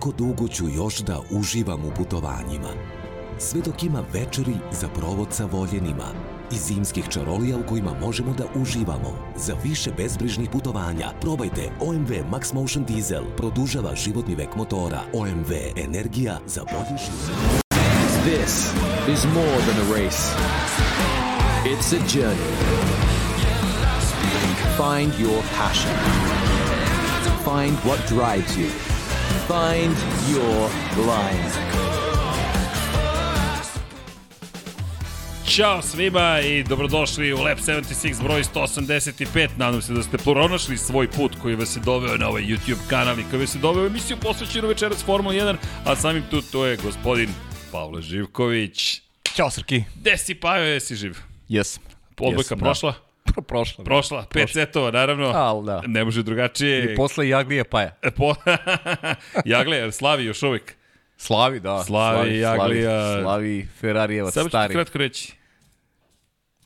koliko dugo ću još da uživam u putovanjima. Sve dok ima večeri za provod sa voljenima i zimskih čarolija u kojima možemo da uživamo. Za više bezbrižnih putovanja probajte OMV Max Motion Diesel. Produžava životni vek motora. OMV Energija za bolji život. This is more than a race. It's a journey. Find your passion. Find what drives you. Find your line. Ćao svima i dobrodošli u Lab 76 broj 185. Nadam se da ste pronašli svoj put koji vas je doveo na ovaj YouTube kanal i koji vas je doveo u emisiju posvećenu večeras Formula 1, a samim tu to je gospodin Pavle Živković. Ćao Srki. Gde si Pajo, jesi živ? Jesam. Odbojka Jesam, da. Prošla? Prošla. Prošla, pet Prošla. setova, naravno. Al, da. Ne može drugačije. I posle Jaglije Paja. Po... Jagle, slavi još uvek. Slavi, da. Slavi, Jaglija. Slavi, slavi Ferrarijevac Samo ću ti stari. kratko reći.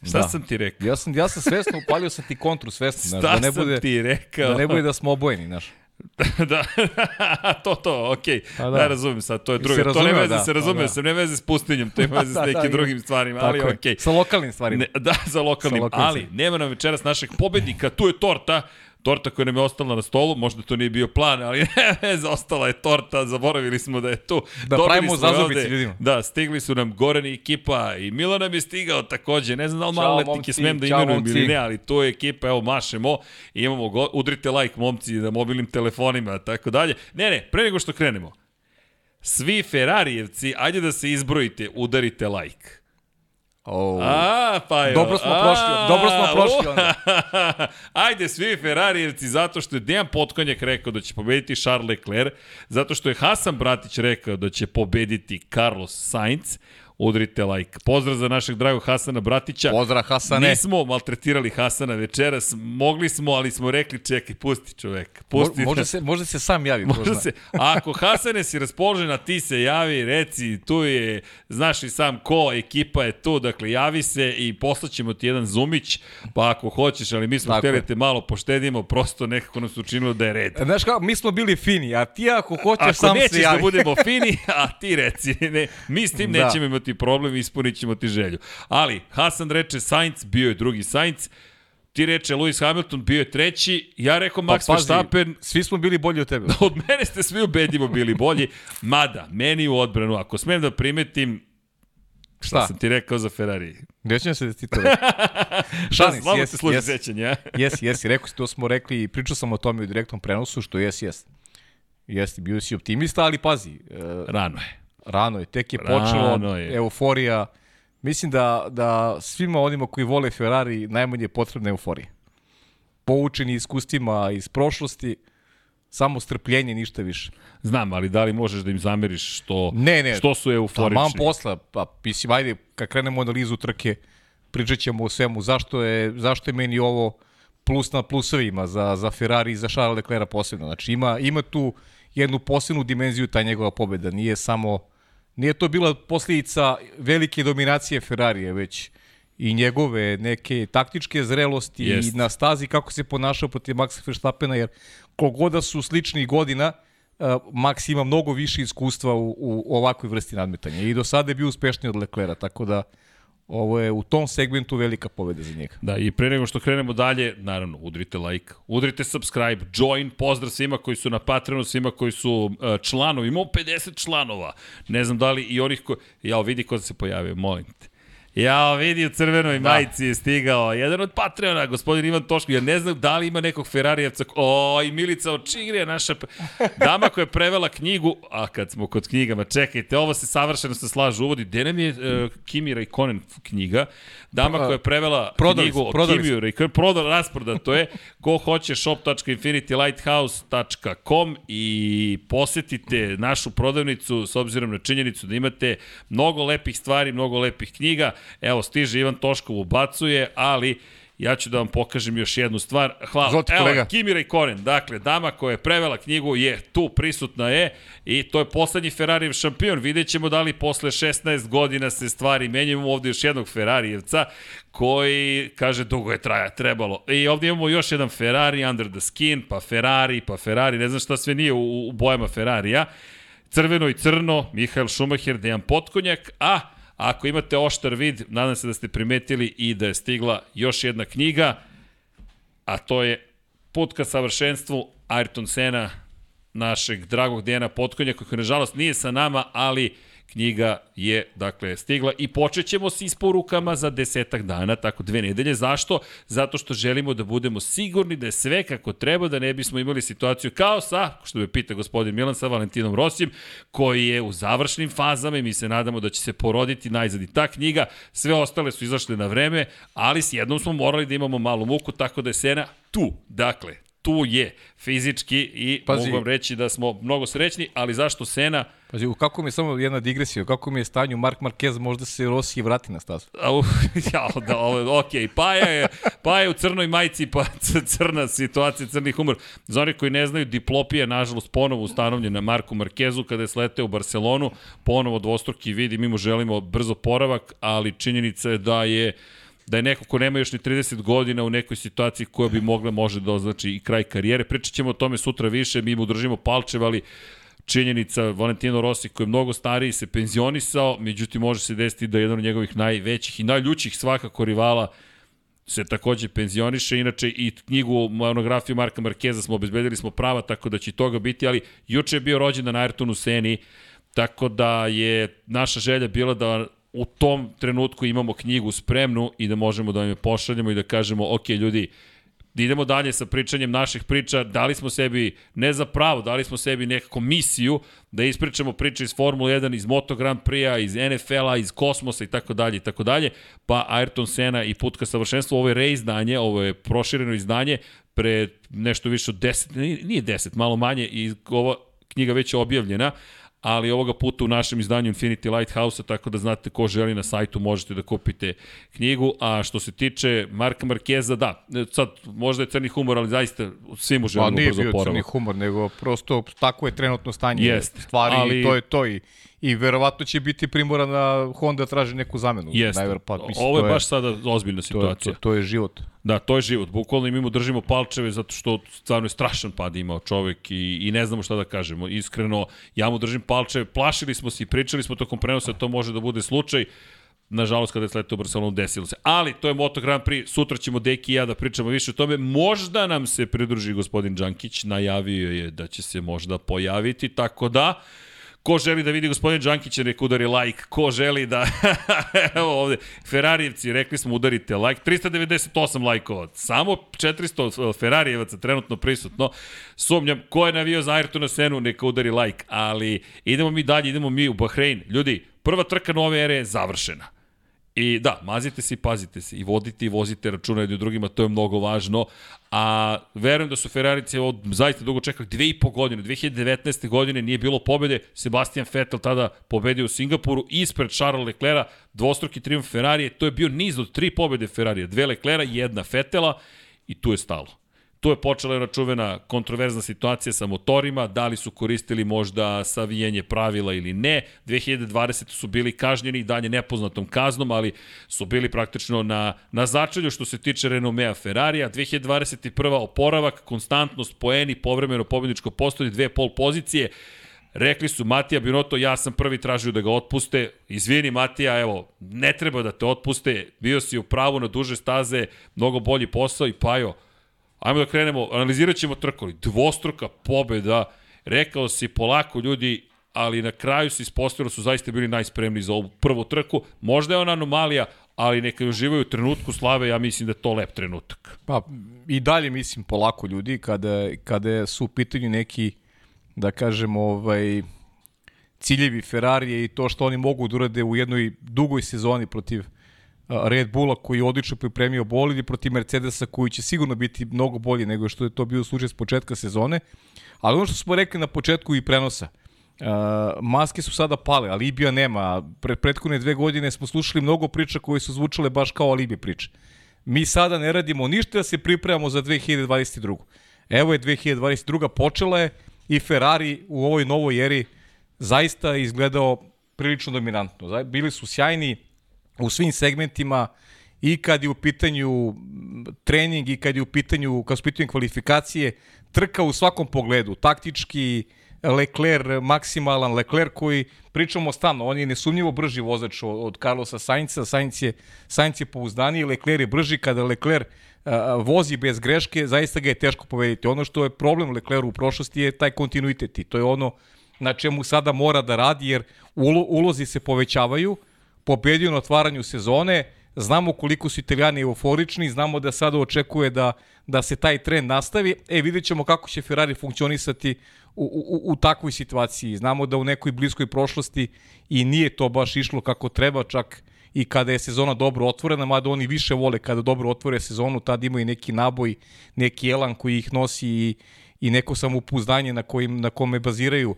Šta Da. sam ti rekao? Ja sam, ja sam svesno upalio sam ti kontru svesno, znaš, da ne sam bude, ti rekao? da ne bude da smo obojeni, znaš. da, to, to, okej. A Da. da. da, razumem sad, to je se To ne veze, da. se razumeo A, da. sam, ne veze s pustinjom, to ima veze s Da, da, nekim ima. drugim stvarima, ali okej. Sa lokalnim stvarima. Ne, da, za lokalnim, Sa lokalnim ali stvarima. nema nam večeras našeg pobednika, tu je torta, torta koja nam je ostala na stolu, možda to nije bio plan, ali ne ostala je torta, zaboravili smo da je tu. Da Dobili pravimo ovde. ljudima. Da, stigli su nam Goran i ekipa i Milo nam je stigao takođe, ne znam da li maloletnike smem da imenujem ili ne, ali to je ekipa, evo mašemo, i imamo, go, udrite like momci na mobilnim telefonima, tako dalje. Ne, ne, pre nego što krenemo, svi Ferarijevci, ajde da se izbrojite, udarite like. Oh. A, pa jo. Dobro smo prošli, dobro smo prošli onda. Ajde, svi Ferarijevci, zato što je Dejan Potkonjak rekao da će pobediti Charles Leclerc, zato što je Hasan Bratić rekao da će pobediti Carlos Sainz, udrite like. Pozdrav za našeg dragog Hasana Bratića. Pozdrav Hasane. Nismo maltretirali Hasana večeras, mogli smo, ali smo rekli čekaj, pusti čovek. Pusti Mo, može, se, može se sam javi. Može se, ako Hasane si raspoložen, a ti se javi, reci, tu je, znaš i sam ko, ekipa je tu, dakle javi se i poslaćemo ti jedan zumić, pa ako hoćeš, ali mi smo Tako hteli je. da te malo poštedimo, prosto nekako nam se učinilo da je red. Znaš kako, mi smo bili fini, a ti ako hoćeš Ako sam se nećeš javi. da budemo fini, a ti reci, ne, mi s tim Da. nećemo imati problem, ispunit ćemo ti želju. Ali, Hasan reče Sainz, bio je drugi Sainz, ti reče Lewis Hamilton, bio je treći, ja rekao Max Pa pazi, Verstappen, Svi smo bili bolji od tebe. Od mene ste svi ubedljivo bili bolji, mada, meni u odbranu, ako smem da primetim, šta, Šta? sam ti rekao za Ferrari? Će se da ti to? Šta, Šalim se, slabo jes, se služi jes. sećanje, a? Jesi, jesi, rekao si, to smo rekli i pričao sam o tome u direktnom prenosu, što jesi, jesi. Jesi, bio si optimista, ali pazi, e, Rano je. Rano je, tek je Rano počelo, je. euforija. Mislim da, da svima onima koji vole Ferrari najmanje je potrebna euforija. Poučeni iskustvima iz prošlosti, samo strpljenje, ništa više. Znam, ali da li možeš da im zameriš što, Ne, ne. što su Taman euforični? posla, pa mislim, ajde, kad krenemo analizu trke, pričat ćemo o svemu. Zašto je, zašto je meni ovo plus na plusovima za, za Ferrari i za Charles Leclerc posebno. Znači ima, ima tu jednu posebnu dimenziju ta njegova pobeda. Nije samo, nije to bila posljedica velike dominacije Ferrarije, već i njegove neke taktičke zrelosti Jest. i na stazi kako se ponašao protiv Maxa Verstappena, jer kogoda su sličnih godina, uh, Max ima mnogo više iskustva u, u ovakvoj vrsti nadmetanja i do sada je bio uspešniji od Leclera, tako da ovo je u tom segmentu velika pobeda za njega. Da, i pre nego što krenemo dalje, naravno, udrite like, udrite subscribe, join, pozdrav svima koji su na Patreonu, svima koji su uh, članovi, imamo 50 članova, ne znam da li i onih koji, jao, vidi ko se pojavio, molim te. Jao, vidi u crvenoj da. majici je stigao, jedan od Patreona, gospodin Ivan Toško, ja ne znam da li ima nekog Ferarijevca, o, i Milica Očigrija, naša p- dama koja je prevela knjigu, a kad smo kod knjigama, čekajte, ovo se savršeno se slažu uvodi, gde nam je uh, Kimi Raikkonen knjiga, dama koja je prevela Prodali knjigu o prodali Kimiju Raikkonen, prodala, rasprodato je, ko hoće shop.infinitylighthouse.com i posetite našu prodavnicu s obzirom na činjenicu da imate mnogo lepih stvari, mnogo lepih knjiga. Evo, stiže Ivan Toškov ubacuje, ali ja ću da vam pokažem još jednu stvar. Hvala. Izvolite, Evo, kolega. Kimi Raikkonen, dakle, dama koja je prevela knjigu je tu, prisutna je i to je poslednji Ferrarijev šampion. Vidjet ćemo da li posle 16 godina se stvari menjaju. Imamo ovde još jednog Ferrarijevca koji, kaže, dugo je traja, trebalo. I ovde imamo još jedan Ferrari under the skin, pa Ferrari, pa Ferrari, ne znam šta sve nije u, u bojama Ferrarija. crveno i crno, Mihael Šumacher, Dejan Potkonjak, a ako imate oštar vid, nadam se da ste primetili i da je stigla još jedna knjiga, a to je Put ka savršenstvu Ayrton Sena, našeg dragog Dejana Potkonjaka, koji nažalost nije sa nama, ali knjiga je, dakle, stigla i počet ćemo s isporukama za desetak dana, tako dve nedelje. Zašto? Zato što želimo da budemo sigurni da je sve kako treba, da ne bismo imali situaciju kao sa, što me pita gospodin Milan, sa Valentinom Rosijem, koji je u završnim fazama i mi se nadamo da će se poroditi najzad i ta knjiga. Sve ostale su izašle na vreme, ali s jednom smo morali da imamo malu muku, tako da je Sena tu. Dakle, tu je fizički i Pazi. mogu vam reći da smo mnogo srećni, ali zašto Sena? Pazi, kako mi je samo jedna digresija, kako mi je stanju Mark Marquez, možda se Rossi vrati na stazu. A, ja, da, ovo, ok, Paja je, Paja je u crnoj majici, pa crna situacija, crni humor. Za oni koji ne znaju, diplopija, nažalost, ponovo ustanovljena Marku Markezu kada je sleteo u Barcelonu, ponovo dvostruki vidi, mi mu želimo brzo poravak, ali činjenica je da je da je neko ko nema još ni 30 godina u nekoj situaciji koja bi mogla može da označi i kraj karijere. Pričat ćemo o tome sutra više, mi mu držimo palčev, ali činjenica Valentino Rossi koji je mnogo stariji se penzionisao, međutim može se desiti da je jedan od njegovih najvećih i najljućih svakako rivala se takođe penzioniše, inače i knjigu monografiju Marka Markeza smo obezbedili smo prava, tako da će toga biti, ali juče je bio rođen na Ayrtonu Seni, tako da je naša želja bila da u tom trenutku imamo knjigu spremnu i da možemo da vam je pošaljemo i da kažemo, ok, ljudi, idemo dalje sa pričanjem naših priča, dali smo sebi, ne za pravo, dali smo sebi nekako misiju da ispričamo priče iz Formule 1, iz Moto Grand Prix-a, iz NFL-a, iz kosmosa i tako dalje i tako dalje, pa Ayrton Sena i put ka savršenstvu, ovo je reizdanje, ovo je prošireno izdanje, pre nešto više od 10, nije 10, malo manje i ova knjiga već je objavljena, ali ovoga puta u našem izdanju Infinity Lighthouse-a, tako da znate ko želi na sajtu možete da kupite knjigu, a što se tiče Marka Markeza, da, sad možda je crni humor, ali zaista svi mu želimo brzo poravak. Nije bio crni humor, nego prosto tako je trenutno stanje Jest, stvari ali... i to je to i I verovatno će biti primoran da Honda traži neku zamenu. Jeste. Pa, mislim, Ovo je, je baš sada ozbiljna situacija. To, to, to je život. Da, to je život. Bukvalno mi mu držimo palčeve zato što stvarno je strašan pad imao čovek i, i ne znamo šta da kažemo. Iskreno, ja mu držim palčeve. Plašili smo se i pričali smo tokom prenosa da to može da bude slučaj. Nažalost, kada je sletao u Barcelonu, desilo se. Ali, to je Moto Grand Prix. Sutra ćemo Deki i ja da pričamo više o tome. Možda nam se pridruži gospodin Đankić. Najavio je da će se možda pojaviti. Tako da, Ko želi da vidi gospodin Đankića, nek udari like. Ko želi da... Evo ovde, Ferarijevci, rekli smo udarite like. 398 lajkova. Samo 400 Ferarijevaca trenutno prisutno. Sumnjam, ko je navio za Ayrtona Senu, neka udari like. Ali idemo mi dalje, idemo mi u Bahrein. Ljudi, prva trka nove ere je završena. I da, mazite se i pazite se. I vodite i vozite računa jedni drugima, to je mnogo važno. A verujem da su Ferrarici od zaista dugo čekali, dve i po godine, 2019. godine nije bilo pobede, Sebastian Vettel tada pobedio u Singapuru ispred Charles Leclerca, dvostruki triumf Ferrarije, to je bio niz od tri pobede Ferrarije, dve Leclerca, jedna Vettela i tu je stalo. Tu je počela jedna čuvena kontroverzna situacija sa motorima, da li su koristili možda savijenje pravila ili ne. 2020. su bili kažnjeni i dalje nepoznatom kaznom, ali su bili praktično na, na začelju što se tiče renomea Ferrarija. 2021. oporavak, konstantnost, poeni, povremeno pobjedničko postoji, dve pol pozicije. Rekli su Matija Binoto, ja sam prvi tražio da ga otpuste. Izvini Matija, evo, ne treba da te otpuste. Bio si u pravu na duže staze, mnogo bolji posao i Pajo, Ajmo da krenemo, analizirat ćemo trkoli. Dvostruka pobeda, rekao si polako ljudi, ali na kraju se ispostavilo da su zaista bili najspremniji za ovu prvu trku. Možda je ona anomalija, ali neka uživaju u trenutku slave, ja mislim da je to lep trenutak. Pa i dalje mislim polako ljudi, kada, kada su u pitanju neki, da kažemo, ovaj, ciljevi Ferrarije i to što oni mogu da urade u jednoj dugoj sezoni protiv Red Bulla koji je odlično pripremio bolid i protiv Mercedesa koji će sigurno biti mnogo bolji nego što je to bio slučaj s početka sezone. Ali ono što smo rekli na početku i prenosa, Uh, maske su sada pale, Alibija nema. Pred prethodne dve godine smo slušali mnogo priča koje su zvučale baš kao Alibije priče. Mi sada ne radimo ništa da se pripremamo za 2022. Evo je 2022. počela je i Ferrari u ovoj novoj eri zaista izgledao prilično dominantno. Bili su sjajni, u svim segmentima i kad je u pitanju trening i kad je u pitanju, kad su pitanju kvalifikacije, trka u svakom pogledu, taktički, Leclerc maksimalan, Leclerc koji, pričamo stalno, on je nesumnjivo brži vozač od, Carlosa Sainca, Sainz je, Sainz je pouzdaniji, Leclerc je brži, kada Leclerc a, vozi bez greške, zaista ga je teško povediti. Ono što je problem Leclercu u prošlosti je taj kontinuitet i to je ono na čemu sada mora da radi, jer ulo, ulozi se povećavaju, pobedio na otvaranju sezone, znamo koliko su italijani euforični, znamo da sada očekuje da, da se taj trend nastavi. E, vidjet ćemo kako će Ferrari funkcionisati u, u, u takvoj situaciji. Znamo da u nekoj bliskoj prošlosti i nije to baš išlo kako treba, čak i kada je sezona dobro otvorena, mada oni više vole kada dobro otvore sezonu, tad imaju neki naboj, neki elan koji ih nosi i, i neko samopouzdanje na, kojim, na kome baziraju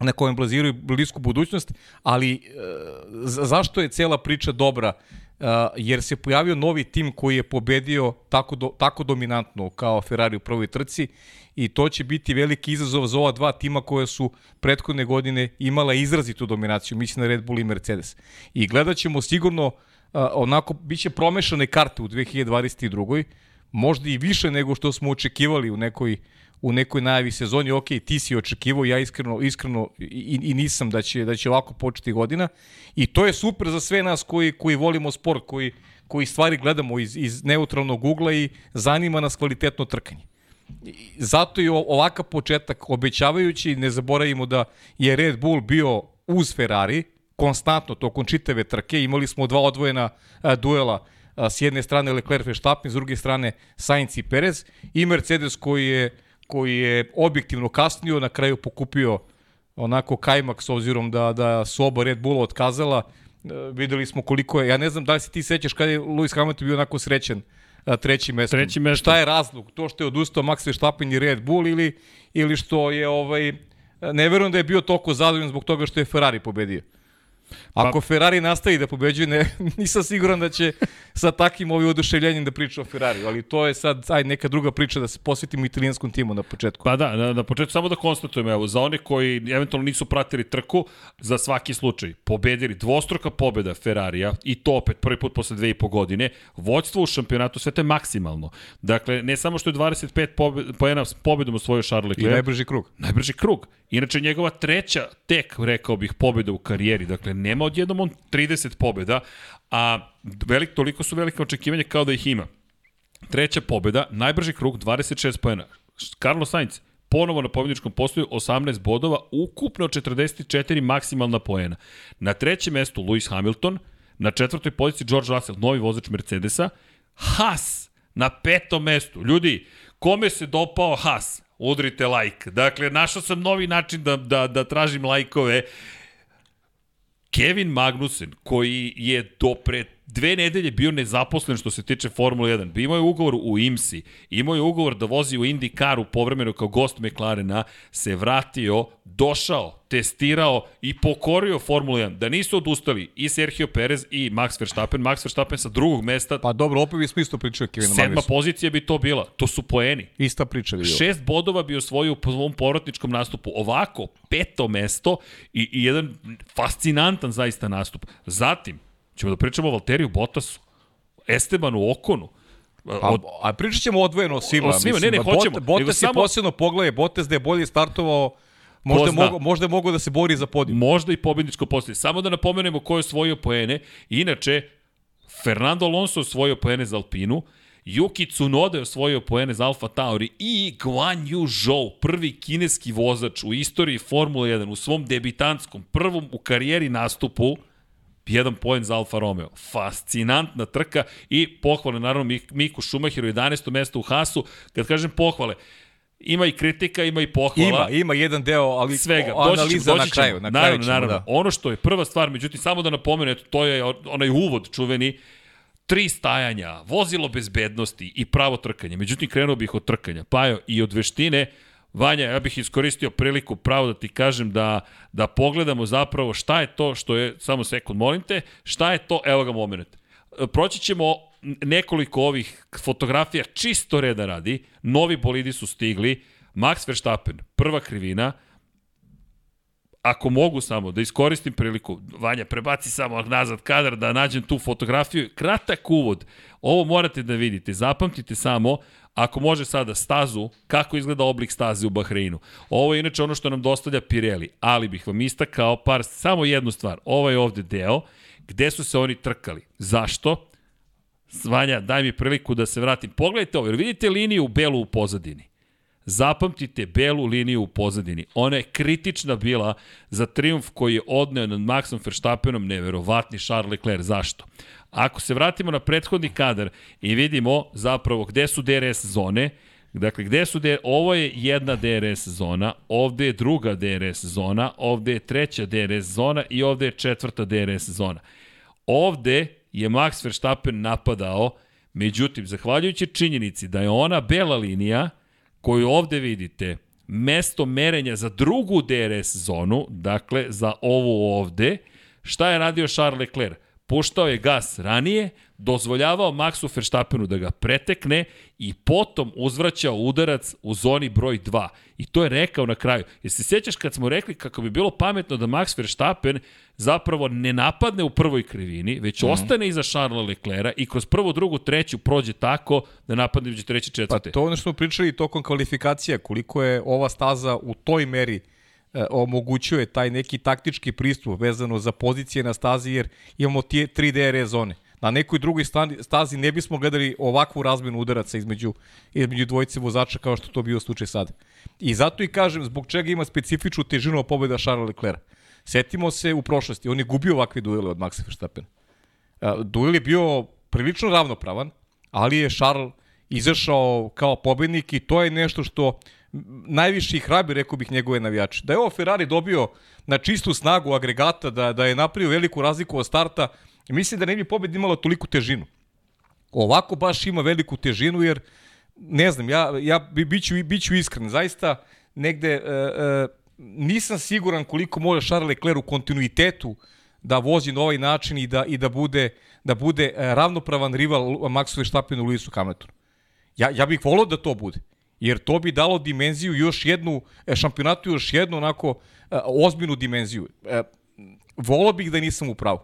na kojem baziraju blisku budućnost, ali e, zašto je cela priča dobra? Uh, jer se pojavio novi tim koji je pobedio tako, do, tako dominantno kao Ferrari u prvoj trci i to će biti veliki izazov za ova dva tima koja su prethodne godine imala izrazitu dominaciju, mislim na Red Bull i Mercedes. I gledat ćemo sigurno, uh, onako, bit će promešane karte u 2022. Možda i više nego što smo očekivali u nekoj u nekoj najavi sezoni, ok, ti si očekivao, ja iskreno, iskreno i, i nisam da će, da će ovako početi godina. I to je super za sve nas koji, koji volimo sport, koji, koji stvari gledamo iz, iz neutralnog ugla i zanima nas kvalitetno trkanje. Zato je ovakav početak obećavajući, ne zaboravimo da je Red Bull bio uz Ferrari, konstantno tokom čitave trke, imali smo dva odvojena a, duela a, s jedne strane Leclerc Verstappen, s druge strane Sainz i Perez i Mercedes koji je koji je objektivno kasnio, na kraju pokupio onako kajmak s obzirom da, da su oba Red Bulla otkazala. E, videli smo koliko je, ja ne znam da li se ti sećaš kada je Lewis Hamilton bio onako srećen a, treći mesto. Treći mesto. Šta je razlog? To što je odustao Max Verstappen i Red Bull ili, ili što je ovaj, ne verujem da je bio toliko zadovoljan zbog toga što je Ferrari pobedio. Ako pa, Ferrari nastavi da pobeđuje, ne, nisam siguran da će sa takim ovim oduševljenjem da priča o Ferrari, ali to je sad aj neka druga priča da se posvetimo italijanskom timu na početku. Pa da, na, na početku samo da konstatujemo, evo, za one koji eventualno nisu pratili trku, za svaki slučaj, pobedili dvostruka pobeda Ferrarija i to opet prvi put posle dve i po godine, vođstvo u šampionatu sve to je maksimalno. Dakle, ne samo što je 25 pobed, poena s pobedom osvojio Charles Leclerc. I najbrži krug. Najbrži krug. Inače, njegova treća tek, rekao bih, pobeda u karijeri. Dakle, nema odjednom on 30 pobeda, a velik, toliko su velike očekivanja kao da ih ima. Treća pobeda, najbrži krug, 26 pojena. Carlos Sainz, ponovo na pobjedničkom postoju 18 bodova, ukupno 44 maksimalna poena. Na trećem mestu Lewis Hamilton, na četvrtoj poziciji George Russell, novi vozač Mercedesa, Haas na petom mestu. Ljudi, kome se dopao Haas? Udrite like. Dakle, našao sam novi način da, da, da tražim lajkove. Kevin Magnussen, koji je do pre dve nedelje bio nezaposlen što se tiče Formule 1. Imao je ugovor u IMSI, imao je ugovor da vozi u IndyCaru povremeno kao gost McLarena, se vratio, došao, testirao i pokorio Formulu 1. Da nisu odustali i Sergio Perez i Max Verstappen. Max Verstappen sa drugog mesta. Pa dobro, opet bismo isto pričali Kevin Sedma Magnussen. pozicija bi to bila. To su poeni. Ista priča bi Šest bodova bi osvojio po svom povratničkom nastupu. Ovako, peto mesto i, i jedan fascinantan zaista nastup. Zatim, Ćemo da pričamo o Valteriju Bottasu, Estebanu Okonu, A, a pričat ćemo odvojeno o svima. O svima, mislim, ne, ne, hoćemo. Botas je samo... posebno pogledaj, Botas da je bolje startovao Možda, mogo, možda je mogo da se bori za podijum. Možda i pobedničko postoje. Samo da napomenemo ko je osvojio poene. Inače, Fernando Alonso osvojio poene za Alpinu, Yuki Tsunoda je osvojio poene za Alfa Tauri i Guan Yu Zhou, prvi kineski vozač u istoriji Formule 1, u svom debitantskom, prvom u karijeri nastupu, jedan poen za Alfa Romeo. Fascinantna trka i pohvale naravno Miku Šumahiru, 11. mesto u Hasu. Kad kažem pohvale, ima i kritika, ima i pohvala. Ima, ima jedan deo, ali Svega. analiza doći ćemo, na kraju. Na naravno, kraju ćemo, naravno. Da. Ono što je prva stvar, međutim, samo da napomenu, to je onaj uvod čuveni, tri stajanja, vozilo bezbednosti i pravo trkanje. Međutim, krenuo bih od trkanja. Pa jo, i od veštine, Vanja, ja bih iskoristio priliku pravo da ti kažem da, da pogledamo zapravo šta je to što je, samo sekund, molim te, šta je to, evo ga moment. Proći ćemo nekoliko ovih fotografija čisto reda radi, novi bolidi su stigli, Max Verstappen, prva krivina, ako mogu samo da iskoristim priliku, Vanja, prebaci samo nazad kadar da nađem tu fotografiju, kratak uvod, ovo morate da vidite, zapamtite samo, ako može sada stazu, kako izgleda oblik staze u Bahreinu. Ovo je inače ono što nam dostavlja Pirelli, ali bih vam istakao par, samo jednu stvar, ovaj ovde deo, gde su se oni trkali. Zašto? Svanja, daj mi priliku da se vratim. Pogledajte ovo, jer vidite liniju u belu u pozadini. Zapamtite belu liniju u pozadini. Ona je kritična bila za triumf koji je odneo nad Maxom Verstappenom, neverovatni Charles Leclerc. Zašto? Ako se vratimo na prethodni kadar i vidimo zapravo gde su DRS zone, Dakle, gde su DRS? Ovo je jedna DRS zona, ovde je druga DRS zona, ovde je treća DRS zona i ovde je četvrta DRS zona. Ovde je Max Verstappen napadao, međutim, zahvaljujući činjenici da je ona bela linija, koju ovde vidite, mesto merenja za drugu DRS zonu, dakle za ovu ovde, šta je radio Charles Leclerc? Puštao je gas ranije, dozvoljavao Maxu Verstappenu da ga pretekne i potom uzvraćao udarac u zoni broj 2. I to je rekao na kraju. Jer se sjećaš kad smo rekli kako bi bilo pametno da Max Verstappen zapravo ne napadne u prvoj krivini, već mm -hmm. ostane iza Charlesa Leclerca i kroz prvu, drugu, treću prođe tako da napadne među treće, četvrte. Pa to ono što smo pričali tokom kvalifikacija, koliko je ova staza u toj meri e, omogućuje taj neki taktički pristup vezano za pozicije na stazi, jer imamo tije 3 DRS zone. Na nekoj drugoj stazi ne bismo gledali ovakvu razmenu udaraca između, između dvojice vozača kao što to bio slučaj sad. I zato i kažem zbog čega ima specifičnu težinu pobeda Charles Leclerc. Setimo se u prošlosti, on je gubio ovakve duele od Maxa Verstappen. Duel je bio prilično ravnopravan, ali je Charles izašao kao pobednik i to je nešto što najviše ih hrabi, rekao bih, njegove navijače. Da je ovo Ferrari dobio na čistu snagu agregata, da, da je napravio veliku razliku od starta, mislim da ne bi pobed imala toliku težinu. Ovako baš ima veliku težinu, jer ne znam, ja, ja bi, biću, biću iskren, zaista negde e, e, nisam siguran koliko može Charles Leclerc u kontinuitetu da vozi na ovaj način i da, i da bude, da bude e, ravnopravan rival Maxu Verstappenu u Lewisu Hamiltonu. Ja, ja bih volao da to bude. Jer to bi dalo dimenziju još jednu, e, šampionatu još jednu onako e, ozbiljnu dimenziju. Volao bih da nisam u pravu.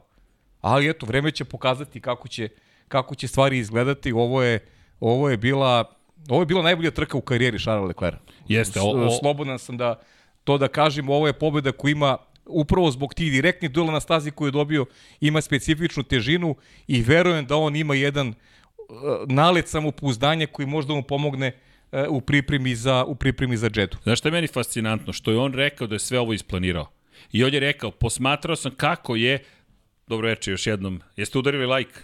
Ali eto, vreme će pokazati kako će, kako će stvari izgledati. Ovo je, ovo je bila Ovo je bila najbolja trka u karijeri Charles Leclerc. Jeste. O, o... Slobodan sam da to da kažem, ovo je pobeda koja ima upravo zbog tih direktnih duela na stazi koju je dobio, ima specifičnu težinu i verujem da on ima jedan uh, nalet samopouzdanja koji možda mu pomogne uh, u pripremi za u pripremi za džedu. Znaš šta je meni fascinantno? Što je on rekao da je sve ovo isplanirao. I on je rekao, posmatrao sam kako je, dobro večer još jednom, jeste udarili like?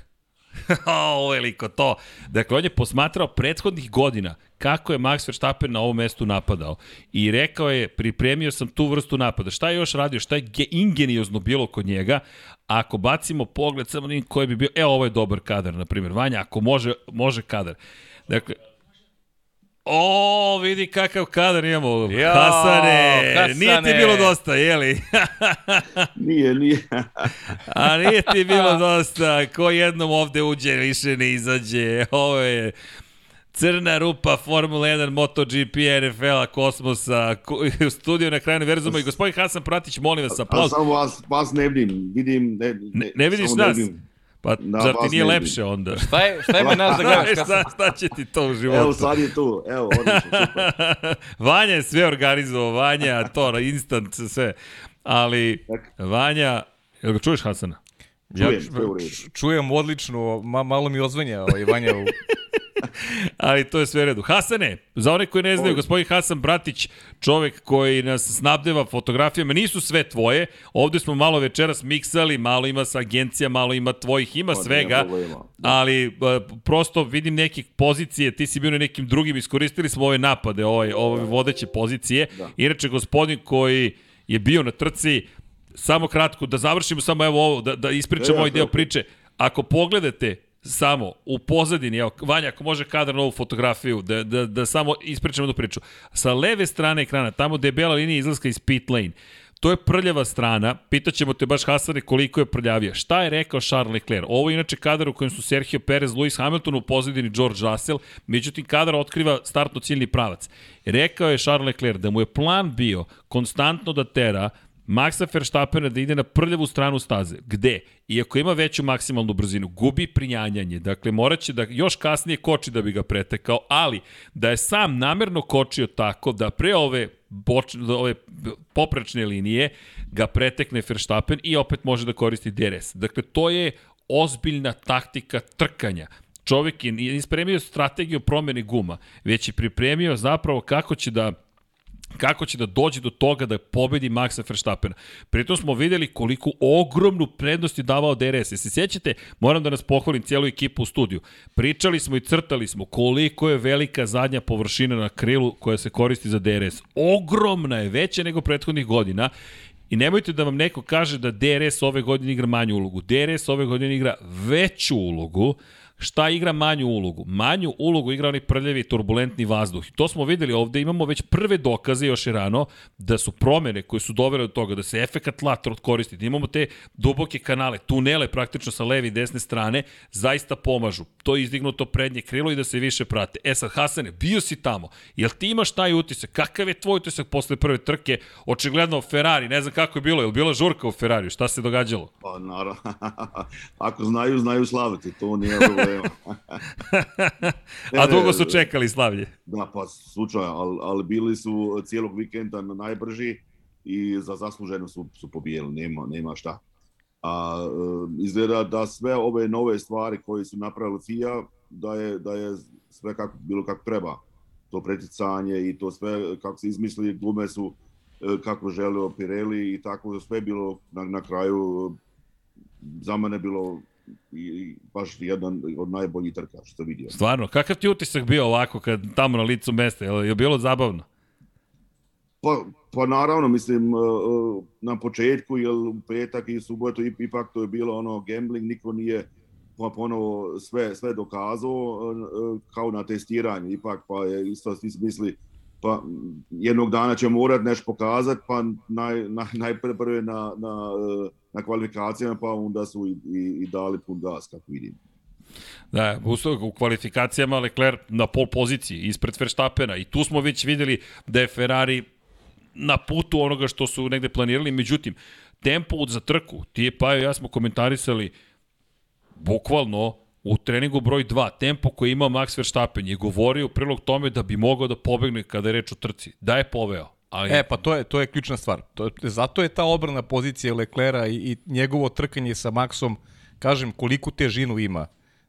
o, veliko to. Dakle, on je posmatrao prethodnih godina kako je Max Verstappen na ovom mestu napadao. I rekao je, pripremio sam tu vrstu napada. Šta je još radio? Šta je ingeniozno bilo kod njega? Ako bacimo pogled samo na koji bi bio, evo ovo je dobar kadar, na primjer. Vanja, ako može, može kadar. Dakle, O, vidi kakav kadar imamo. Jo, Hasane, Hasane, nije ti bilo dosta, jeli? nije, nije. A nije ti bilo dosta. Ko jednom ovde uđe, više ne izađe. Ovo je crna rupa Formula 1, MotoGP, NFL-a, Kosmosa, u studiju na kraju univerzuma i gospodin Hasan Pratić, molim vas, aplauz. A samo vas, vas ne vidim, vidim, ne, ne, ne, ne vidiš nas? Ne vidim. Pa da, zar ti nije lepše onda? Šta, je, šta ima nas da gledaš? šta, šta će ti to u životu? Evo sad je tu, evo, odlično, super. Vanja je sve organizovao, Vanja, to, na instant, sve. Ali, Vanja, jel ga čuješ Hasana? Čujem, ja, čujem odlično, ma, malo mi ozvenja ovaj Vanja u Ali to je sve redu. Hasane, za one koji ne znaju, gospodin Hasan Bratić, čovek koji nas snabdeva fotografijama, nisu sve tvoje. Ovde smo malo večeras miksali, malo ima sa agencija, malo ima tvojih, ima svega. Ali uh, prosto vidim neke pozicije, ti si bio na nekim drugim, iskoristili smo ove napade, ove, ove vodeće pozicije. Da. Inače, gospodin koji je bio na trci, samo kratko, da završimo samo evo ovo, da, da ispričam ovaj deo priče. Ako pogledate samo u pozadini, evo, Vanja, ako može kadar na ovu fotografiju, da, da, da samo ispričamo jednu priču. Sa leve strane ekrana, tamo gde je bela linija izlaska iz pit lane, To je prljava strana, pitaćemo te baš Hasane koliko je prljavija. Šta je rekao Charles Leclerc? Ovo je inače kadar u kojem su Sergio Perez, Lewis Hamilton u pozadini George Russell, međutim kadar otkriva startno ciljni pravac. Rekao je Charles Leclerc da mu je plan bio konstantno da tera Maxa Verstappena da ide na prljavu stranu staze. Gde? Iako ima veću maksimalnu brzinu, gubi prinjanjanje. Dakle, moraće da još kasnije koči da bi ga pretekao, ali da je sam namerno kočio tako da pre ove boč, ove poprečne linije ga pretekne Verstappen i opet može da koristi DRS. Dakle, to je ozbiljna taktika trkanja. Čovjek je nije spremio strategiju promene guma, već je pripremio zapravo kako će da kako će da dođe do toga da pobedi Maxa Verstappena. Pritom smo videli koliko ogromnu prednost je davao DRS. Se sjećate, moram da nas pohvalim cijelu ekipu u studiju. Pričali smo i crtali smo koliko je velika zadnja površina na krilu koja se koristi za DRS. Ogromna je, veća nego prethodnih godina I nemojte da vam neko kaže da DRS ove godine igra manju ulogu. DRS ove godine igra veću ulogu, Šta igra manju ulogu? Manju ulogu igra onaj prljavi turbulentni vazduh. To smo videli ovde, imamo već prve dokaze još i rano da su promene koje su dovele do toga, da se efekat tla koristi, da imamo te duboke kanale, tunele praktično sa leve i desne strane, zaista pomažu. To je izdignuto prednje krilo i da se više prate. E sad, Hasane, bio si tamo. Jel ti imaš taj utisak? Kakav je tvoj utisak posle prve trke? Očigledno Ferrari, ne znam kako je bilo, je li bila žurka u Ferrariju? Šta se događalo? Pa naravno, ako znaju, znaju slaviti, to nije. A dugo su čekali slavlje. Da, pa slučaj, ali, ali bili su cijelog vikenda na najbrži i za zasluženo su, su pobijeli, nema, nema šta. A e, izgleda da sve ove nove stvari koje su napravili FIA, da je, da je sve kako, bilo kako treba. To preticanje i to sve kako se izmislili, glume su e, kako želeo Pirelli i tako sve bilo na, na kraju za mene bilo i baš jedan od najboljih trka što vidio. Stvarno, kakav ti utisak bio ovako kad tamo na licu mesta, je, je bilo zabavno? Pa, pa naravno, mislim, na početku, jer u petak i subotu ipak to je bilo ono gambling, niko nije pa ponovo sve, sve dokazao kao na testiranju, ipak pa je isto svi misli pa jednog dana će morat nešto pokazati, pa naj, naj, najprve na, na, na kvalifikacijama, pa onda su i, i, i dali pun gas, kako vidim. Da, u kvalifikacijama Leclerc na pol poziciji, ispred Verstappena i tu smo već videli da je Ferrari na putu onoga što su negde planirali, međutim, tempo za trku, ti je pa ja smo komentarisali bukvalno u treningu broj 2, tempo koji ima Max Verstappen je govorio u prilog tome da bi mogao da pobegne kada je reč o trci. Da je poveo. Ali... E, pa to je, to je ključna stvar. To, zato je ta obrana pozicije Leclera i, i njegovo trkanje sa Maxom, kažem, koliko težinu ima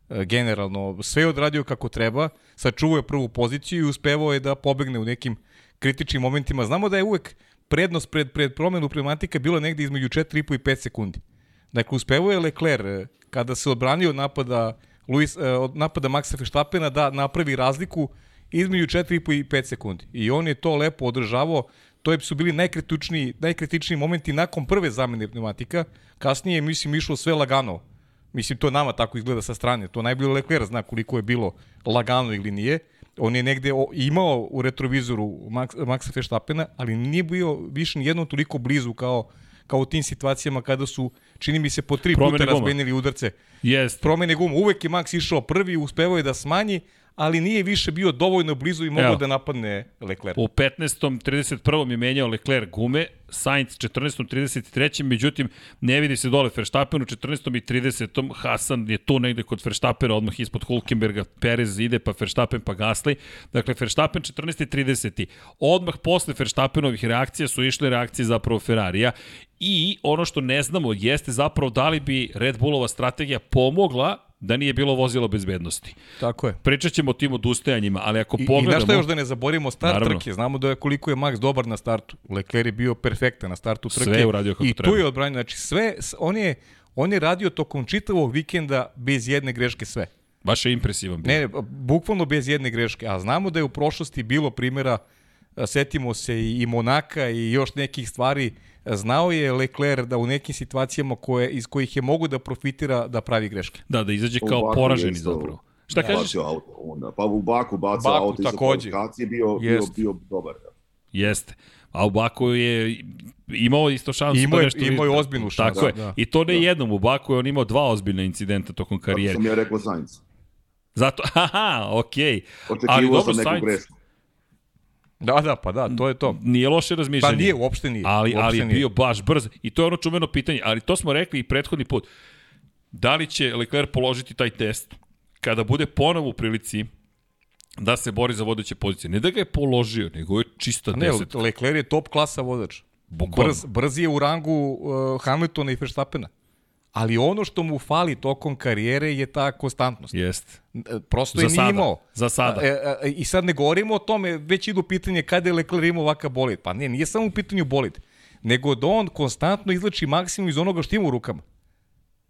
e, generalno. Sve je odradio kako treba, sačuvao je prvu poziciju i uspevao je da pobegne u nekim kritičnim momentima. Znamo da je uvek prednost pred, pred promenu pneumatika bilo negde između 4,5 i 5 sekundi. Dakle, uspevao je Lecler e, kada se odbranio od napada, Luis, e, od napada Maxa Verstappena da napravi razliku između 4,5 i 5 sekundi. I on je to lepo održavao. To su bili najkritičniji, najkritičniji momenti nakon prve zamene pneumatika. Kasnije, mislim, išlo sve lagano. Mislim, to nama tako izgleda sa strane. To najbolje Leclerc zna koliko je bilo lagano ili nije. On je negde imao u retrovizoru Max, Maxa Verstappena, ali nije bio više ni jednom toliko blizu kao kao u tim situacijama kada su, čini mi se, po tri Promene puta razmenili udarce. Jest. Promene guma. Uvek je Max išao prvi, uspevao je da smanji, ali nije više bio dovoljno blizu i mogao da napadne Leclerc. U 15. 31. je menjao Leclerc gume, Sainz 14. 33. Međutim, ne vidi se dole Verstappen u 14. i 30. Hasan je tu negde kod Verstappena, odmah ispod Hulkenberga, Perez ide pa Verstappen pa Gasly. Dakle, Verstappen 14. i 30. Odmah posle Verstappenovih reakcija su išle reakcije zapravo Ferrarija i ono što ne znamo jeste zapravo da li bi Red Bullova strategija pomogla da nije bilo vozila bezbednosti. Tako je. Pričat ćemo o tim odustajanjima, ali ako I, pogledamo... I nešto još da ne zaborimo start naravno. trke, znamo da je koliko je Max dobar na startu. Leclerc je bio perfektan na startu trke. Sve je uradio kako I treba. tu je odbranio, znači sve, on je, on je radio tokom čitavog vikenda bez jedne greške sve. Baš je impresivan bio. Ne, bukvalno bez jedne greške, a znamo da je u prošlosti bilo primjera, setimo se i Monaka i još nekih stvari, znao je Leclerc da u nekim situacijama koje, iz kojih je mogu da profitira da pravi greške. Da, da izađe kao poraženi zapravo. Šta da. kažeš? Auto, onda. Pa u Baku bacao Baku, auto iz bio, bio, bio dobar. Da. Jeste. A u Baku je imao isto šansu imao da nešto... Imao je ozbiljnu šansu. Tako da, je. Da. I to ne da. jednom. U Baku je on imao dva ozbiljna incidenta tokom karijere. Tako sam ja rekao Sainz. Zato, haha, okej. Okay. Očekivao Ali dobro, sam neku Sainz, grešku. Da, da, pa da, to je to. Nije loše razmišljanje. Pa nije, uopšte nije. Ali, uopšte ali je nije. bio baš brz. I to je ono čumeno pitanje. Ali to smo rekli i prethodni put. Da li će Leclerc položiti taj test kada bude ponovo u prilici da se bori za vodeće pozicije? Ne da ga je položio, nego je čista Ne, deset. Leclerc je top klasa vozač. Bukvalno. Brz, brz je u rangu uh, Hamiltona i Verstappena. Ali ono što mu fali tokom karijere je ta konstantnost. Jeste. E, Prosto Za je nije imao. Za sada. E, e, I sad ne govorimo o tome, već idu pitanje kada je Leclerc imao ovakav bolid. Pa ne, nije samo u pitanju bolid, nego da on konstantno izlači maksimum iz onoga što ima u rukama.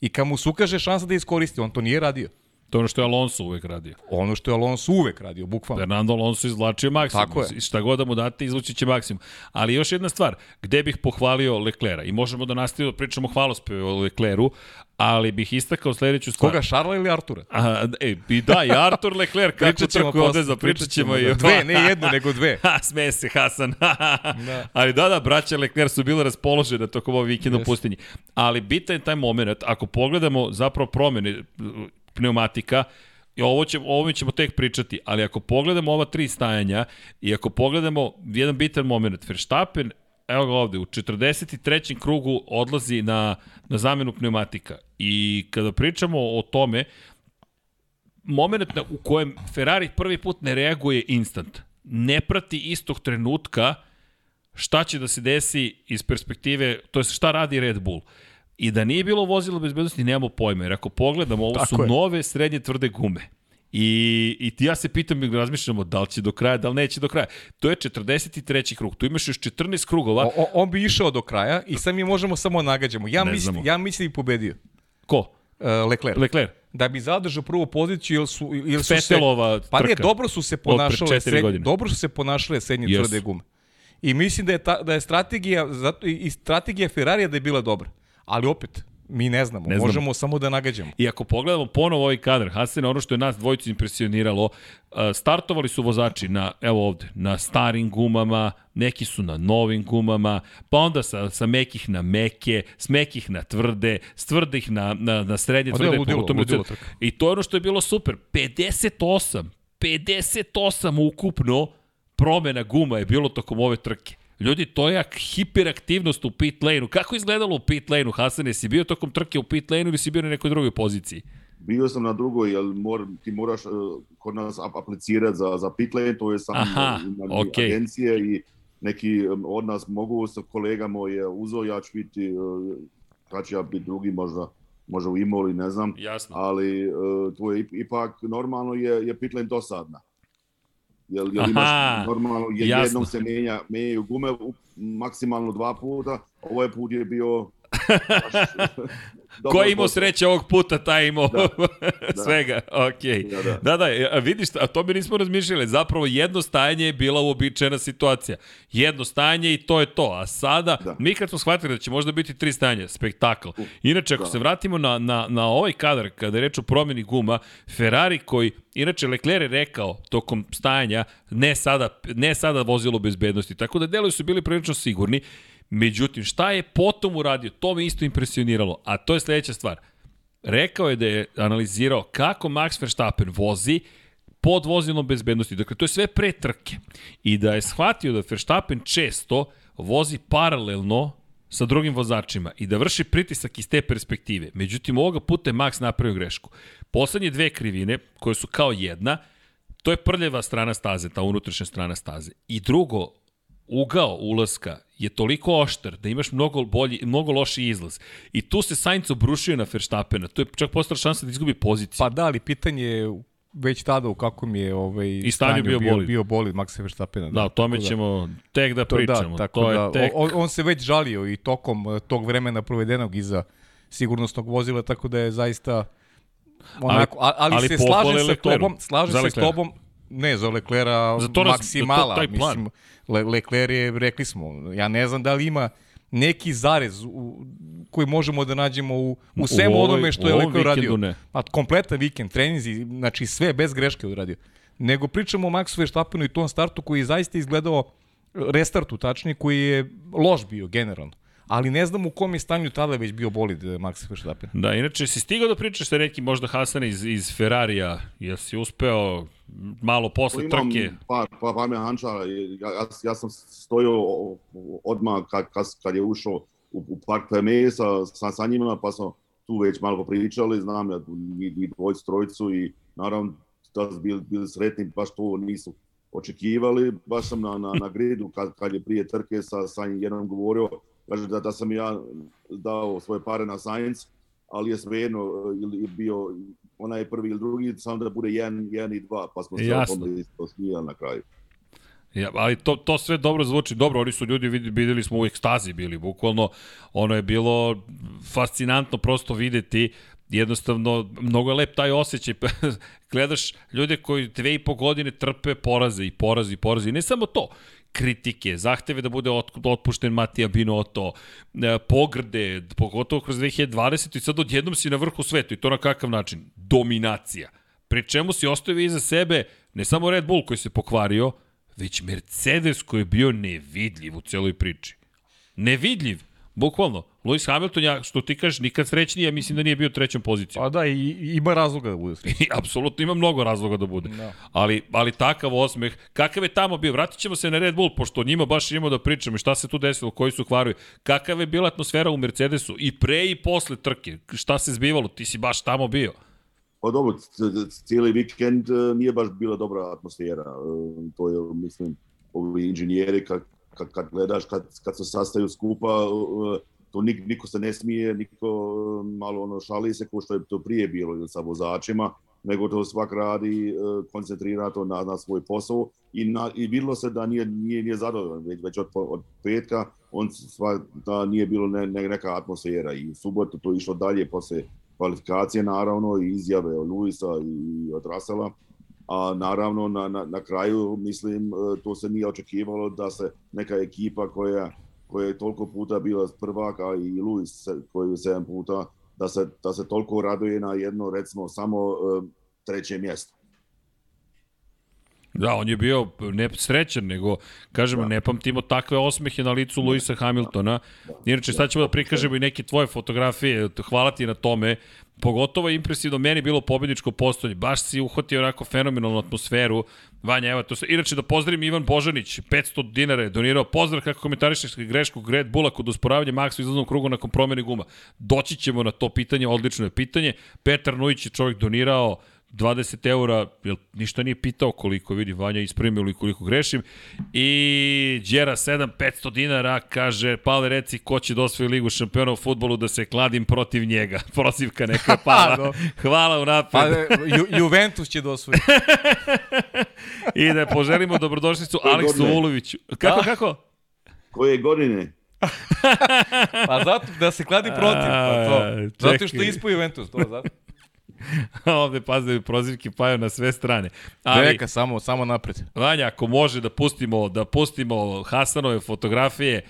I kad mu se ukaže šansa da iskoristi, on to nije radio. To je ono što je Alonso uvek radio. Ono što je Alonso uvek radio, bukvalno. Fernando Alonso izvlačio maksimum. Tako je. Šta god da mu date, izvući će maksimum. Ali još jedna stvar, gde bih pohvalio Leclera? I možemo da nastavimo da pričamo hvalospeve o Lecleru, ali bih istakao sledeću stvar. Koga, Šarla ili Artura? A, e, i da, i Artur Leclerc, kako trku posle, odvezao, pričat ćemo i da. Dve, ne jednu, nego dve. Ha, sme se, Hasan. Da. Ali da, da, braća Leclerc su bile raspoložene tokom ovog vikenda u Jeste. pustinji. Ali bitan je taj moment, ako pogledamo zapravo promene pneumatika, I ovo ćemo, o ovome ćemo tek pričati, ali ako pogledamo ova tri stajanja i ako pogledamo jedan bitan moment, Verstappen, evo ga ovde, u 43. krugu odlazi na, na zamenu pneumatika. I kada pričamo o tome, moment na- u kojem Ferrari prvi put ne reaguje instant, ne prati istog trenutka šta će da se desi iz perspektive, to je šta radi Red Bull. I da nije bilo vozila bezbednosti, nemamo pojma. Jer ako pogledamo, ovo Tako su je. nove srednje tvrde gume. I, I ti ja se pitam i razmišljamo da li će do kraja, da li neće do kraja. To je 43. krug. Tu imaš još 14 krugova. O, o, on bi išao do kraja i sad mi možemo samo nagađamo. Ja, mislim, ja mislim i pobedio Ko? uh, Leclerc. Leclerc. da bi zadržao prvu poziciju jer su jer su se Fetelova pa ne dobro su se ponašale godine. dobro su se ponašale srednje Jesu. tvrde gume. I mislim da je ta, da je strategija i strategija Ferrarija da je bila dobra. Ali opet mi ne znamo, Ne znamo. možemo samo da nagađamo. I ako pogledamo ponovo ovaj kadar, Hasan, ono što je nas dvojicu impresioniralo, uh, startovali su vozači na, evo ovde, na starim gumama, neki su na novim gumama, pa onda sa, sa mekih na meke, s mekih na tvrde, s tvrdih na, na, na srednje tvrde. ludilo, ludilo. I to je ono što je bilo super. 58, 58 ukupno promena guma je bilo tokom ove trke. Ljudi, to je ak- hiperaktivnost u pit lane-u. Kako je izgledalo u pit lane-u, Hasan? Jesi bio tokom trke u pit lane-u ili si bio na nekoj drugoj poziciji? Bio sam na drugoj, jer mor, ti moraš uh, kod nas ap- aplicirati za, za pit lane, to je sam Aha, imali okej. agencije i neki um, od nas mogu sa kolega moj je uzeo, ja ću biti, uh, kad ću ja biti drugi možda, možda u Imoli, ne znam, Jasno. ali uh, to je ip- ipak normalno je, je pit lane dosadna. Jel, jel Aha, imaš normalno, je, jasno. jednom se menja, menjaju gume u, maksimalno dva puta, ovaj put je bio Ko je imao sreće ovog puta, taj imao Da, svega. Okej. Da, da. Da, da, vidiš, a to mi nismo razmišljali. Zapravo jedno stajanje je bila uobičajena situacija. Jedno stajanje i to je to. A sada, Da. mi kad smo shvatili da će možda biti tri stajanja, spektakl. Inače, ako da. se vratimo na, na, na ovaj kadar, kada je reč o promjeni guma, Ferrari koji, inače Leclerc je rekao tokom stajanja, ne sada, ne sada vozilo bezbednosti, tako da delovi su bili prilično sigurni. Međutim, šta je potom uradio, to me isto impresioniralo, a to je sledeća stvar. Rekao je da je analizirao kako Max Verstappen vozi pod vozilom bezbednosti. Dakle, to je sve pre trke. I da je shvatio da Verstappen često vozi paralelno sa drugim vozačima i da vrši pritisak iz te perspektive. Međutim, ovoga puta je Max napravio grešku. Poslednje dve krivine, koje su kao jedna, to je prljeva strana staze, ta unutrašnja strana staze. I drugo, ugao ulaska je toliko oštar da imaš mnogo, bolji, mnogo loši izlaz. I tu se Sainz obrušio na Verstappena. To je čak postala šansa da izgubi poziciju. Pa da, ali pitanje je već tada u kakvom je ovaj I stanju bio bolid. bio bolid Maxa Verstappena. Da, o tome tako ćemo tek da To, pričamo. da, tako to je da, tek... on, on se već žalio i tokom eh, tog vremena provedenog iza sigurnosnog vozila, tako da je zaista onako, ali, ali, ali se slažem sa tobom, slažem Za se s tobom, ne, za Leclera Za to raz- maksimala, za to- taj plan. mislim, Le, Lecler je, rekli smo, ja ne znam da li ima neki zarez u, koji možemo da nađemo u, u svemu ovoj- onome što je u ovom Lecler radio. ne. A kompletan vikend, treninzi, znači sve bez greške odradio. Nego pričamo o Maxu Verstappenu i tom startu koji je zaista izgledao restartu tačnije, koji je loš bio generalno. Ali ne znam u kom je stanju tada već bio bolid eh, Max Verstappen. Da, inače, si stigao da pričaš sa nekim možda Hasana iz, iz Ferrarija, jel si uspeo malo posle Imam trke? par, par, par mehanča, ja, ja, ja sam stojao odmah kad, kad, kad je ušao u, u park PME sa, sa, sa njima, pa smo tu već malo popričali, znam ja i, i dvojicu, trojicu i naravno da su bili, bili sretni, baš to nisu očekivali, baš sam na, na, na gridu kad, kad je prije trke sa, sa jednom govorio, kaže da, da sam ja dao svoje pare na Science, ali je svejedno ili bio onaj prvi ili drugi, samo da bude jedan, jedan i dva, pa smo se opomili na kraju. Ja, ali to, to sve dobro zvuči. Dobro, oni su ljudi, vid- videli smo u ekstazi bili, bukvalno. Ono je bilo fascinantno prosto videti jednostavno, mnogo je lep taj osjećaj. Gledaš ljude koji dve i po godine trpe poraze i poraze i poraze. I ne samo to, kritike, zahteve da bude ot, otpušten Matija Binotto, e, pogrde, pogotovo kroz 2020 i sad odjednom si na vrhu sveta i to na kakav način? Dominacija. Pri čemu si ostavio iza sebe ne samo Red Bull koji se pokvario, već Mercedes koji je bio nevidljiv u celoj priči. Nevidljiv, bukvalno. Lewis Hamilton, ja, što ti kažeš, nikad srećniji, ja mislim da nije bio u trećem poziciji. Pa da, i, i ima razloga da bude srećan. I apsolutno ima mnogo razloga da bude. Da. Ali, ali takav osmeh, kakav je tamo bio? Vratit ćemo se na Red Bull, pošto o njima baš imamo da pričamo i šta se tu desilo, koji su kvarovi. Kakav je bila atmosfera u Mercedesu i pre i posle trke? Šta se zbivalo? Ti si baš tamo bio. Pa dobro, cijeli vikend e, nije baš bila dobra atmosfera. E, To je, mislim, ovi inženjeri, kad, kad, kad gledaš, kad, kad se sastaju skupa, e, to nik, niko se ne smije, niko e, malo ono šali se kao što je to prije bilo sa vozačima, nego to svak radi e, koncentrirato na, na svoj posao i, na, i videlo se da nije, nije, nije zadovoljan, već, već od, od petka on sva, da nije bilo ne, ne, neka atmosfera i u subotu to išlo dalje posle kvalifikacije naravno i izjave od Luisa i od Russella, a naravno na, na, na kraju mislim e, to se nije očekivalo da se neka ekipa koja koja je toliko puta bila prvaka i Luis koji je sedam puta da se, da se toliko raduje na jedno recimo samo e, treće mjesto. Da, on je bio ne srećan, nego, kažemo, Da. ne pamtimo takve osmehe na licu Luisa Hamiltona. Inače, sad ćemo da prikažemo i neke tvoje fotografije, hvala ti na tome. Pogotovo je impresivno meni bilo pobedničko postolje. Baš si uhvatio onako fenomenalnu atmosferu. Vanja, evo, to se... Inače, da pozdravim Ivan Božanić, 500 dinara je donirao. Pozdrav kako komentarišeš grešku Red Bulla kod usporavanja maksa u izlaznom krugu nakon promene guma. Doći ćemo na to pitanje, odlično je pitanje. Petar Nujić je čovjek donirao 20 eura, jel ništa nije pitao koliko vidi Vanja ispremio ili koliko grešim. I Đera 7, 500 dinara, kaže, Pale reci ko će da osvoji ligu šampiona u futbolu da se kladim protiv njega. Prozivka neka pala. Hvala u Pa napred. e, Ju, Juventus će da osvoji. I da poželimo dobrodošlicu Aleksu? Uloviću. Kako, Da. kako? Koje godine? Pa zato da se kladi protiv. Pa to. A, Zato što je ispo Juventus. To, zato. Ovde, pazite, prozivke paju na sve strane. Ali, Neka, samo, samo napred. Vanja, ako može da pustimo, da pustimo Hasanove fotografije,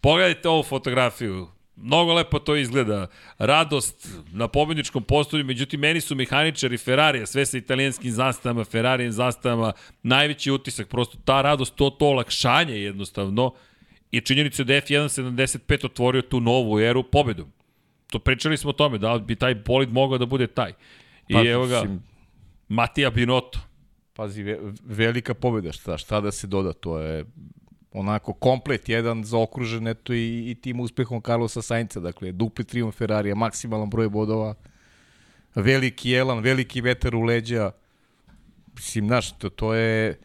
pogledajte ovu fotografiju. Mnogo lepo to izgleda. Radost na pobedničkom postolju, međutim, meni su mehaničari Ferrarija, sve sa italijanskim zastavama, Ferrarijem zastavama, najveći utisak, prosto ta radost, to, to olakšanje jednostavno i činjenica da je F1.75 otvorio tu novu eru pobedom. To pričali smo o tome, da bi taj bolid mogao da bude taj. I Pa, evo ga, mislim, Matija Binotto. Pazi, ve, velika pobjeda, šta, šta da se doda, to je onako komplet jedan zaokružen eto i, i tim uspehom Carlosa Sainca, dakle dupli triumf Ferrarija, maksimalan broj bodova, veliki elan, veliki vetar u leđa, mislim, znaš, to, to je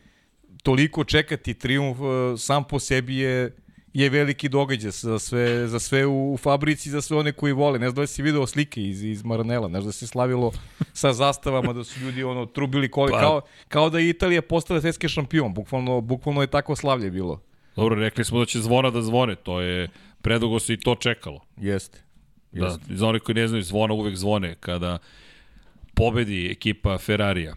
toliko čekati triumf eh, sam po sebi je je veliki događaj za sve, za sve u, u fabrici, za sve one koji vole. Ne znam da si video slike iz, iz Maranela, ne znam da se slavilo sa zastavama, da su ljudi ono trubili kole, Pa- kao, kao da je Italija postala svetski šampion. Bukvalno, bukvalno je tako slavlje bilo. Dobro, rekli smo da će zvona da zvone, to je, predugo se i to čekalo. Jeste. Da, za one koji ne znaju, zvona uvek zvone kada pobedi ekipa Ferrarija.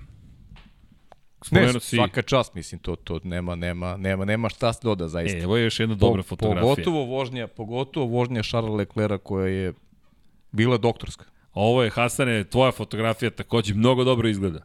Ne, Spomenuo si, svaka čast, mislim, to, to nema, nema, nema, nema šta se doda, zaista. e, evo je još jedna dobra Po- fotografija. Pogotovo vožnja, pogotovo vožnja Charles Leclerca koja je bila doktorska. Ovo je, Hasane, tvoja fotografija takođe mnogo dobro izgleda.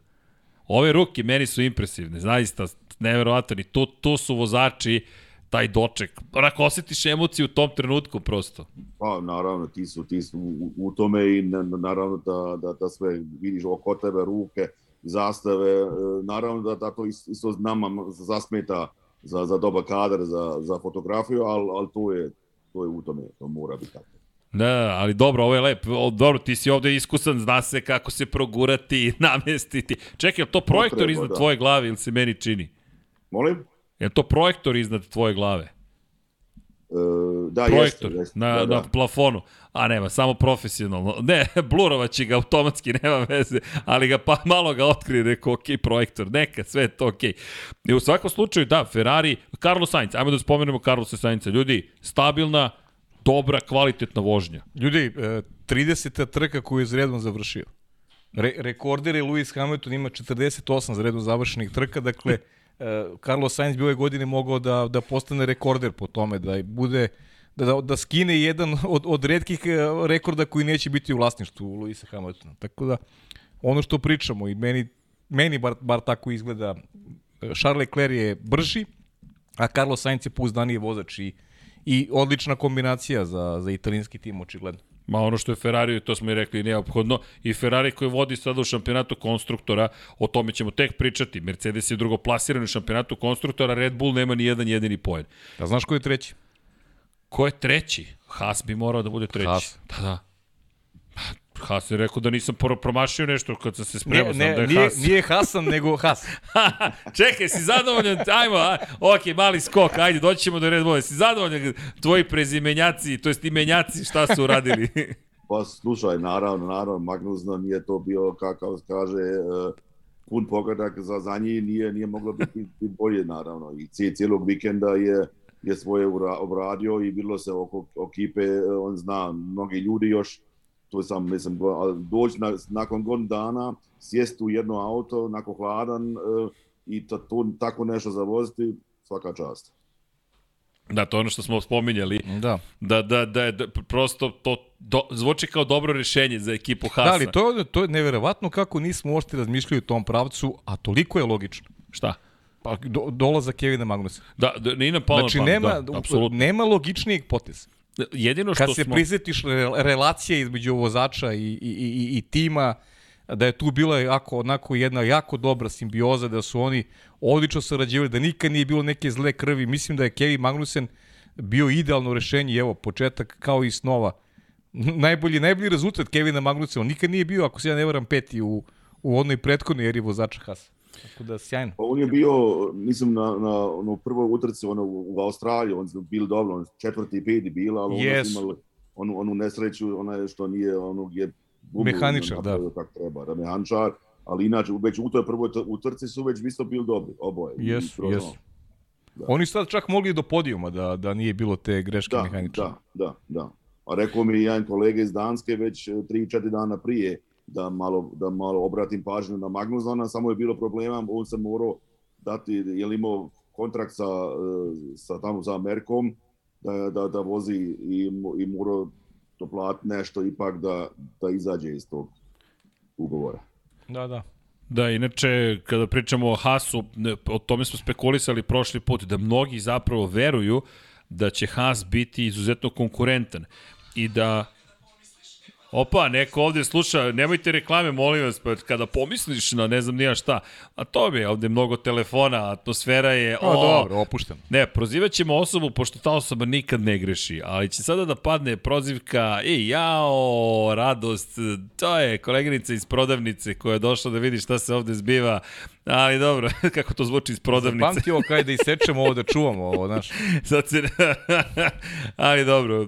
Ove ruke meni su impresivne, zaista neverovatno. I to, to su vozači, taj doček. Onako osjetiš emociju u tom trenutku prosto. Pa naravno, ti su, ti su u, u tome i na, naravno da, da, da sve vidiš oko tebe, ruke, zastave, e, naravno da, to isto nama zasmeta za, za dobar kadar, za, za fotografiju, ali, ali to, je, to je u tome, to mora biti tako. Da, ali dobro, ovo je lep. O, dobro, ti si ovde iskusan, zna se kako se progurati, namestiti. Čekaj, je to projektor iznad da. tvoje glave ili se meni čini? Molim? Je to projektor iznad tvoje glave? E, da, projektor jeste, jeste. na, da, da. na plafonu. A nema, samo profesionalno. Ne, blurovaći ga automatski, nema veze, ali ga pa malo ga otkrije, rekao, ok, projektor, neka, sve je to ok. I u svakom slučaju, da, Ferrari, Carlos Sainz, ajmo da spomenemo Carlos Sainza. Ljudi, stabilna, dobra, kvalitetna vožnja. Ljudi, 30. E, trka koju je zredom završio. Re, rekorder je Lewis Hamilton, ima 48 zredom završenih trka, dakle, Carlos Sainz bi ove godine mogao da, da postane rekorder po tome, da bude da, da, da skine jedan od, od redkih e, rekorda koji neće biti u vlasništvu Luisa Hamiltona. Tako da, ono što pričamo i meni, meni bar, bar tako izgleda, Charles Leclerc je brži, a Carlos Sainz je pouzdaniji vozač i i odlična kombinacija za, za italijanski tim, očigledno. Ma ono što je Ferrari, to smo i rekli, neophodno. I Ferrari koji vodi sada u šampionatu konstruktora, o tome ćemo tek pričati. Mercedes je drugo plasiran u šampionatu konstruktora, Red Bull nema ni jedan jedini poen. Da znaš ko je treći? Ko je treći? Haas bi morao da bude treći. Haas. Da, da. Haas je rekao da nisam promašio nešto kad sam se spremao, ne, ne, da je nije, Haas. Nije Hasan, nego Haas. Čekaj, si zadovoljan? Ajmo, a, ok, mali skok, ajde, doći ćemo do Red Bulla. Si zadovoljan tvoji prezimenjaci, to jest imenjaci, šta su uradili? pa slušaj, naravno, naravno, Magnusno nije to bio, kakav kaže, uh, pun pogodak za, za njih, nije, nije moglo biti, biti bolje, naravno. I cijelog vikenda je je svoje obradio i bilo se oko ekipe, on zna mnogi ljudi još, to sam, mislim, doći na, nakon godinu dana, sjesti u jedno auto, nakon hladan e, i to, to, tako nešto zavoziti, svaka čast. Da, to je ono što smo spominjali. Da. Da, da, da, da prosto to do, zvuči kao dobro rešenje za ekipu Hasa. Da, ali to, to je neverovatno kako nismo uopšte razmišljali u tom pravcu, a toliko je logično. Šta? Pa do, dolaza Kevina Magnusa. Da, da nije nam palo znači, na nema, da, apsolutno. nema logičnijeg poteza. Jedino što Kad se smo... prisjetiš relacije između vozača i, i, i, i tima, da je tu bila jako, onako jedna jako dobra simbioza, da su oni odlično sarađivali, da nikad nije bilo neke zle krvi. Mislim da je Kevin Magnussen bio idealno rešenje, evo, početak kao i snova. Najbolji, najbolji rezultat Kevina Magnussena, nikad nije bio, ako se ja ne varam, peti u, u onoj prethodnoj eri vozača Hasa. Tako da, sjajno. Pa on je bio, mislim, na, na ono, prvoj utrci ono, u, Australiji, on je bil dobro, on četvrti i peti bila, ali yes. on imali onu, onu nesreću, ona što nije, ono, je gubu, mehaničar, da. Tako treba, da mehaničar, ali inače, već u toj prvoj utrci su već isto bili dobri, oboje. Jesu, jesu. Da. Oni sad čak mogli do podijuma da, da nije bilo te greške da, mehaničara. Da, da, da. A rekao mi jedan kolega iz Danske već 3-4 dana prije, da malo, da malo obratim pažnju na Magnusona, samo je bilo problema, on se morao dati, je li imao kontrakt sa, e, sa tamo sa Amerikom, da, da, da vozi i, i morao to platiti nešto ipak da, da izađe iz tog ugovora. Da, da. Da, inače, kada pričamo o Hasu, o tome smo spekulisali prošli put, da mnogi zapravo veruju da će Has biti izuzetno konkurentan i da Opa, neko ovde sluša, nemojte reklame, molim vas, pa kada pomisliš na ne znam nija šta, a to je ovde mnogo telefona, atmosfera je... O, o dobro, opušteno. Ne, prozivat ćemo osobu, pošto ta osoba nikad ne greši, ali će sada da padne prozivka, ej, jao, radost, to je koleginica iz prodavnice koja je došla da vidi šta se ovde zbiva, Ali dobro, kako to zvuči iz prodavnice. Zapamtio kaj da isečemo ovo, da čuvamo ovo, znaš. Sad se... Ali dobro.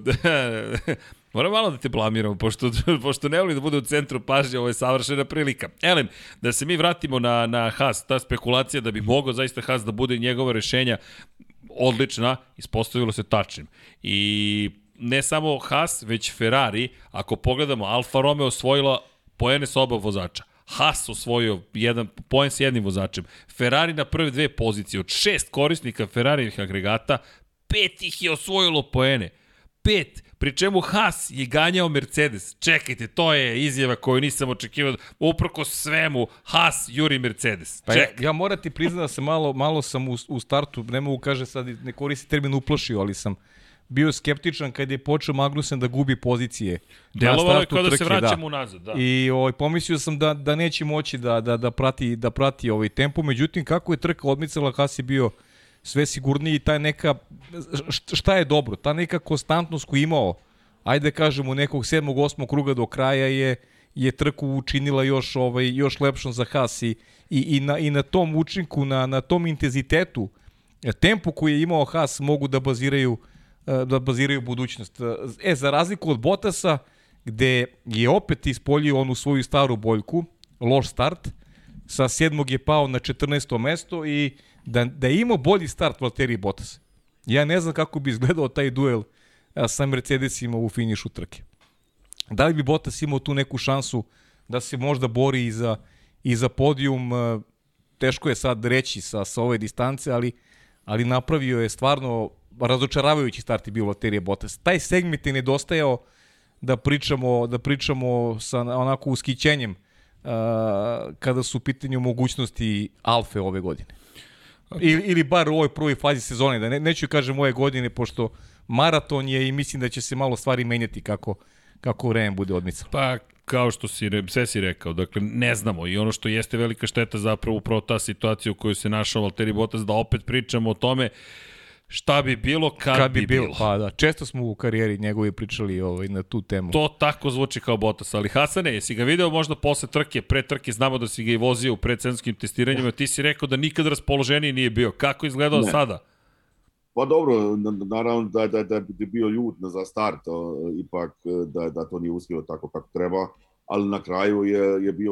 Moram malo da te blamiramo, pošto, pošto ne volim da bude u centru pažnje, ovo je savršena prilika. Elem, da se mi vratimo na, na Haas, ta spekulacija da bi mogao zaista Haas da bude njegova rešenja odlična, ispostavilo se tačnim. I ne samo Haas, već Ferrari, ako pogledamo, Alfa Romeo osvojila poene sa oba vozača. Haas osvojio jedan poen sa jednim vozačem. Ferrari na prve dve pozicije. Od šest korisnika Ferrarijih agregata, pet ih je osvojilo poene. Pet pri čemu Haas je ganjao Mercedes. Čekajte, to je izjava koju nisam očekivao. Uprko svemu, Haas juri Mercedes. Pa ja, Čekaj. ja moram ti priznati da se malo, malo sam u, u startu, ne mogu kaže sad, ne koristi termin uplašio, ali sam bio skeptičan kad je počeo Magnussen da gubi pozicije. Delovalo je kao da se trke, vraćamo unazad. Da. I ovaj, pomislio sam da, da neće moći da, da, da prati, da prati ovaj tempo, međutim kako je trka odmicala, Haas je bio sve sigurniji taj neka, št- šta je dobro, ta neka konstantnost koju imao, ajde da kažemo nekog sedmog, osmog kruga do kraja je je trku učinila još ovaj još lepšom za Haas i, i, i, na, i na tom učinku, na, na tom intenzitetu, e, tempu koji je imao Haas mogu da baziraju e, da baziraju budućnost. E, za razliku od Botasa, gde je opet ispoljio onu svoju staru boljku, loš start, sa sedmog je pao na 14. mesto i da, da je imao bolji start Valtteri Bottas. Ja ne znam kako bi izgledao taj duel sa Mercedesima u finišu trke. Da li bi Bottas imao tu neku šansu da se možda bori i za, i za podijum, teško je sad reći sa, sa ove distance, ali, ali napravio je stvarno razočaravajući start i bio Valtteri Bottas. Taj segment je nedostajao da pričamo, da pričamo sa onako uskićenjem uh, kada su u pitanju mogućnosti Alfe ove godine. Ili, ili bar u ovoj prvoj fazi sezone, da ne, neću kažem ove godine, pošto maraton je i mislim da će se malo stvari menjati kako, kako vreme bude odmicalo. Pa, kao što si, sve si rekao, dakle, ne znamo i ono što jeste velika šteta zapravo upravo ta situacija u kojoj se našao Valtteri Bottas, da opet pričamo o tome šta bi bilo kad, Kad bi bilo, pa da, često smo u karijeri njegovi pričali ovaj, na tu temu. To tako zvuči kao Bottas, ali Hasane, jesi ga video možda posle trke, pre trke, znamo da si ga i vozio u predsenskim testiranjima, ti si rekao da nikad raspoloženiji nije bio. Kako je izgledao Ne. sada? Pa dobro, na- na- naravno da, da, da bi bio ljut za start, o, ipak da, da to nije uspjelo tako kako treba, ali na kraju je, je bio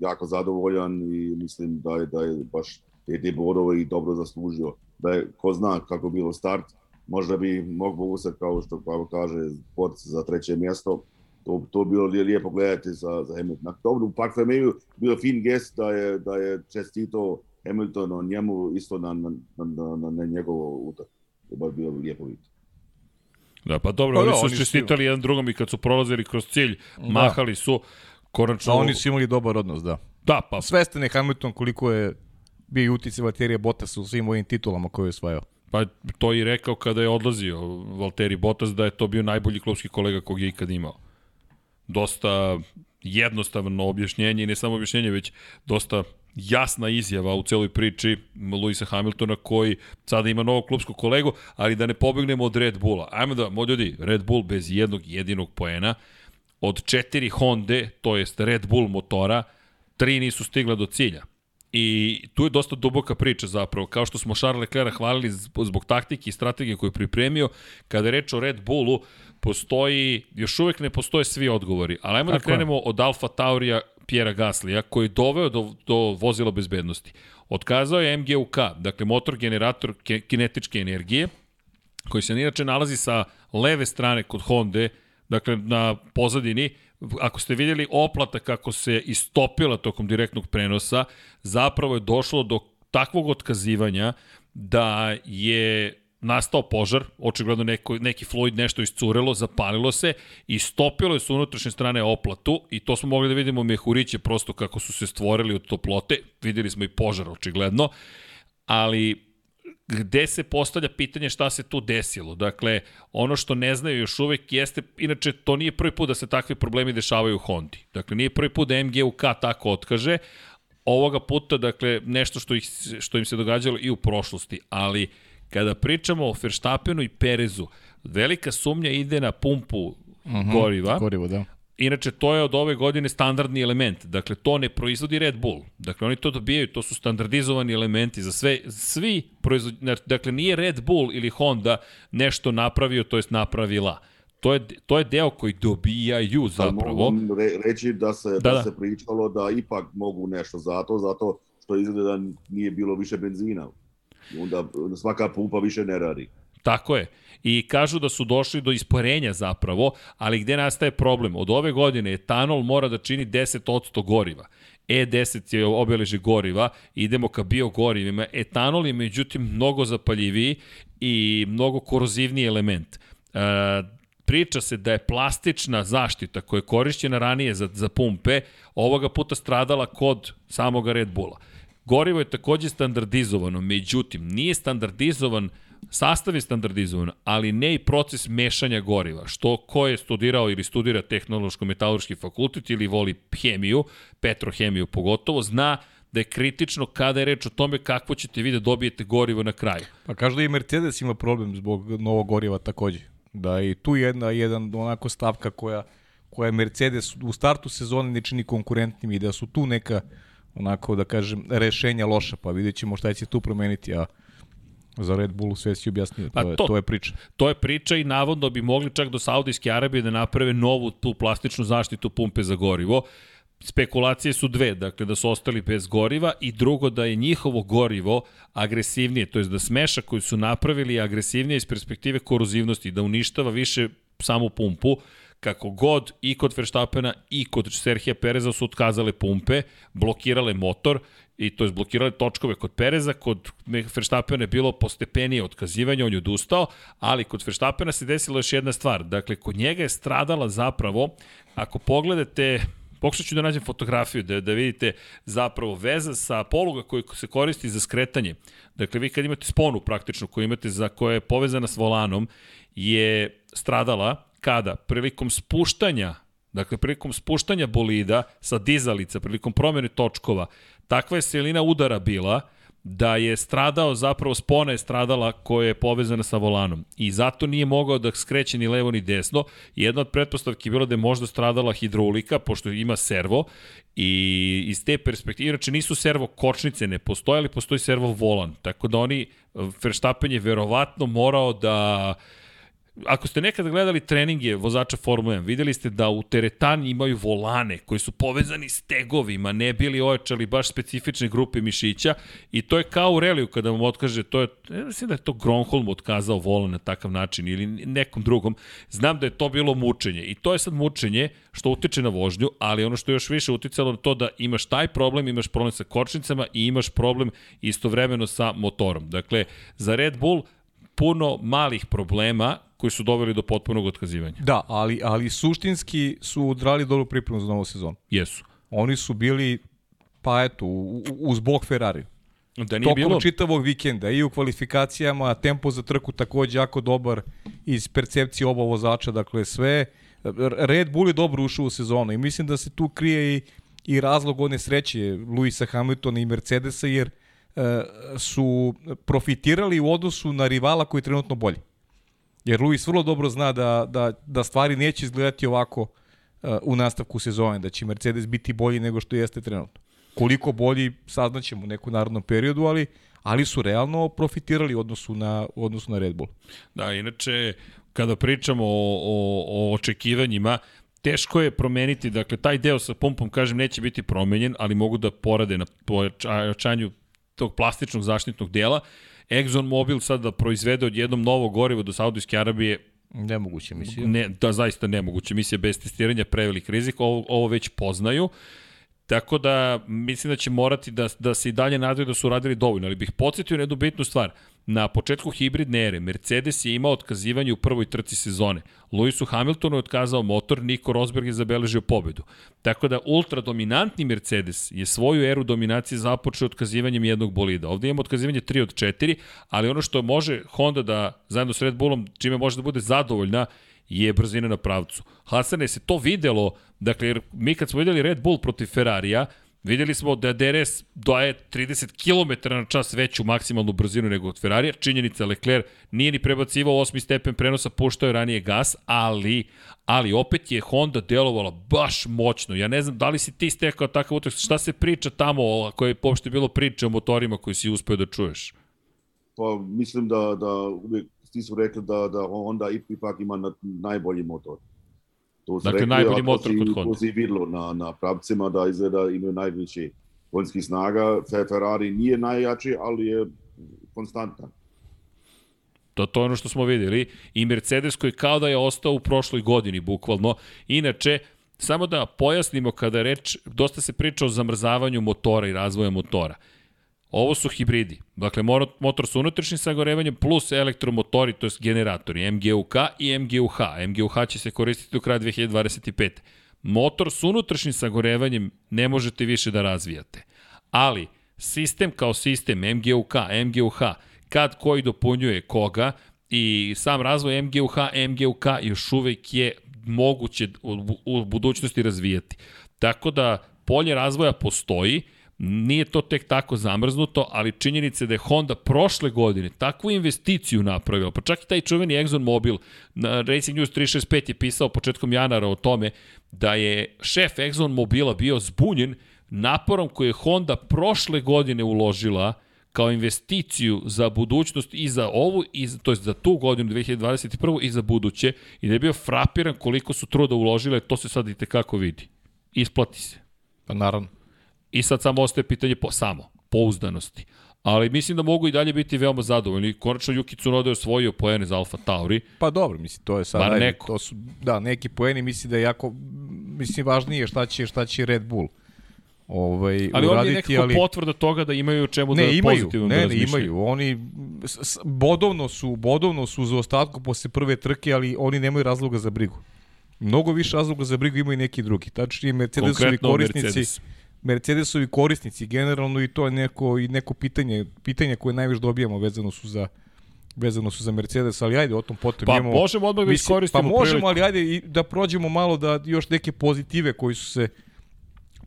jako zadovoljan i mislim da je, da je baš te, te bodove i dobro zaslužio. Da je, ko zna kako bilo start, možda bi mogu uzeti kao što Pavel kaže, pod za treće mjesto, to, to bi bilo lijepo gledati za, za Hamilton. Dobro, u Park Fermeju bio fin gest da je, da je čestito Hamilton on njemu isto na, na, na, na, na njegovo utak. To baš bilo lijepo vidjeti. Da, pa dobro, Pa oni da, su oni su- čestitali jedan drugom i kad su prolazili kroz cilj, mahali su konačno... Da, oni su imali dobar odnos, da. Da, pa Svestan je Hamilton koliko je bio i utice Valterija Bottas u svim ovim titulama koje je osvajao. Pa to je i rekao kada je odlazio Valtteri Bottas da je to bio najbolji klubski kolega kog je ikad imao. Dosta jednostavno objašnjenje i ne samo objašnjenje, već dosta jasna izjava u celoj priči Luisa Hamiltona koji sada ima novog klubskog kolegu, ali da ne pobegnemo od Red Bulla. Ajmo da, moj ljudi, Red Bull bez jednog jedinog poena, od četiri Honda, to jest Red Bull motora, tri nisu stigle do cilja. I tu je dosta duboka priča zapravo. Kao što smo Charles Leclerc hvalili zbog, taktike i strategije koju je pripremio, kada je reč o Red Bullu, postoji, još uvek ne postoje svi odgovori. Ali ajmo da Tako je. krenemo od Alfa Taurija Pjera Gaslija, koji je doveo do, do vozila bezbednosti. Otkazao je MGUK, dakle motor generator ke, kinetičke energije, koji se inače nalazi sa leve strane kod Honda, dakle na pozadini, ako ste vidjeli oplata kako se istopila tokom direktnog prenosa, zapravo je došlo do takvog otkazivanja da je nastao požar, očigledno neko, neki fluid nešto iscurelo, zapalilo se i stopilo je s unutrašnje strane oplatu i to smo mogli da vidimo mehuriće prosto kako su se stvorili od toplote, videli smo i požar očigledno, ali gde se postavlja pitanje šta se tu desilo. Dakle, ono što ne znaju još uvek jeste, inače to nije prvi put da se takvi problemi dešavaju u Hondi. Dakle, nije prvi put da MGUK tako otkaže, ovoga puta, dakle, nešto što, ih, što im se događalo i u prošlosti, ali kada pričamo o Verstappenu i Perezu, velika sumnja ide na pumpu mm -hmm. goriva, Gorivo, da. Inače, to je od ove godine standardni element. Dakle, to ne proizvodi Red Bull. Dakle, oni to dobijaju, to su standardizovani elementi za sve, svi proizvodi, dakle, nije Red Bull ili Honda nešto napravio, to jest napravila. To je, to je deo koji dobijaju zapravo. Ali mogu re, reći da se, da, Da, da, da. se pričalo da ipak mogu nešto zato, zato što izgleda nije bilo više benzina. Onda svaka pumpa više ne radi. Tako je. I kažu da su došli do isporenja zapravo, ali gde nastaje problem? Od ove godine etanol mora da čini 10% goriva. E10 je obeleže goriva, idemo ka biogorivima. Etanol je međutim mnogo zapaljiviji i mnogo korozivniji element. E, priča se da je plastična zaštita koja je korišćena ranije za, za pumpe, ovoga puta stradala kod samoga Red Bulla. Gorivo je takođe standardizovano, međutim, nije standardizovan Sastav je standardizovan, ali ne i proces mešanja goriva, što ko je studirao ili studira tehnološko-metalurški fakultet ili voli hemiju, petrohemiju pogotovo, zna da je kritično kada je reč o tome kakvo ćete vi da dobijete gorivo na kraju. Pa kažu da i Mercedes ima problem zbog novog goriva takođe. Da i tu jedna, jedan onako stavka koja, koja Mercedes u startu sezone ne čini konkurentnim i da su tu neka onako da kažem rešenja loša, pa vidjet ćemo šta će tu promeniti, a za Red Bull sve si objasnio, pa to, je, to, to je priča. To je priča i navodno bi mogli čak do Saudijske Arabije da naprave novu tu plastičnu zaštitu pumpe za gorivo. Spekulacije su dve, dakle da su ostali bez goriva i drugo da je njihovo gorivo agresivnije, to je da smeša koji su napravili agresivnije iz perspektive korozivnosti, da uništava više samu pumpu, kako god i kod Verstappena i kod Serhija Pereza su otkazale pumpe, blokirale motor i to je blokirale točkove kod Pereza, kod Verstappena je bilo postepenije otkazivanje, on je odustao, ali kod Verstappena se desila još jedna stvar. Dakle, kod njega je stradala zapravo, ako pogledate Pokušat ću da nađem fotografiju da, da vidite zapravo veza sa poluga koji se koristi za skretanje. Dakle, vi kad imate sponu praktično koju imate za koja je povezana s volanom je stradala kada? Prilikom spuštanja Dakle, prilikom spuštanja bolida sa dizalica, prilikom promjene točkova, takva je silina udara bila da je stradao, zapravo spona je stradala koja je povezana sa volanom. I zato nije mogao da skreće ni levo ni desno. Jedna od pretpostavki je bila da je možda stradala hidraulika, pošto ima servo. I iz te perspektive, inače nisu servo kočnice, ne postoje, ali postoji servo volan. Tako da oni, Verstappen je verovatno morao da ako ste nekada gledali treninge vozača Formule 1, videli ste da u teretani imaju volane koji su povezani s tegovima, ne bili ojačali baš specifične grupe mišića i to je kao u reliju kada vam otkaže, to je, ne mislim da je to Gronholm otkazao volan na takav način ili nekom drugom, znam da je to bilo mučenje i to je sad mučenje što utiče na vožnju, ali ono što je još više uticalo na to da imaš taj problem, imaš problem sa kočnicama i imaš problem istovremeno sa motorom. Dakle, za Red Bull puno malih problema koji su doveli do potpunog otkazivanja. Da, ali, ali suštinski su odrali dobru pripremu za novu sezonu. Jesu. Oni su bili, pa eto, uz bok Ferrari. Da nije Tokom bilo... čitavog vikenda i u kvalifikacijama, tempo za trku takođe jako dobar iz percepcije oba vozača, dakle sve. Red Bull je dobro ušao u sezonu i mislim da se tu krije i, i razlog one sreće Luisa Hamiltona i Mercedesa, jer e, su profitirali u odnosu na rivala koji je trenutno bolji. Jer Luis vrlo dobro zna da, da, da stvari neće izgledati ovako uh, u nastavku sezone, da će Mercedes biti bolji nego što jeste trenutno. Koliko bolji saznaćemo u neku narodnom periodu, ali ali su realno profitirali u odnosu na, u odnosu na Red Bull. Da, inače, kada pričamo o, o, o očekivanjima, teško je promeniti, dakle, taj deo sa pumpom, kažem, neće biti promenjen, ali mogu da porade na pojačanju tog plastičnog zaštitnog dela. Exxon Mobil sad da proizvede odjednom novo gorivo do Saudijske Arabije Nemoguće misija. Ne, da, zaista nemoguće misija bez testiranja, prevelik rizik, ovo, ovo već poznaju. Tako da mislim da će morati da, da se i dalje nadaju da su radili dovoljno, ali bih podsjetio na jednu bitnu stvar. Na početku hibridne ere Mercedes je imao otkazivanje u prvoj trci sezone. Lewisu Hamiltonu je otkazao motor, Nico Rosberg je zabeležio pobedu. Tako da ultra dominantni Mercedes je svoju eru dominacije započeo otkazivanjem jednog bolida. Ovde imamo otkazivanje 3 od 4, ali ono što može Honda da zajedno s Red Bullom, čime može da bude zadovoljna, je brzina na pravcu. Hasane, se to videlo, dakle, jer mi kad smo videli Red Bull protiv Ferrarija, Videli smo da DRS daje 30 km na čas veću maksimalnu brzinu nego od Ferrarija. Činjenica Leclerc nije ni prebacivao osmi stepen prenosa, puštao je ranije gas, ali, ali opet je Honda delovala baš moćno. Ja ne znam da li si ti stekao takav utak, šta se priča tamo, ako je uopšte bilo priče o motorima koji si uspeo da čuješ? Pa mislim da, da uvijek ti su rekli da, da Honda ipak ima na, najbolji motor. To dakle, rekli, najbolji motor kod Honda. To si videlo na, na pravcima da izgleda imaju najveći konjskih snaga. Ferrari nije najjači, ali je konstantan. To, to je ono što smo videli. I Mercedes koji kao da je ostao u prošloj godini, bukvalno. Inače, samo da pojasnimo kada reč, dosta se priča o zamrzavanju motora i razvoja motora. Ovo su hibridi. Dakle, motor sa unutrašnjim sagorevanjem plus elektromotori, to je generatori MGUK i MGUH. MGUH će se koristiti do kraja 2025. Motor s unutrašnjim sagorevanjem ne možete više da razvijate. Ali, sistem kao sistem MGUK, MGUH, kad koji dopunjuje koga i sam razvoj MGUH, MGUK još uvek je moguće u, u budućnosti razvijati. Tako da polje razvoja postoji, Nije to tek tako zamrznuto, ali činjenica je da je Honda prošle godine takvu investiciju napravila, pa čak i taj čuveni Exxon Mobil, na Racing News 365 je pisao početkom janara o tome da je šef Exxon Mobila bio zbunjen naporom koje je Honda prošle godine uložila kao investiciju za budućnost i za ovu, i za, to je za tu godinu 2021. i za buduće, i da je bio frapiran koliko su truda uložile, to se sad i tekako vidi. Isplati se. Pa naravno. I sad samo ostaje pitanje po, samo, pouzdanosti. Ali mislim da mogu i dalje biti veoma zadovoljni. Konačno Yuki Tsunoda je osvojio poene za Alfa Tauri. Pa dobro, mislim, to je sad... Bar neko. To su, da, neki poeni, mislim da je jako, mislim, važnije šta će, šta će Red Bull ovaj, Ali on je uraditi, nekako ali... potvrda toga da imaju o čemu da Ne, imaju, pozitivno da ne, ne, razmišljaju. imaju. Oni s, s, bodovno su, bodovno su za ostatku posle prve trke, ali oni nemaju razloga za brigu. Mnogo više razloga za brigu imaju neki drugi. Tačnije, Mercedesovi Konkretno korisnici, Mercedes. Mercedesovi korisnici generalno i to je neko i neko pitanje, pitanje koje najviše dobijamo vezano su za vezano su za Mercedes, ali ajde o tom potom Pa imamo. možemo odmah da iskoristimo Pa možemo, priliku. ali ajde i da prođemo malo da još neke pozitive koji su se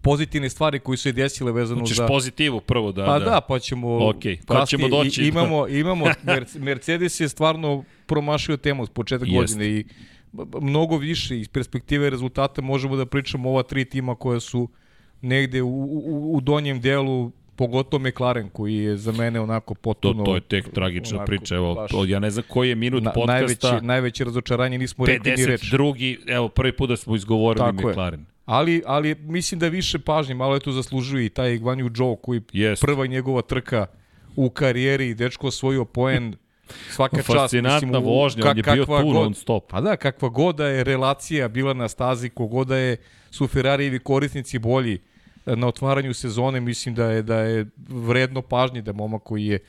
pozitivne stvari koji su se desile vezano Hoćeš za pozitivu prvo da... Pa da, pa ćemo Okej, kad kasnije. ćemo doći I, imamo imamo Merc- Mercedes je stvarno promašio temu od početka Jeste. godine i mnogo više iz perspektive rezultata možemo da pričamo ova tri tima koja su negde u, u, u donjem delu pogotovo McLaren koji je za mene onako To, potpuno to je tek tragična onako, priča. Evo, baš to, ja ne znam koji je minut na, podcasta. najveće, najveće razočaranje nismo rekli ni reč. 52. Evo, prvi put da smo izgovorili Tako je. McLaren. Ali, ali mislim da više pažnje, malo je tu zaslužuje i taj Guanyu Zhou koji Jest. prva njegova trka u karijeri, dečko osvojio poen, svaka čast. Fascinantna mislim, vožnja, on je bio tu god- non stop. Pa da, kakva god da je relacija bila na stazi, kogoda je su Ferrarijevi korisnici bolji na otvaranju sezone, mislim da je da je vredno pažnje da momak koji je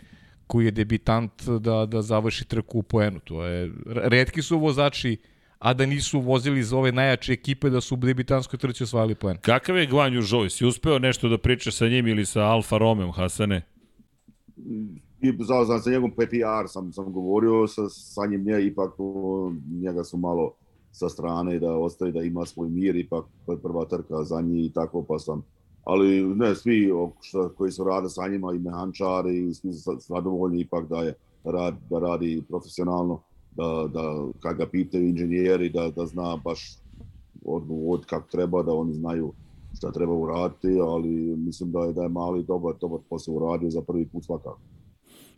koji je debitant da da završi trku u poenu. To je retki su vozači a da nisu vozili za ove najjače ekipe da su u debitanskoj trci osvajali poen. Kakav je Gvanju Žoj? Si uspeo nešto da pričaš sa njim ili sa Alfa Romeom, Hasane? I za, za, za njegov PPR sam, sam govorio sa, sa njim, nje, ipak o, njega su malo sa strane da ostaje da ima svoj mir, ipak to je prva trka za njih i tako, pa sam ali ne, svi šta, koji su rade sa njima i mehančari i svi su zadovoljni ipak da je da radi, da radi profesionalno, da, da kad ga pitaju inženjeri da, da zna baš odgovor kako treba, da oni znaju šta treba uraditi, ali mislim da je da je mali dobar, dobar posao uradio za prvi put svakako.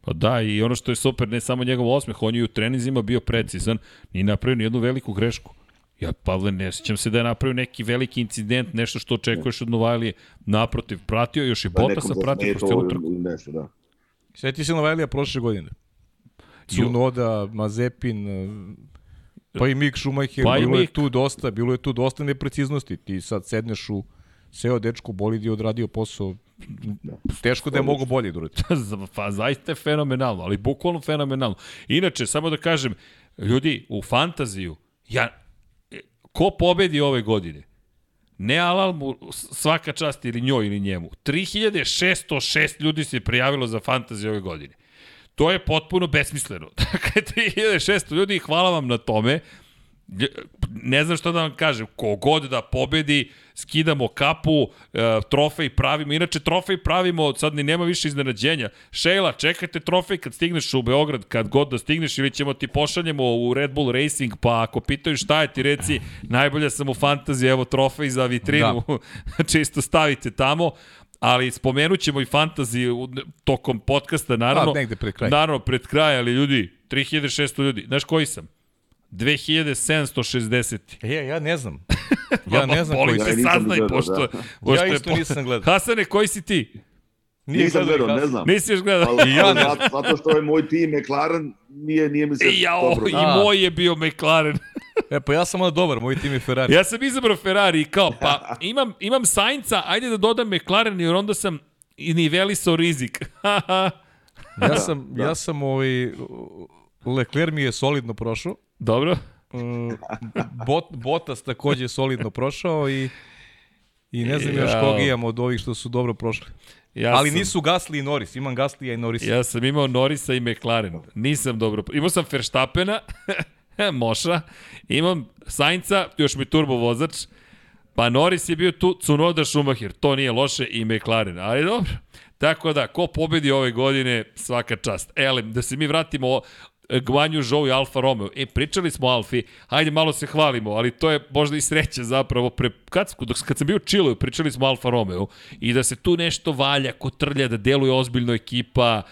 Pa da, i ono što je super, ne samo njegov osmeh, on je u treninzima bio precizan, ni napravio jednu veliku grešku. Ja, Pavle, ne sjećam se da je napravio neki veliki incident, nešto što očekuješ od Novajlije. Naprotiv, pratio još i Da Bottasa, nekom pratio kroz cijelu trku. nešto, da. Sjeti se Novajlija prošle godine. Cunoda, Mazepin, pa i Mick Schumacher, Pa pa i bilo je tu dosta, bilo je tu dosta nepreciznosti. Ti sad sedneš u seo dečko bolid i odradio posao. Teško da je mogo bolje da uradi. pa zaista je fenomenalno, ali bukvalno fenomenalno. Inače, samo da kažem, ljudi, u fantaziju, ja, ko pobedi ove godine? Ne Alal mu svaka čast ili njoj ili njemu. 3606 ljudi se prijavilo za fantaziju ove godine. To je potpuno besmisleno. Dakle, 3600 ljudi hvala vam na tome. Ne znam šta da vam kažem, kogod da pobedi, skidamo kapu, e, trofej pravimo, inače trofej pravimo, sad ni nema više iznenađenja. Šejla, čekajte trofej kad stigneš u Beograd, kad god da stigneš ili ćemo ti pošaljemo u Red Bull Racing, pa ako pitaju šta je ti reci, najbolja sam u fantaziji, evo trofej za vitrinu, da. čisto stavite tamo. Ali spomenut ćemo i fantaziju tokom podcasta, naravno. A, negde pred kraj. Naravno, pred kraj, ali ljudi, 3600 ljudi. Znaš koji sam? 2760. E, ja ne znam. Ja ne znam koji nisam saznaj, gledao, pošto, da. pošto Ja isto nisam gledao. Hasane, koji si ti? Nije Nisam gledao ne znam. Nisi još gledao? Ali, I ja ne. zato, zato što je moj tim McLaren, nije, nije mi se ja, dobro. i A. moj je bio McLaren. E, pa ja sam onda dobar, moj tim je Ferrari. ja sam izabrao Ferrari i kao, pa imam, imam Sainca, ajde da dodam McLaren, jer onda sam i nivelisao rizik. Ja sam, da, ja sam ovaj, Leclerc mi je solidno prošao. Dobro. Mm, Bot, Botas takođe je solidno prošao i i ne znam ja, još koga imam od ovih što su dobro prošli. Ja Ali sam, nisu Gasly i Norris, imam Gasly i Norris. Ja sam imao Norrisa i McLaren. Nisam dobro. Imao sam Verstappena, Moša, imam Sainca, još mi turbo vozač, pa Norris je bio tu, Cunoda Schumacher, to nije loše i McLaren, ali dobro. Tako da, ko pobedi ove godine, svaka čast. Ele, da se mi vratimo Gvanju Zhou i Alfa Romeo. E, pričali smo o Alfi, hajde malo se hvalimo, ali to je možda i sreća zapravo. Pre, kad, dok, kad sam bio u Čilu, pričali smo o Alfa Romeo i da se tu nešto valja, kotrlja, da deluje ozbiljno ekipa,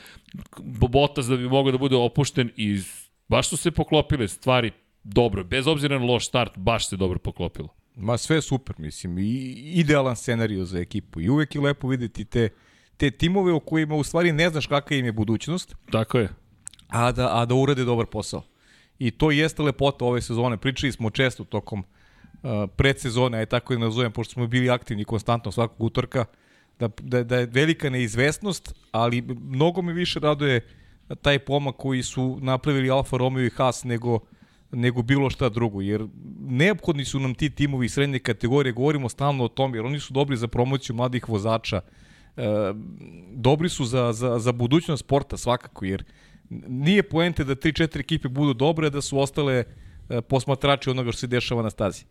Botas da bi mogao da bude opušten i baš su se poklopile stvari dobro. Bez obzira na loš start, baš se dobro poklopilo. Ma sve super, mislim. I idealan scenariju za ekipu. I uvek je lepo videti te, te timove u kojima u stvari ne znaš kakva im je budućnost. Tako je a da, a da urade dobar posao. I to jeste lepota ove sezone. Pričali smo često tokom uh, predsezone, aj tako da nazovem, pošto smo bili aktivni konstantno svakog utorka, da, da, da je velika neizvesnost, ali mnogo mi više raduje taj pomak koji su napravili Alfa Romeo i Haas nego, nego bilo šta drugo, jer neophodni su nam ti timovi srednje kategorije, govorimo stalno o tom, jer oni su dobri za promociju mladih vozača, e, dobri su za, za, za budućnost sporta svakako, jer nije poente da 3-4 ekipe budu dobre, da su ostale e, posmatrači onoga što se dešava na stazi.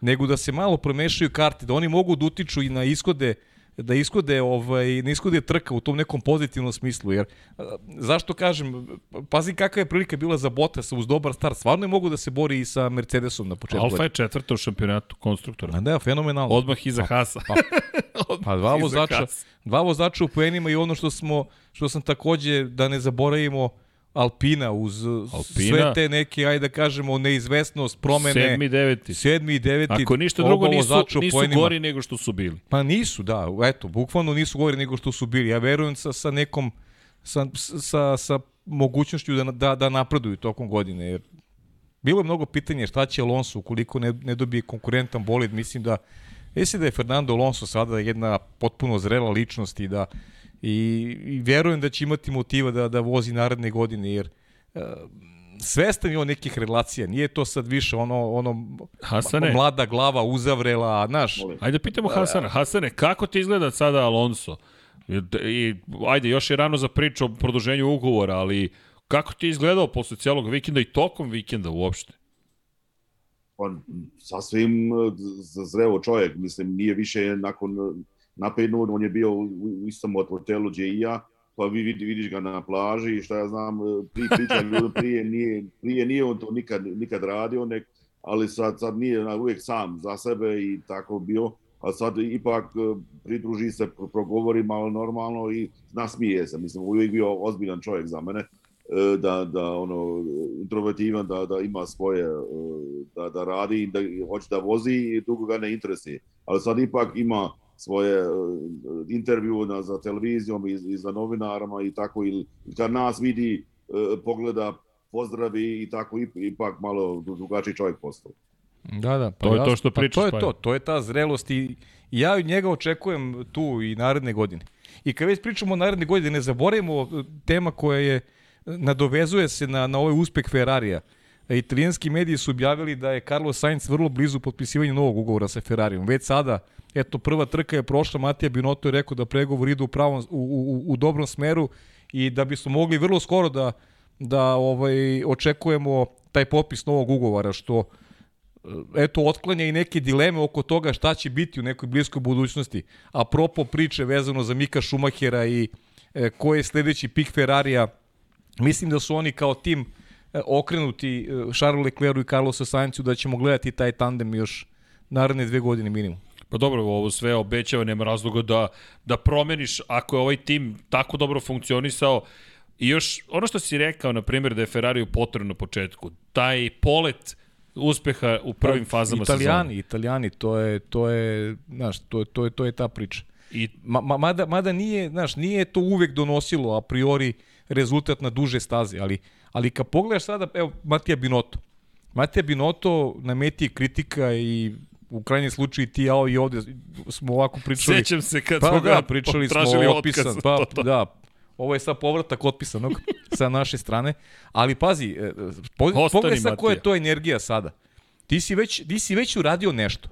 Nego da se malo promešaju karte, da oni mogu da utiču i na ishode da iskode ovaj na iskode trka u tom nekom pozitivnom smislu jer zašto kažem pazi kakva je prilika bila za Bottas uz dobar start stvarno je mogu da se bori i sa Mercedesom na početku Alfa je četvrta u šampionatu konstruktora a da fenomenalno. Odmah iza pa, Hasa. pa, pa, pa dva vozača dva vozača u poenima i ono što smo što sam takođe da ne zaboravimo Alpina uz Alpina, sve te neke, ajde da kažemo, neizvesnost, promene. Sedmi, deveti. Sedmi i deveti. Ako ništa drugo nisu, nisu gori nego što su bili. Pa nisu, da. Eto, bukvalno nisu gori nego što su bili. Ja verujem sa, sa nekom, sa, sa, sa mogućnošću da, da, da napreduju tokom godine. Jer bilo je mnogo pitanja šta će Alonso ukoliko ne, ne dobije konkurentan bolid. Mislim da, mislim da je Fernando Alonso sada jedna potpuno zrela ličnost i da i, i verujem da će imati motiva da, da vozi naredne godine, jer uh, svestan je on nekih relacija, nije to sad više ono, ono Hasane. mlada glava uzavrela, znaš. Ajde pitamo Hasana, Hasane, kako ti izgleda sada Alonso? I, I, ajde, još je rano za priču o produženju ugovora, ali kako ti je izgledao posle cijelog vikenda i tokom vikenda uopšte? Pa, sasvim e, zreo čovjek, mislim, nije više nakon naprednu, on je bio u istom hotelu gdje i ja, pa vi vidi, vidiš ga na plaži i šta ja znam, prije priča ljudi, prije nije, prije nije on to nikad, nikad radio, nek, ali sad, sad nije uvijek sam za sebe i tako bio, a sad ipak e, pridruži se, progovori malo normalno i nasmije se, mislim, uvijek bio ozbiljan čovjek za mene, e, da, da ono, introvertivan, da, da ima svoje, e, da, da radi, da hoće da vozi i drugo ga ne interesuje. Ali sad ipak ima svoje e, intervju na, za televizijom i, i za novinarama i tako, ili kad nas vidi, e, pogleda, pozdravi i tako, ipak malo drugačiji čovjek postao. Da, da, pa to je to što pričaš. Pa to je to, to je ta zrelost i ja od njega očekujem tu i naredne godine. I kad već pričamo o naredne godine, ne zaboravimo tema koja je, nadovezuje se na, na ovaj uspeh Ferrarija. Italijanski mediji su objavili da je Carlos Sainz vrlo blizu potpisivanja novog ugovora sa Ferrarijom. Već sada Eto, prva trka je prošla, Matija Binotto je rekao da pregovor idu u, pravom, u, u, u dobrom smeru i da bismo mogli vrlo skoro da, da ovaj, očekujemo taj popis novog ugovora, što eto, otklanja i neke dileme oko toga šta će biti u nekoj bliskoj budućnosti. A propo priče vezano za Mika Šumahera i e, ko je sledeći pik Ferrarija, mislim da su oni kao tim e, okrenuti e, Charles Leclercu i Carlosu Sainzu da ćemo gledati taj tandem još naredne dve godine minimum. Pa dobro, ovo sve obećava, nema razloga da, da promeniš ako je ovaj tim tako dobro funkcionisao. I još, ono što si rekao, na primjer, da je Ferrari potrebno na početku, taj polet uspeha u prvim pa, fazama italijani, sezone. Italijani, to je, to je, znaš, to je, to je, to je ta priča. I... Ma, ma, mada, mada nije, znaš, nije to uvek donosilo a priori rezultat na duže staze, ali, ali kad pogledaš sada, evo, Matija Binotto. Matija Binotto na meti kritika i u krajnjem slučaju ti ja i ovde smo ovako pričali. Sećam se kad pa smo da, ga pričali smo otpisan, otkaz. pa da, ovo je sad povratak otpisanog sa naše strane, ali pazi, e, po, pogledaj sad koja je to energija sada. Ti si već, ti si već uradio nešto,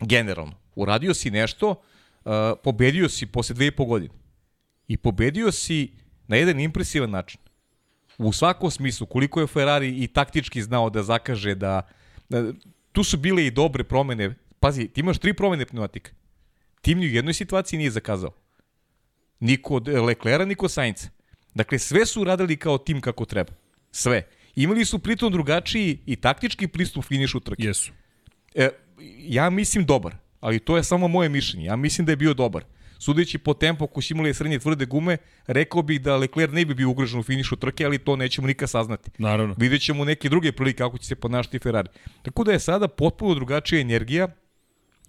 generalno. Uradio si nešto, uh, pobedio si posle dve i po godine. I pobedio si na jedan impresivan način. U svakom smislu, koliko je Ferrari i taktički znao da zakaže, da, da tu su bile i dobre promene. Pazi, ti imaš tri promene pneumatika. Tim ni u jednoj situaciji nije zakazao. Niko od Leclera, niko od Sainca. Dakle, sve su radili kao tim kako treba. Sve. Imali su pritom drugačiji i taktički pristup finišu trke. Jesu. E, ja mislim dobar, ali to je samo moje mišljenje. Ja mislim da je bio dobar. Sudeći po tempu, ako su imali srednje tvrde gume, rekao bih da Leclerc ne bi bio ugrožen u finišu trke, ali to nećemo nikad saznati. Naravno. Vidjet ćemo neke druge prilike kako će se ponašati Ferrari. Tako da je sada potpuno drugačija energija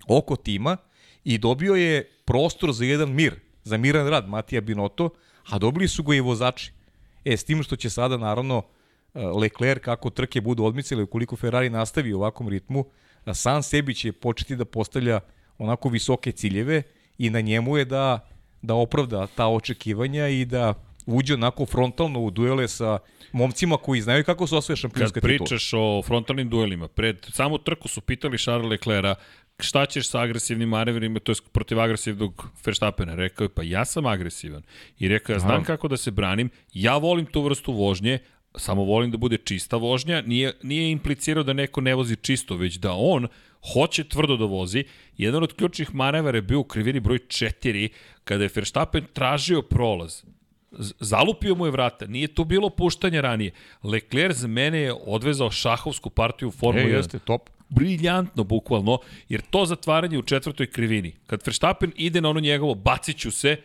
oko tima i dobio je prostor za jedan mir, za miran rad Matija Binotto, a dobili su ga i vozači. E, s tim što će sada, naravno, e, Leclerc, kako trke budu odmicali, ukoliko Ferrari nastavi u ovakvom ritmu, sam sebi će početi da postavlja onako visoke ciljeve i na njemu je da, da opravda ta očekivanja i da uđe onako frontalno u duele sa momcima koji znaju kako se osvoje Kad šampionska titula. pričaš o frontalnim duelima, pred samu trku su pitali Charles Leclerca šta ćeš sa agresivnim manevrima, to je protiv agresivnog Verstappena. Rekao je, pa ja sam agresivan. I rekao, ja znam Naravno. kako da se branim, ja volim tu vrstu vožnje, samo volim da bude čista vožnja, nije, nije implicirao da neko ne vozi čisto, već da on hoće tvrdo da vozi. Jedan od ključnih manevara je bio u krivini broj 4, kada je Verstappen tražio prolaz. Zalupio mu je vrata, nije tu bilo puštanja ranije. Leclerc za mene je odvezao šahovsku partiju u Formulu E, 1 jeste, top. briljantno bukvalno, jer to zatvaranje u četvrtoj krivini, kad Verstappen ide na ono njegovo, bacit ću se,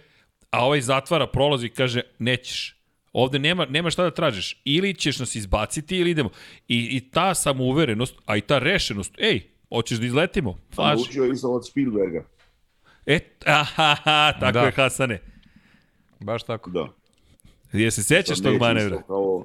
a ovaj zatvara prolaz i kaže, nećeš. Ovde nema, nema šta da tražiš. Ili ćeš nas izbaciti ili idemo. I, i ta samouverenost, a i ta rešenost, ej, hoćeš da izletimo? Važi. Naučio je isto od Spielberga. E, aha, tako Da. je Hasane. Baš tako. Da. Je se sećaš tog manevra? Kao,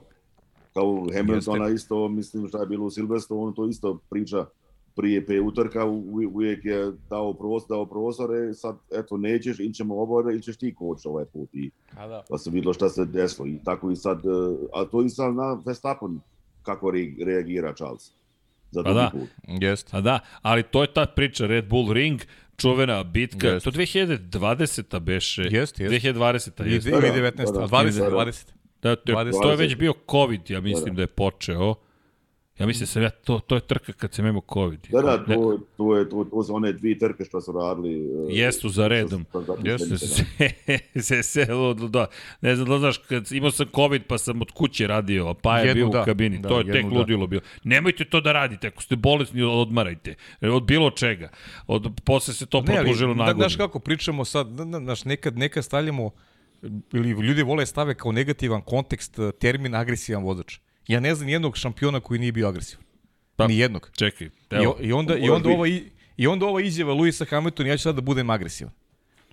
kao Hamiltona isto, mislim šta je bilo u Silverstone, on to isto priča prije pe utrka, u- uvijek je dao prostor, dao prostor, sad eto nećeš, ili ćemo obore, ili ćeš ti koč ovaj put. I, da. pa se videlo šta se desilo. I tako i sad, e, a to i sad na Verstappen kako re- reagira Charles. Za Pa da. put. Jeste. A da, ali to je ta priča Red Bull Ring, čuvena bitka, Jeste. to 2020. beše. Jeste, jeste. 2020. Ili jeste. ili Da, 19, da, da. 20, Da, da. 20. Da, to, je, 20. to je već bio COVID, ja mislim da, Da, da. je počeo. Ja mislim sam ja, to, to je trka kad sam imao COVID. Da, da, to, to, je, to, to su one dvije trke što su radili. e, Jesu za redom. što- se, se, se, da, ne znam da znaš, kad imao sam COVID pa sam od kuće radio, a pa je Jednu bio da, u kabini. da, to je tek da. ludilo bilo. Nemojte to da radite, ako ste bolesni, odmarajte. Od bilo čega. Od, posle se to Ne, produžilo na da, znaš kako pričamo sad, da, da, znaš, nekad, nekad stavljamo, ili ljudi vole stave kao negativan kontekst termin agresivan vozač. Ja ne znam nijednog šampiona koji nije bio agresivan. Pa, Ni jednog. Čekaj, I, evo. o- I onda, i onda ova, i, i onda ova izjava Luisa Hamiltona, ja ću sad da budem agresivan.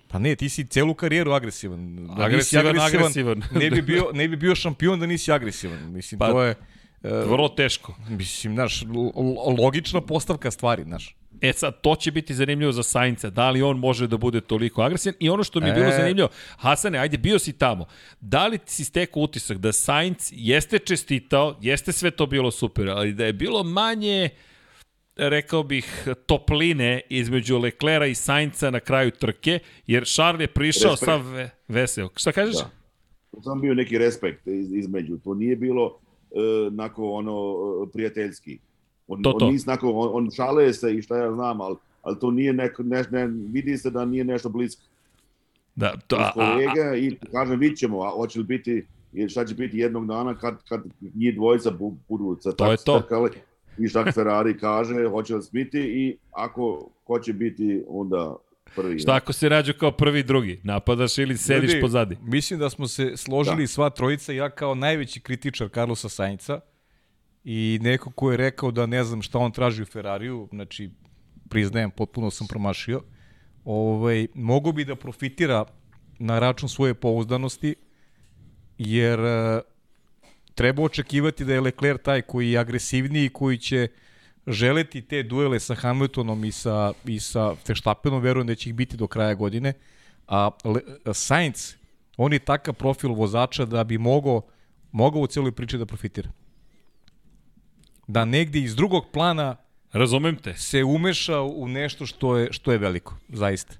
Pa ne, ti si celu karijeru agresivan. Da nisi Agresivan, agresivan. ne, bi bio, ne bi bio šampion da nisi agresivan. Mislim, Pa, to je... eh, Vrlo teško. Mislim, znaš, lo- lo- logična postavka stvari, znaš. E sad, to će biti zanimljivo za Sainca. Da li on može da bude toliko agresivan? I ono što mi je bilo E. zanimljivo, Hasane, ajde, bio si tamo. Da li si stekao utisak da Sainc jeste čestitao, jeste sve to bilo super, ali da je bilo manje rekao bih, topline između Leclera i Sainca na kraju trke, jer Charles je prišao Respekt. sav ve, veseo. Šta kažeš? Da. To sam bio neki respekt iz, između. To nije bilo e, nako ono e, prijateljski. On, To, to. on nis nako, on, on šale se i šta ja znam, ali, ali to nije neko, ne, ne, vidi se da nije nešto blisko. Da, to, a, Uz a, a, kolega i kažem, vidit ćemo, a hoće li biti, i šta će biti jednog dana kad, kad njih dvojica bu- budu sa To tak to. trkali i šta Ferrari kaže, hoće li biti i ako ko će biti onda prvi. šta ako se rađu kao prvi drugi? Napadaš ili sediš Ljudi, pozadi? Mislim da smo se složili Da. sva trojica, ja kao najveći kritičar Carlosa Sainca i neko ko je rekao da ne znam šta on traži u Ferrariju, znači priznajem, potpuno sam promašio, ovaj, mogo bi da profitira na račun svoje pouzdanosti, jer e, treba očekivati da je Leclerc taj koji je agresivniji, koji će želeti te duele sa Hamiltonom i sa, i sa Verstappenom, verujem da će ih biti do kraja godine. A Le, Sainz, on je takav profil vozača da bi mogao, mogao u celoj priči da profitira. Da negde iz drugog plana Razumem te. se umeša u nešto što je, što je veliko, zaista.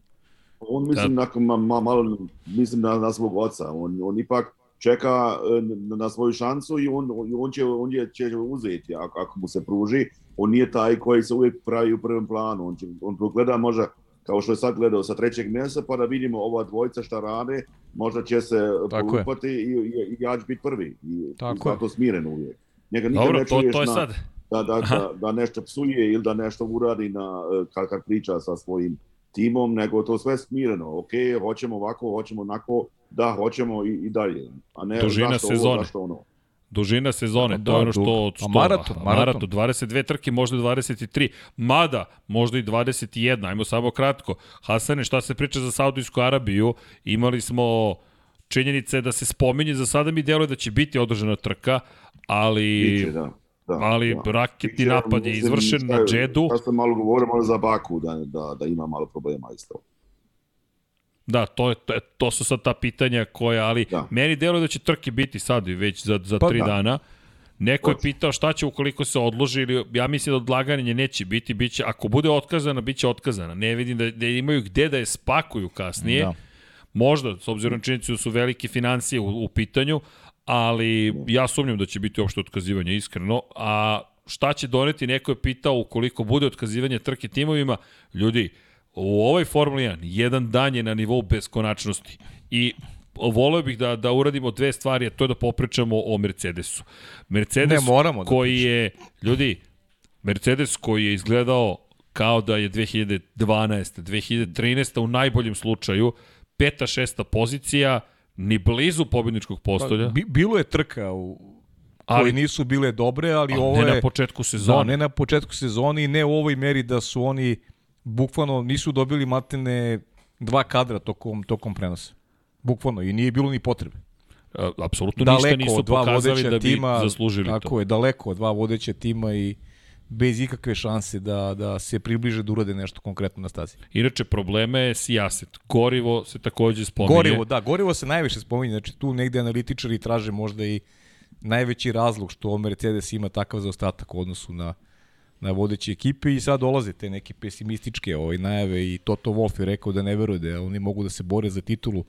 On mislim da. nakon ma, ma, malo mislim na, na svog oca. On, on ipak čeka e, na, na svoju šansu i on, on, će, on će, će uzeti ako, ako mu se pruži. On nije taj koji se uvijek pravi u prvom planu. On, će, on gleda možda kao što je sad gledao sa trećeg mjesta, pa da vidimo ova dvojica šta rade, možda će se polupati i, i, i ja ću biti prvi. I, Tako i zato smiren uvijek. Njega nikad Dobro, ne to, to je na, sad. Da, da, da, da nešto psuje ili da nešto uradi na, e, kad, kad priča sa svojim timom, nego to sve smireno. Ok, hoćemo ovako, hoćemo onako, da, hoćemo i, i dalje. A ne Dužina zašto sezone. ovo, zašto ono. Dužina sezone, Da, to je ono što... A što maraton, maraton. maraton, 22 trke, možda 23. Mada, možda i 21. Ajmo samo kratko. Hasane, šta se priča za Saudijsku Arabiju? Imali smo činjenice da se spominje, za sada mi deluje da će biti održana trka, ali... Biće, da. Da, ali da. raketni Biće, napad je izvršen na je- Džedu. Šta ste malo govorimo za Baku, da, da, da ima malo problema isto. Da, to, je, to, je, to su sad ta pitanja koja, ali da. Meni deluje da će trke biti sad i već za, za Pa tri da. dana. Neko je pitao šta će ukoliko se odloži ili ja mislim da odlaganje neće biti, biće ako bude otkazana, biće otkazana. Ne vidim da, da imaju gde da je spakuju kasnije. Da. Možda, s obzirom činjenicu da su velike financije u, u pitanju, ali ja sumnjam da će biti uopšte otkazivanje, iskreno. A šta će doneti, neko je pitao ukoliko bude otkazivanje trke timovima, ljudi, u ovoj Formuli 1 jedan dan je na nivou beskonačnosti i voleo bih da, da uradimo dve stvari, a to je da popričamo o Mercedesu. Mercedes Ne, moramo da koji je, ljudi, Mercedes koji je izgledao kao da je 2012. 2013. u najboljem slučaju, peta, šesta pozicija, ni blizu pobjedničkog postolja, Pa, Bi, bilo je trka u Ali- ali nisu bile dobre, ali a ovo ne je na početku da, sezone. ne na početku sezone i ne u ovoj meri da su oni bukvalno nisu dobili matene dva kadra tokom tokom prenosa. Bukvalno i nije bilo ni potrebe. A, Apsolutno ništa Daleko nisu od dva pokazali da bi tima, zaslužili tako to. je, daleko od dva vodeća tima i bez ikakve šanse da, da se približe da urade nešto konkretno na stazi. Inače, probleme je sijaset. Gorivo se takođe spominje. Gorivo, da, gorivo se najviše spominje, znači tu negde analitičari traže možda i najveći razlog što Mercedes ima takav zaostatak u odnosu na na vodeće ekipe i sad dolaze te neke pesimističke ovaj, najave i Toto Wolff je rekao da ne veruje da oni mogu da se bore za titulu,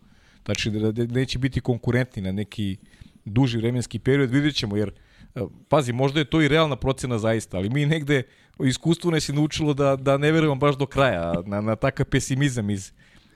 znači da, da neće biti konkurentni na neki duži vremenski period, vidjet ćemo, jer pazi, možda je to i realna procena zaista, ali mi negde iskustvo nas je naučilo da, da ne verujemo baš do kraja na, na takav pesimizam iz,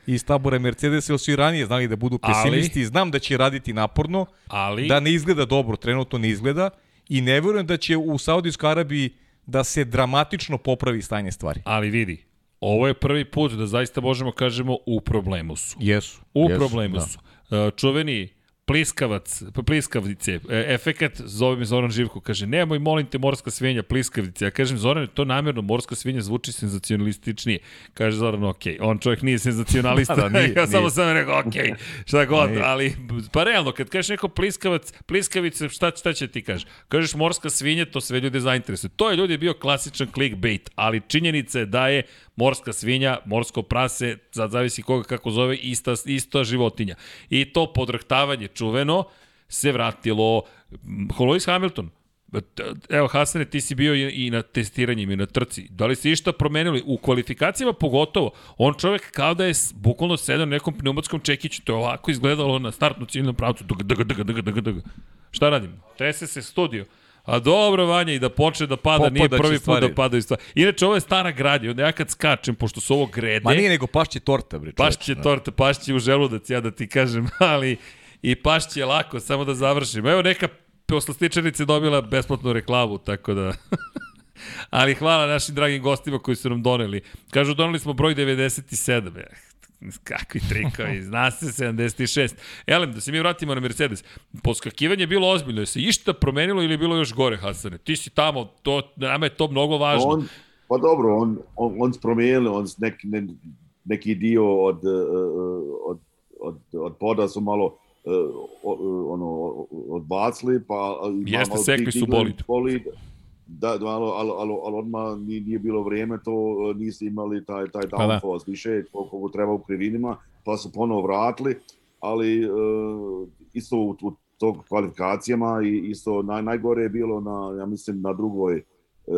iz tabora Mercedesa, jer su i ranije znali da budu Ali- pesimisti i znam da će raditi naporno, Ali, da ne izgleda dobro, trenutno ne izgleda i ne verujem da će u Saudijskoj Arabiji da se dramatično popravi stanje stvari. ali vidi, ovo je prvi put da zaista možemo kažemo u problemu su. Jesu. U jesu, problemu da. su. E, Čuveni pliskavac, pliskavnice, e, efekat, zove me Zoran Živko, kaže, nemoj, molim te, morska svinja, pliskavnice. Ja kažem, Zoran, to namjerno, morska svinja zvuči senzacionalističnije. Kaže Zoran, ok, on čovjek nije senzacionalista, Da, nije, ja samo nije. sam rekao, ok, šta god, Nije. ali, pa realno, kad kažeš neko pliskavac, pliskavice, šta, šta će ti kažeš? Kažeš morska svinja, to sve ljude zainteresuje. To je ljudi bio klasičan clickbait, ali činjenica je da je morska svinja, morsko prase, sad zavisi koga kako zove, ista, ista životinja. I to podrhtavanje čuveno se vratilo Lewis Hamilton. Evo, Hasane, ti si bio i na testiranjima i na trci. Da li se išta promenili? U kvalifikacijama pogotovo. On čovek kao da je bukvalno sedao na nekom pneumatskom čekiću. To je ovako izgledalo na startnu ciljnom pravcu. Dg, dg, dg, dg, dg. Šta radimo? Trese se studio. A dobro, Vanja, i da počne da pada, nije Popadaće prvi put da padaju stvari. Inače, ovo je stara gradnja. Onda ja kad skačem, pošto su ovo grede, Ma nije nego pašće torta, bre. pašće torta, pašće u želudac, ja da ti kažem, ali i pašće je lako, samo da završim. Evo neka poslastičarnica dobila besplatnu reklamu, tako da... ali hvala našim dragim gostima koji su nam doneli. Kažu, doneli smo broj 97. Kakvi trikovi, zna se 76. Elem, da se mi vratimo na Mercedes. Poskakivanje je bilo ozbiljno, je se išta promenilo ili je bilo još gore, Hasane? Ti si tamo, to, nama je to mnogo važno. On, pa dobro, on, on, on spromijenili, on nek, ne, neki dio od, eh, od, od, od poda su malo o- ono, odbacili, pa Jeste, sekli su bolid. bolid. Da, da, ali, ali, ali, ali odmah nije, nije bilo vrijeme, to e, nisu imali taj, taj Pa da. downforce više koliko treba u krivinima, pa su ponovo vratili, ali uh, isto u, u tog kvalifikacijama i isto naj, najgore je bilo na, ja mislim, na drugoj e,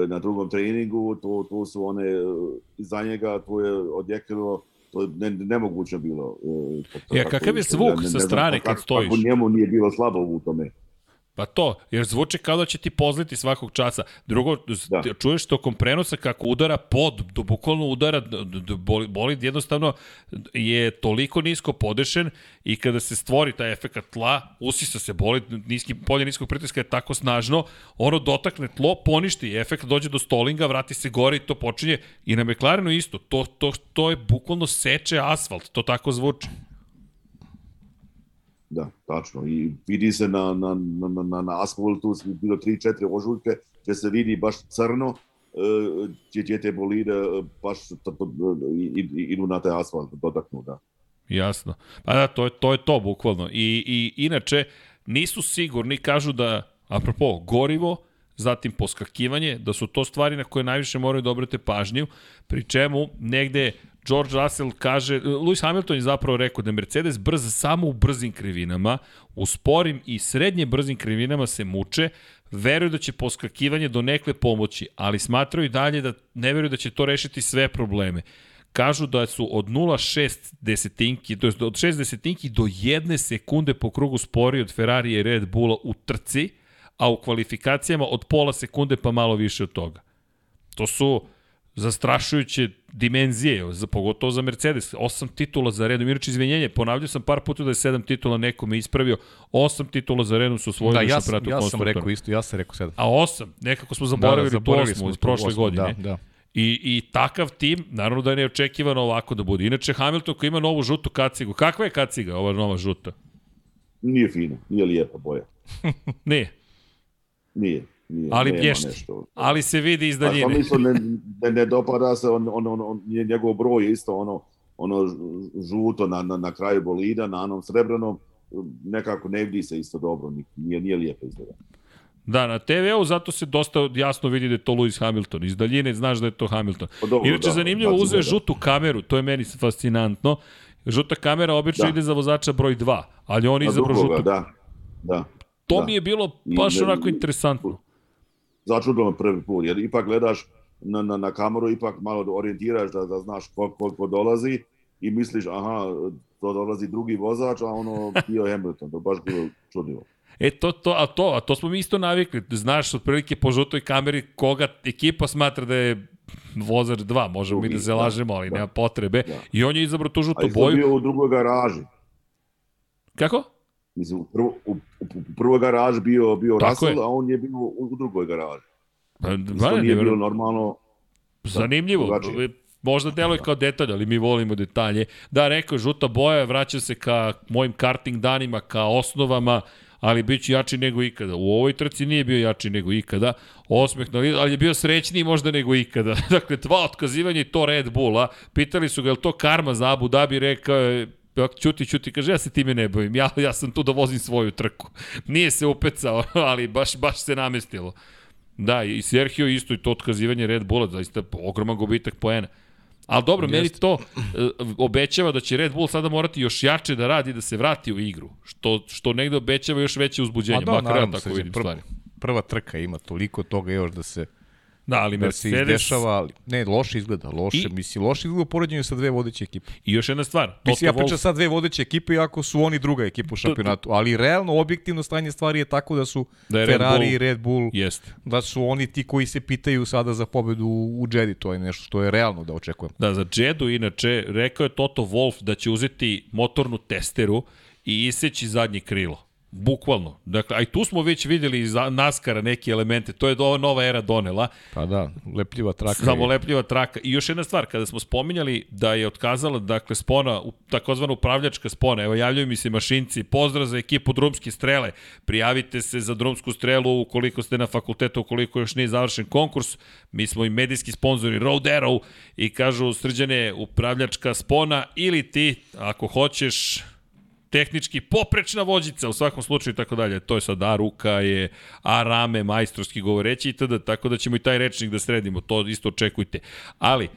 na drugom treningu, to, to su one, iza njega to je odjekilo, to je ne, nemoguće bilo. Ja, kakav je zvuk ne- ne sa strane kako- kad stojiš? Kako njemu nije bilo slabo u tome. Pa to, jer zvuči kao da će ti pozliti svakog časa. Drugo, da. Čuješ tokom prenosa kako udara pod, do bukvalno udara, boli, bolid jednostavno je toliko nisko podešen i kada se stvori taj efekt tla, usisa se bolid, niski, polje niskog pritiska je tako snažno, ono dotakne tlo, poništi efekt, dođe do stolinga, vrati se gore i to počinje. I na McLarenu isto, to, to, to je bukvalno seče asfalt, to tako zvuči. Da, tačno. I vidi se na, na, na, na, na, asfaltu, bilo 3-4 ožujke, gdje se vidi baš crno, e, gdje, gdje te bolide e, baš to, to, i- i- idu na taj asfalt, dotaknu, da. Jasno. Pa da, to je to, je to bukvalno. I, I inače, nisu sigurni, kažu da, apropo, gorivo, zatim poskakivanje, da su to stvari na koje najviše moraju da obrate pažnju, pri čemu negde George Russell kaže, Lewis Hamilton je zapravo rekao da Mercedes brz samo u brzim krivinama, u sporim i srednje brzim krivinama se muče, veruju da će poskakivanje do nekle pomoći, ali smatraju dalje da ne veruju da će to rešiti sve probleme kažu da su od 0,6 desetinki, to je od 6 desetinki do 1 sekunde po krugu spori od Ferrari i Red Bulla u trci, a u kvalifikacijama od pola sekunde pa malo više od toga. To su zastrašujuće dimenzije, za, pogotovo za Mercedes. Osam titula za redom. Inače, izvinjenje, ponavljao sam par puta da je sedam titula nekome ispravio. Osam titula za redom su osvojili Da, u ja, šampionatu ja sam rekao isto, ja sam rekao sedam. A osam, nekako smo zaboravili, da, da, tu osmu iz tu prošle osmu, godine. Da, da. I, I takav tim, naravno da je neočekivano ovako da bude. Inače, Hamilton koji ima novu žutu kacigu. Kakva je kaciga, ova nova žuta? Nije fino, nije lijepa boja. Ne, Nije. Nije ali nešto. Ali se vidi iz Pa daljine. mislio, ne, ne, ne dopada se, on, on, on, on, njegov broj je isto ono, ono žuto na, na, na kraju bolida, na onom srebrnom, nekako ne vidi se isto dobro, nije, nije lijepo izgleda. Da, na TV-u zato se dosta jasno vidi da je to Lewis Hamilton. Iz daljine znaš da je to Hamilton. Pa dobro, Inače, da, zanimljivo, bacimo uzeo da. žutu kameru, to je meni fascinantno. Žuta kamera obično Da. ide za vozača broj 2, ali on izabrao žutu. da, da. To da. mi je bilo I baš ne- onako interesantno. Začudilo me prvi put, jer ipak gledaš na, na, na kameru, ipak malo orijentiraš da, da znaš koliko, koliko dolazi i misliš, aha, to dolazi drugi vozač, a ono bio Hamilton, to baš bilo čudilo. E, to, to, a to, a to smo mi isto navikli. Znaš, otprilike po žutoj kameri koga ekipa smatra da je vozač 2, možemo mi Drugi, da se da, lažemo, ali da. nema potrebe. Da. I on je izabrao tu A žutu boju. bio u drugoj garaži. Kako? Mislim, u, prvo, u, u, u prvoj garaži bio, bio Tako Russell, je. a on je bio u, u drugoj garaži. Ba, ne, nije bilo normalno. Zanimljivo. drugačije. Možda deluje kao detalj, ali mi volimo detalje. Da, rekao žuta boja, vraća se ka mojim karting danima, ka osnovama, ali bit ću jači nego ikada. U ovoj trci nije bio jači nego ikada. Osmeh, na licu, ali je bio srećniji možda nego ikada. dakle, dva otkazivanja i to Red Bulla. Pitali su ga, je to karma za Abu Dhabi? Rekao je, Ćuti, ćuti, kaže, ja se time ne bojim, ja, ja sam tu da vozim svoju trku. Nije se upecao, ali baš, baš se namestilo. Da, i Sergio isto i to otkazivanje Red Bulla, zaista ogroman gubitak poena. Ali dobro, meni to e, obećava da će Red Bull sada morati još jače da radi da se vrati u igru, što, što negde obećava još veće uzbuđenje, da, makar ja tako vidim prva, stvari. prva trka ima toliko toga još da se Da, ali da se Mercedes... izdešava, ali ne, loše izgleda, loše, I- I, misli, loše izgleda u poređenju sa dve vodeće ekipe. I još jedna stvar, Mislim, ja Toto pričam sad dve vodeće ekipe, iako su oni druga ekipa u šampionatu, ali realno, objektivno stanje stvari je tako da su Da je Red Ferrari Bull- i Red Bull, jeste. da su oni ti koji se pitaju sada za pobedu u Jedi, to je nešto što je realno da očekujem. Da, za Jedu, inače, rekao je Toto Wolff da će uzeti motornu testeru i iseći zadnje krilo. Bukvalno. Dakle, a i tu smo već videli iz naskara neke elemente. To je ova nova era donela. Pa da, lepljiva traka. Samo je- lepljiva traka. I još jedna stvar, kada smo spominjali da je otkazala, dakle, spona, takozvana upravljačka spona, evo javljaju mi se mašinci, pozdrav za ekipu drumske strele, prijavite se za drumsku strelu ukoliko ste na fakultetu, ukoliko još nije završen konkurs, mi smo i medijski sponzori Road Arrow i kažu srđane upravljačka spona ili ti, ako hoćeš, tehnički poprečna vođica u svakom slučaju i tako dalje. To je sad A ruka je, A rame, majstorski govoreći itd. Tako da ćemo i taj rečnik da sredimo, to isto očekujte. Ali,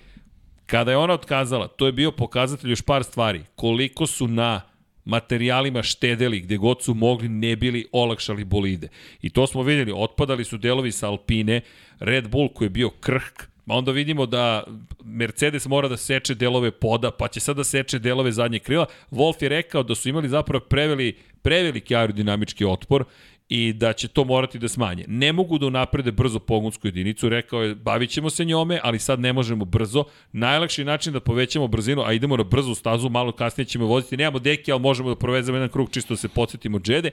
kada je ona otkazala, to je bio pokazatelj još par stvari. Koliko su na materijalima štedeli gde god su mogli, ne bili olakšali bolide. I to smo videli, otpadali su delovi sa Alpine, Red Bull koji je bio krhk, onda vidimo da Mercedes mora da seče delove poda, pa će sada da seče delove zadnje krila. Wolf je rekao da su imali zapravo preveli, preveliki aerodinamički otpor i da će to morati da smanje. Ne mogu da unaprede brzo pogonsku jedinicu, rekao je bavit ćemo se njome, ali sad ne možemo brzo. Najlakši način da povećamo brzinu, a idemo na brzu stazu, malo kasnije ćemo voziti, nemamo deki, ali možemo da provezemo jedan krug čisto da se podsjetimo džede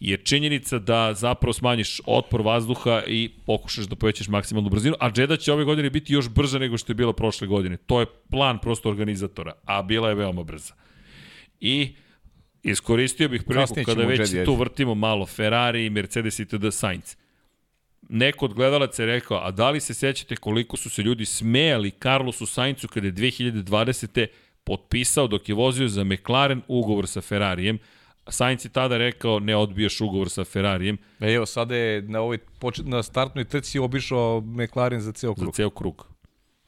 je činjenica da zapravo smanjiš otpor vazduha i pokušaš da povećaš maksimalnu brzinu, a Džeda će ove godine biti još brža nego što je bila prošle godine. To je plan prosto organizatora, a bila je veoma brza. I iskoristio bih priliku kada već Jedi, tu vrtimo malo Ferrari, Mercedes i td. Sainz. Neko od gledalaca je rekao, a da li se sećate koliko su se ljudi smejali Carlosu Sainzu kada je 2020. potpisao dok je vozio za McLaren ugovor sa Ferrarijem, Sainz je tada rekao ne odbijaš ugovor sa Ferrarijem. E, evo, sada je na, ovoj, na startnoj trci obišao McLaren za ceo krug. Za ceo krug.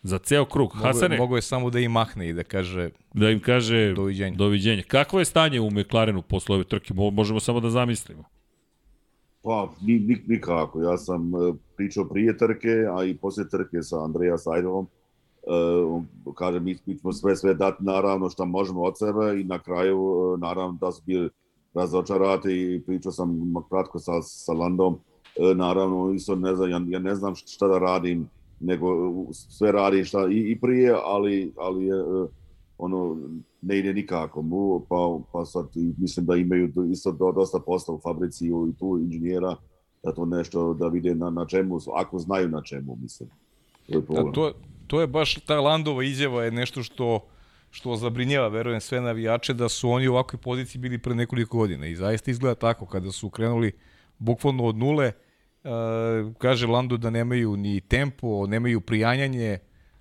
Za ceo krug. Mogu, Hasane, mogu je samo da im mahne i da kaže da im kaže doviđenja. doviđenja. Kakvo je stanje u McLarenu posle ove trke? Možemo samo da zamislimo. Pa, nik, nikako. Ja sam e, pričao prije trke, a i posle trke sa Andreja Sajdovom. Uh, kaže, mi, mi smo sve sve dati naravno što možemo od sebe i na kraju uh, naravno da su bili razočarati i pričao sam kratko sa, sa Landom, e, naravno isto ne znam, ja, ja ne znam šta da radim, nego sve radim šta i, i prije, ali, ali je, e, ono, ne ide nikako. Mu, pa, pa sad mislim da imaju isto do, dosta posla u fabrici i tu inženjera, da to nešto da vide na, na čemu, ako znaju na čemu, mislim. To je, to, to je baš ta Landova izjava je nešto što što zabrinjava, verujem, sve navijače da su oni u ovakvoj poziciji bili pre nekoliko godina. I zaista izgleda tako kada su krenuli bukvalno od nule uh, kaže Lando da nemaju ni tempo, nemaju prijanjanje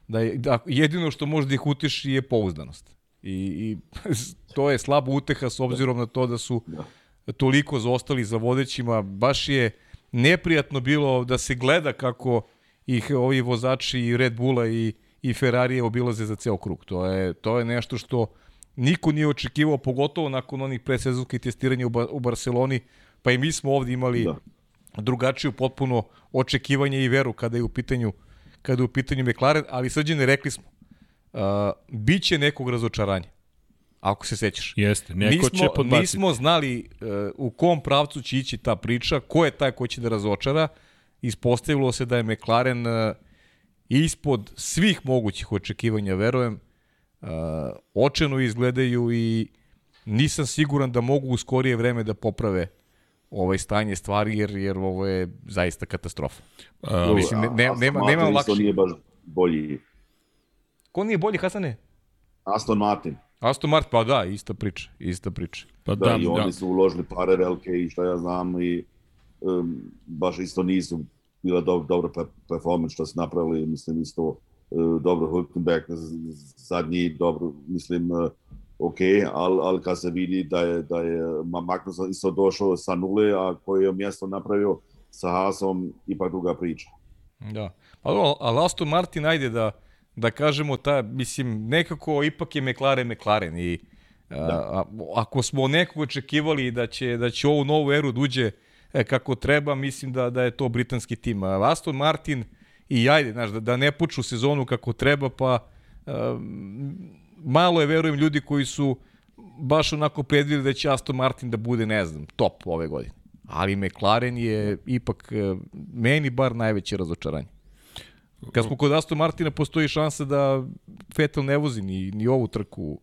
da, je, da jedino što može da ih utiši je pouzdanost. I, i to je slaba uteha s obzirom na to da su toliko zaostali za vodećima, baš je neprijatno bilo da se gleda kako ih ovi vozači Red Bulla i i Ferrari obilaze za ceo krug. To je, to je nešto što niko nije očekivao, pogotovo nakon onih presezonskih testiranja u, ba, u Barceloni, pa i mi smo ovde imali da. drugačiju potpuno očekivanje i veru kada je u pitanju kada je u pitanju McLaren, ali srđene rekli smo, uh, biće nekog razočaranja. Ako se sećaš. Jeste, neko nismo, će podbaciti. Nismo znali uh, u kom pravcu će ići ta priča, ko je taj ko će da razočara. Ispostavilo se da je McLaren uh, ispod svih mogućih očekivanja, verujem, uh, očeno izgledaju i nisam siguran da mogu u skorije vreme da poprave ovaj stanje stvari, jer, jer ovo je zaista katastrofa. Uh, Mislim, ne, ne, nema, nema lakše. nije baš bolji. Ko nije bolji, Hasane? Aston Martin. Aston Martin, pa da, ista priča, ista priča. Pa da, da i oni da. su uložili pare velike i šta ja znam i um, baš isto nisu bila do, dobra performance što su napravili, mislim isto uh, dobro Hulkenberg zadnji dobro, mislim uh, ok, ali al kad se vidi da je, da je Magnus isto došao sa nule, a koji je mjesto napravio sa Haasom, ipak druga priča. Da, ali, ali Aston Martin, ajde da, da kažemo, ta, mislim, nekako ipak je McLaren McLaren i da. a, a, ako smo nekog očekivali da će, da će ovu novu eru duđe da e, kako treba, mislim da, da je to britanski tim. Aston Martin i ajde, znaš, da, da ne poču sezonu kako treba, pa um, malo je, verujem, ljudi koji su baš onako predvideli da će Aston Martin da bude, ne znam, top ove godine. Ali McLaren je ipak, e, meni bar najveće razočaranje. Kad smo kod Aston Martina, postoji šansa da Vettel ne vozi ni, ni ovu trku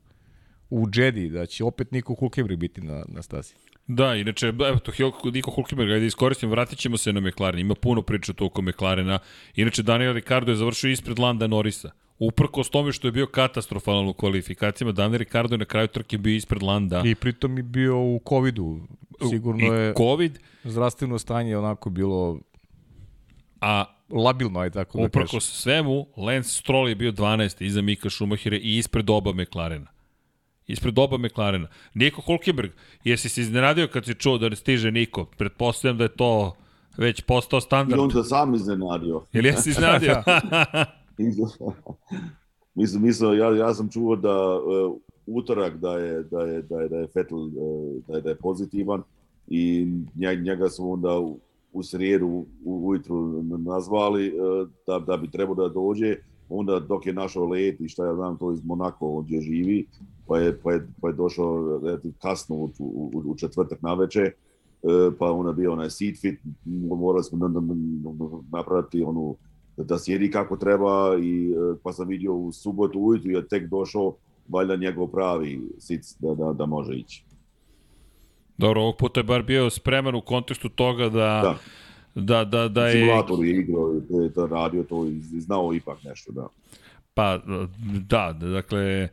u Jedi, da će opet Niko Hulkenberg biti na, na stazi. Da, inače, evo to, Niko Hulkenberg, ajde iskoristim, vratit ćemo se na McLaren, ima puno priča to oko McLarena. Inače, Daniel Ricardo je završio ispred Landa Norisa. Uprko s tome što je bio katastrofalan u kvalifikacijama, Daniel Ricardo je na kraju trke bio ispred Landa. I pritom je bio u COVID-u. Sigurno I je COVID. zdravstveno stanje onako bilo a labilno je tako da kažem. svemu, Lance Stroll je bio 12. iza Mika Schumachera i ispred oba McLarena. Ispred oba McLarena. Niko Hulkenberg, jesi se iznenadio kad si čuo da ne stiže Niko? Pretpostavljam da je to već postao I standard. on se sam iznenadio. Jel jesi iznenadio? mislim, mislim, ja, ja sam čuo da uh, utorak da je, da je, da je, da je Vettel uh, da je, da je pozitivan i nje- njega su onda u, u srijedu u- ujutru nazvali uh, da, da bi trebao da dođe onda dok je našao let i šta ja znam to iz Monako gdje živi pa je, pa je, pa je došao kasno u, u, u četvrtak na večer pa onda bio onaj seat fit, morali smo na- na- na- napraviti onu da sjedi kako treba i e, pa sam vidio u subotu ujutru je tek došao valjda njegov pravi sic da, da, da može ići. Dobro, ovog puta je bar bio spreman u kontekstu toga da, Da. da, da, da je... Simulator je igrao, to radio to i znao ipak nešto, da. Pa, da, dakle,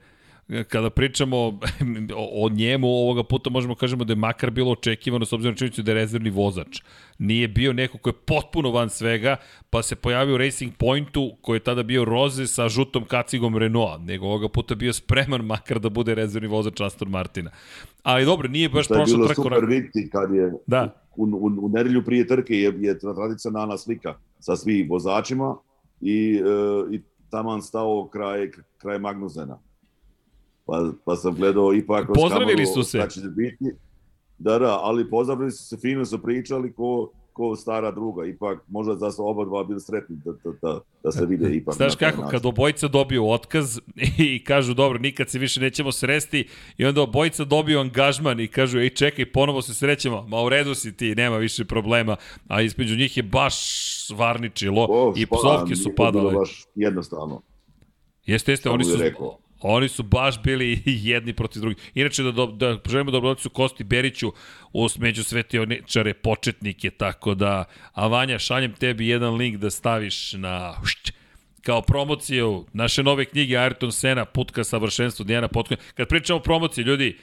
kada pričamo o, o njemu, ovoga puta možemo kažemo da je makar bilo očekivano s obzirom na činjenicu da je rezervni vozač. Nije bio neko ko je potpuno van svega, pa se pojavio u Racing Pointu, koji je tada bio roze sa žutom kacigom Renaulta, nego ovoga puta bio spreman makar da bude rezervni vozač Aston Martina. Ali dobro, nije baš Što je prošlo bilo trku. super vidjeti kad je Da. u, u, u nedelju prije trke je, je tradicionalna slika sa svih vozačima i, e, i taman stao kraj, kraj Magnusena. Pa, pa sam gledao ipak Pozdravili su se. će biti. Da, da, ali pozdravili su se, fino su pričali ko, ko stara druga. Ipak možda da su oba dva bili sretni da, da, da, da se vide ipak. Znaš kako, način. kad obojica dobiju otkaz i kažu dobro, nikad se više nećemo sresti i onda obojica dobiju angažman i kažu ej čekaj, ponovo se srećemo, ma u redu si ti, nema više problema, a između njih je baš varničilo O, i psovke su bilo padale. Baš jednostavno. Jeste, jeste, oni su, rekao. Oni su baš bili jedni protiv drugih. Inače, da, da, da želimo dobrodoću Kosti Beriću u među svetioničare početnike, tako da, a Vanja, šaljem tebi jedan link da staviš na kao promociju naše nove knjige Ayrton Sena, Put ka savršenstvu Dijana Potkona. Kad pričamo o promociji, ljudi,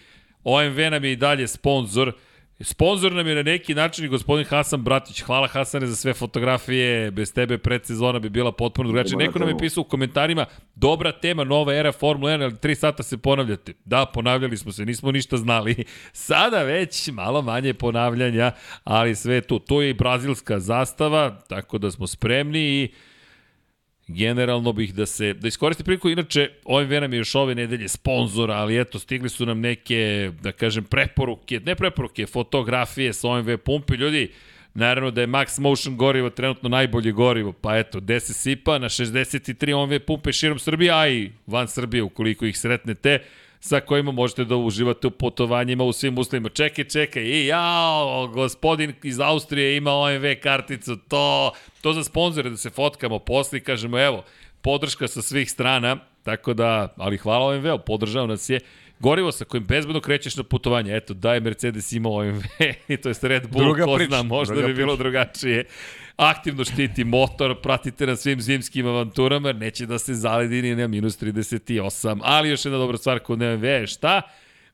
OMV nam je i dalje sponsor, Sponzor nam je na neki način i gospodin Hasan Bratić. Hvala Hasane za sve fotografije. Bez tebe predsezona bi bila potpuno drugačija. Neko nam je pisao u komentarima, dobra tema, nova era Formula 1, ali tri sata se ponavljate. Da, ponavljali smo se, nismo ništa znali. Sada već malo manje ponavljanja, ali sve je tu. To je i brazilska zastava, tako da smo spremni i generalno bih da se, da iskoristim priliku, inače OMV nam je još ove nedelje sponsora, ali eto, stigli su nam neke, da kažem, preporuke, ne preporuke, fotografije sa OMV pumpi, ljudi, Naravno da je Max Motion gorivo trenutno najbolje gorivo, pa eto, 10 sipa na 63 OMV pumpe širom Srbije, a i van Srbije ukoliko ih sretnete, sa kojima možete da uživate u putovanjima u svim uslovima. Čekaj, čekaj, i jao, gospodin iz Austrije ima OMV karticu, to, to za sponzore da se fotkamo posle i kažemo, evo, podrška sa svih strana, tako da, ali hvala OMV-u, podržao nas je. Gorivo sa kojim bezbedno krećeš na putovanje, eto, da je Mercedes imao OMV, to je Red Bull, Druga ko priča, zna, možda druga bi bilo priča. drugačije. Aktivno štiti motor, pratite na svim zimskim avanturama, neće da se zaledi ni na minus 38. Ali još jedna dobra stvar kod MV je šta?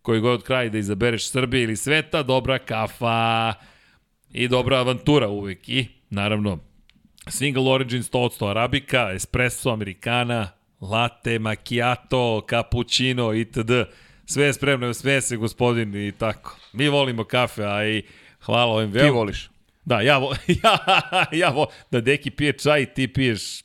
Koji god kraj da izabereš Srbije ili sveta, dobra kafa i dobra avantura uvek. I, naravno, Single Origin 100% Arabika, Espresso, Americana, Latte, Macchiato, Cappuccino itd. Sve je spremno, sve se gospodin i tako. Mi volimo kafe, a i hvala ovim Ti veoma. voliš. Da, ja, vo, ja, ja vo, da deki pije čaj, ti piješ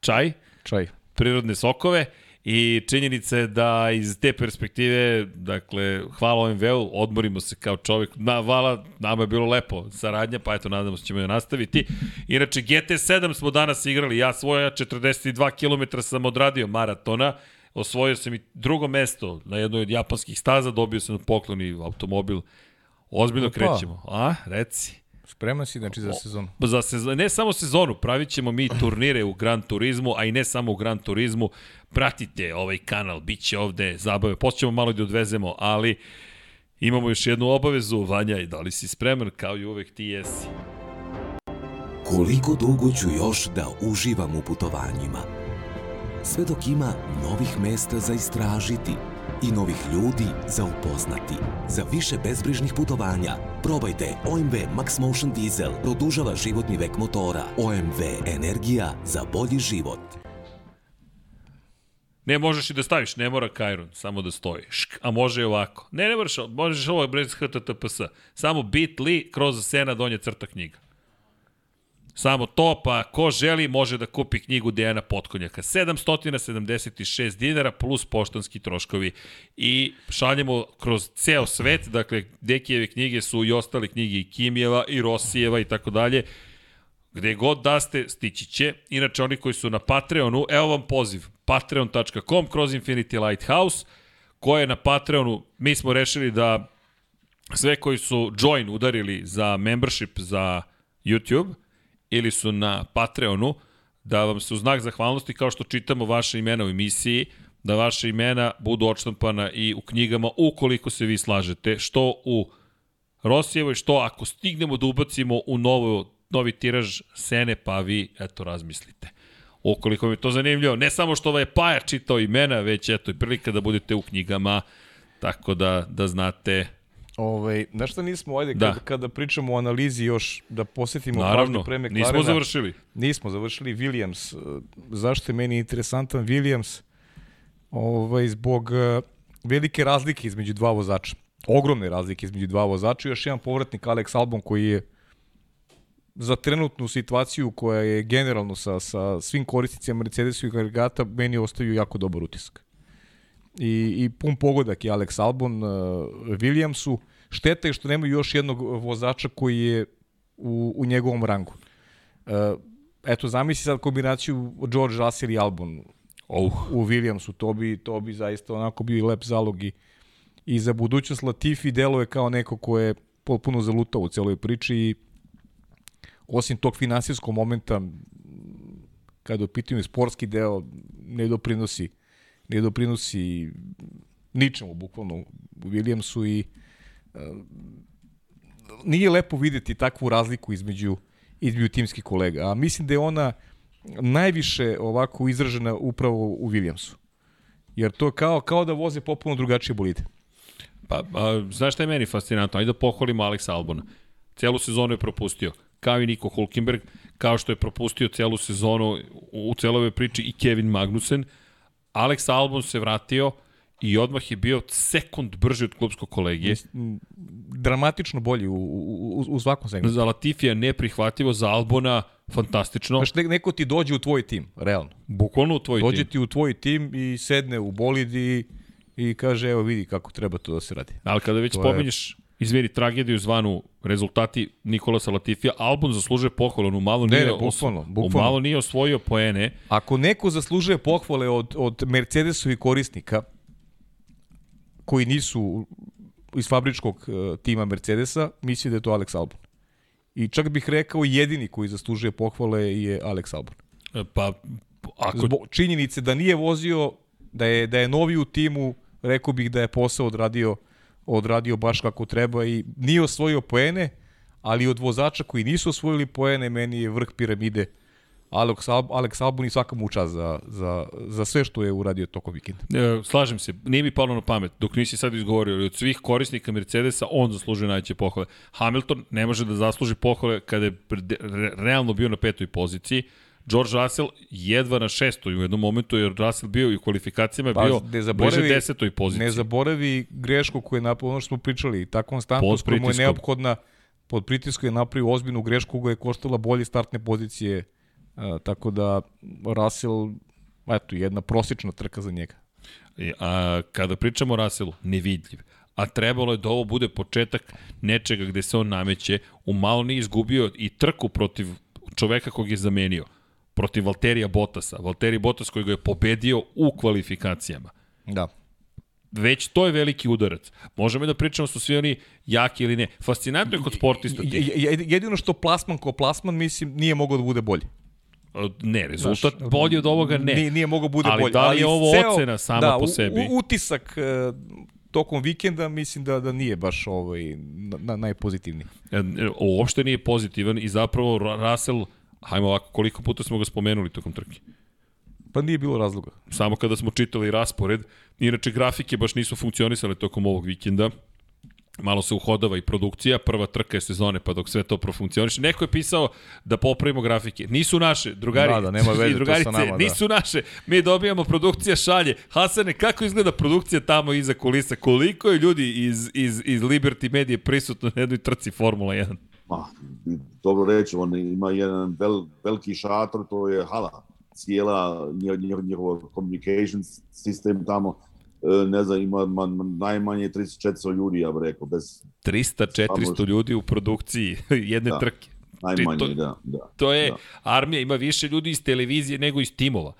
čaj, Čaj. prirodne sokove i činjenica je da iz te perspektive, dakle, hvala OMV-u, odmorimo se kao čovjek. Na, hvala, nama je bilo lepo saradnja, pa eto, nadamo se ćemo je nastaviti. Inače, GT7 smo danas igrali, ja svoja 42 km sam odradio maratona, osvojio sam i drugo mesto na jednoj od japanskih staza, dobio sam poklon i automobil. Ozbiljno Opa. krećemo. A, reci. Spreman si znači za sezonu. Za sezon, ne samo sezonu, pravit ćemo mi turnire u Gran Turizmu, a i ne samo u Gran Turizmu. Pratite ovaj kanal, bit će ovde zabave. Poćemo malo da odvezemo, ali imamo još jednu obavezu, Vanja, i da li si spreman, kao i uvek ti jesi. Koliko dugo ću još da uživam u putovanjima? Sve dok ima novih mesta za istražiti i novih ljudi za upoznati. Za više bezbrižnih putovanja, probajte OMV Max Motion Diesel. Produžava životni vek motora. OMV Energija za bolji život. Ne, možeš i da staviš, ne mora Kajron, samo da stoji. Šk, a može i ovako. Ne, ne moraš, možeš ovo bez HTTPS. Samo bit.ly kroz sena donje crta knjiga. Samo to, pa ko želi može da kupi knjigu Dejana Potkonjaka. 776 dinara plus poštanski troškovi. I šaljemo kroz ceo svet, dakle, Dekijeve knjige su i ostale knjige i Kimijeva i Rosijeva i tako dalje. Gde god da ste, stići će. Inače, oni koji su na Patreonu, evo vam poziv, patreon.com kroz Infinity Lighthouse, koje je na Patreonu, mi smo rešili da sve koji su join udarili za membership za YouTube, ili su na Patreonu, da vam se u znak zahvalnosti, kao što čitamo vaše imena u emisiji, da vaše imena budu odštampana i u knjigama ukoliko se vi slažete, što u Rosijevoj, što ako stignemo da ubacimo u novo, novi tiraž Sene, pa vi, eto, razmislite. Ukoliko mi je to zanimljivo, ne samo što ovaj Paja čitao imena, već eto i prilika da budete u knjigama, tako da, da znate Ovaj, znaš šta nismo, ajde, Da. kada, kada pričamo o analizi još, da posetimo Naravno, pre McLarena. nismo završili. Nismo završili Williams. E, Zašto je meni interesantan Williams? Ovaj, zbog e, velike razlike između dva vozača. Ogromne razlike između dva vozača. I Još jedan povratnik Alex Albon koji je za trenutnu situaciju koja je generalno sa, sa svim korisnicima Mercedesu i agregata meni ostavio jako dobar utisak. I, i pun pogodak je Alex Albon uh, Williamsu. Šteta je što nemaju još jednog vozača koji je u, u njegovom rangu. Uh, eto, zamisli sad kombinaciju George Russell i Albon Oh, u Williamsu, to bi, to bi zaista onako bio i lep zalog i, i za budućnost Latifi deluje kao neko ko je potpuno zalutao u celoj priči i osim tog finansijskog momenta kada je u pitanju sportski deo ne doprinosi ne doprinosi ničemu bukvalno u Williamsu i e, nije lepo videti takvu razliku između između timskih kolega. A mislim da je ona najviše ovako izražena upravo u Williamsu. Jer to je kao, kao da voze popuno drugačije bolide. Pa, a, znaš šta je meni fascinantno? Ajde da pohvalimo Aleksa Albona. Celu sezonu je propustio. Kao i Niko Hulkenberg, kao što je propustio celu sezonu u, celoj priči i Kevin Magnussen. Alex Albon se vratio i odmah je bio sekund brži od klubskog kolegije. Dramatično bolji u, u, u, svakom segmentu. Za Latifija neprihvatljivo, za Albona fantastično. Znaš, ne- neko ti dođe u tvoj tim, realno. Bukvalno u tvoj Dođe tim. ti u tvoj tim i sedne u bolid i, i kaže, evo vidi kako treba to da se radi. Ali kada već To je- spominješ, izvini, tragediju zvanu rezultati Nikolasa Latifija, Albon zaslužuje pohvalu, on malo nije, ne, bukvalno, bukvalno. malo nije osvojio poene, Ako neko zaslužuje pohvale od, od Mercedesovih korisnika, koji nisu iz fabričkog uh, tima Mercedesa, misli da je to Alex Albon. I čak bih rekao jedini koji zaslužuje pohvale je Alex Albon. pa ako Zbog činjenice da nije vozio, da je, da je novi u timu, rekao bih da je posao odradio, odradio baš kako treba i nije osvojio poene, ali od vozača koji nisu osvojili poene, meni je vrh piramide Alex, Al Alex Albon i svaka mu čast za, za, za sve što je uradio tokom vikenda. E, slažem se, nije mi palo na pamet, dok nisi sad izgovorio, ali od svih korisnika Mercedesa, on zaslužuje najveće pohvale. Hamilton ne može da zasluži pohvale kada je realno bio na petoj poziciji. George Russell jedva na šestoj u jednom momentu, jer Russell bio i u kvalifikacijama Pa, bio ne bliže desetoj poziciji. Ne zaboravi grešku koju je napravio, ono što smo pričali, ta konstantnost koja mu je neophodna, pod pritiskom je napravio ozbiljnu grešku koja je koštala bolje startne pozicije, a, tako da Russell, eto, jedna prosječna trka za njega. I, A, kada pričamo o Russellu, nevidljiv. A trebalo je da ovo bude početak nečega gde se on nameće. U malo nije izgubio i trku protiv čoveka kog je zamenio. Protiv Valterija Bottasa. Valtteri Bottas koji ga je pobedio u kvalifikacijama. Da. Već to je veliki udarac. Možemo da pričamo su svi oni jaki ili ne. Fascinantno je kod sportista Jedino što plasman ko plasman, mislim, nije mogao da bude bolji. Ne, rezultat bolji od ovoga ne. Nije, nije mogao da bude Ali bolji. da li je ovo ceo- ocena sama da, po sebi? U, utisak e, tokom vikenda mislim da da nije baš ovaj na, na, najpozitivniji. E, e, uopšte nije pozitivan i zapravo Ra- Russell, hajmo ovako, koliko puta smo ga spomenuli tokom trke? Pa nije bilo razloga. Samo kada smo čitali raspored, inače grafike baš nisu funkcionisale tokom ovog vikenda, malo se uhodava i produkcija, prva trka je sezone, pa dok sve to profunkcioniše. Neko je pisao da popravimo grafike. Nisu naše, drugari Da, da, nema veze i drugarice, nama, da. nisu naše. Mi dobijamo produkcija šalje. Hasane, kako izgleda produkcija tamo iza kulisa? Koliko je ljudi iz, iz, iz Liberty Media prisutno na jednoj trci Formula 1? Ma, dobro reći, on ima jedan vel, veliki šator, to je hala. Cijela njihov, njihov communication sistem tamo, e, ne znam, ima ma, ma, najmanje 3400 ljudi, ja bih rekao, bez 300-400 Samo- ljudi u produkciji jedne Da. trke. najmanje, to- da, da. To je, Da. armija ima više ljudi iz televizije nego iz timova.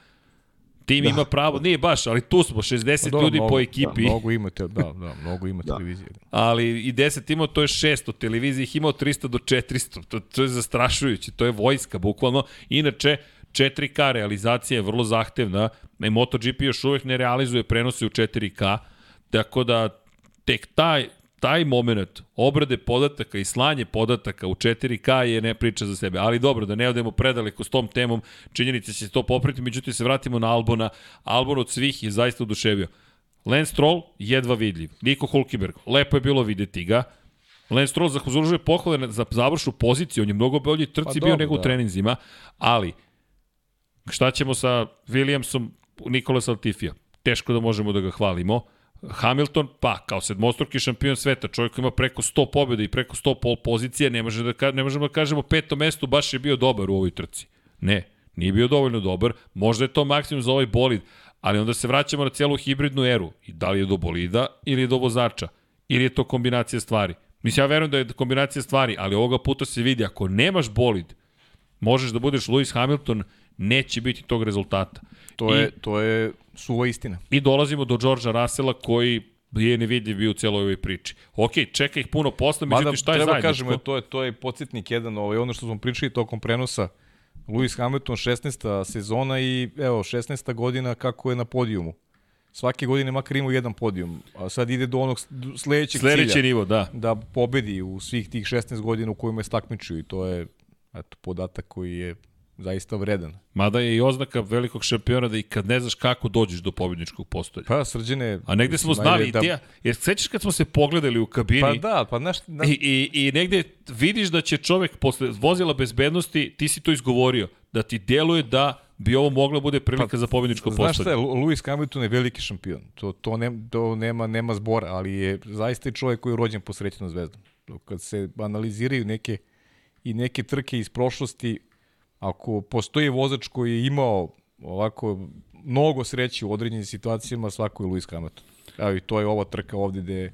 Tim Da. ima pravo, nije baš, ali tu smo, 60 Pa dobro, ljudi mnogo- po ekipi. Da, mnogo imate, da, da, mnogo ima Da. televizije. ali i 10 imao, to je 600, televizija ih ima od 300 do 400, to, to je zastrašujuće, to je vojska, bukvalno. Inače, 4K realizacija je vrlo zahtevna, i MotoGP još uvek ne realizuje prenose u 4K, tako da tek taj, taj moment obrade podataka i slanje podataka u 4K je ne priča za sebe. Ali dobro, da ne odemo predaleko s tom temom, činjenica će se to popriti, međutim se vratimo na Albona. Albon od svih je zaista oduševio. Lance Stroll, jedva vidljiv. Niko Hulkenberg, lepo je bilo videti ga. Lance Stroll zaslužuje pohvale za završnu poziciju, on je mnogo bolji trci Pa bio dobro, nego u da. treninzima, ali šta ćemo sa Williamsom Nikola Saltifija? Teško da možemo da ga hvalimo. Hamilton, pa, kao sedmostruki šampion sveta, čovjek ima preko 100 pobjeda i preko 100 pol pozicije, ne, može da, ne možemo da kažemo peto mesto, baš je bio dobar u ovoj trci. Ne, nije bio dovoljno dobar, možda je to maksimum za ovaj bolid, ali onda se vraćamo na celu hibridnu eru. I da li je do bolida ili je do vozača? Ili je to kombinacija stvari? Mislim, ja verujem da je kombinacija stvari, ali ovoga puta se vidi, ako nemaš bolid, možeš da budeš Lewis Hamilton, neće biti tog rezultata. To I- je, to je suva istina. I dolazimo do Georgea Russella koji je nevidljiv bio u celoj ovoj priči. Ok, čeka ih puno posla, međutim Mada šta je treba zajedničko? kažemo, to je, to je podsjetnik jedan, ovaj, ono što smo pričali tokom prenosa, Lewis Hamilton 16. sezona i evo 16. godina kako je na podijumu. Svake godine makar imao jedan podijum, a sad ide do onog sledećeg Sledeći cilja. nivo, da. Da pobedi u svih tih 16 godina u kojima je stakmičio i to je eto, podatak koji je zaista vredan. Mada je i oznaka velikog šampiona da i kad ne znaš kako dođeš do pobjedničkog postolja. Pa srđene... A negde smo znali, da... ja, jer sećaš kad smo se pogledali u kabini Pa da, pa znaš... Da, i, i, i negde vidiš da će čovek posle vozila bezbednosti, ti si to izgovorio, da ti deluje da bi ovo mogla bude prilika Pa, za pobjedničko Znaš šta postolje. je, Lewis Hamilton je veliki šampion. To, to, ne, to nema, nema zbora, ali je zaista i čovjek koji je rođen posrećenom zvezdom. Kad se analiziraju neke i neke trke iz prošlosti, ako postoji vozač koji je imao ovako mnogo sreće u određenim situacijama, svako je Lewis Hamilton. Evo i to je ova trka ovde gde,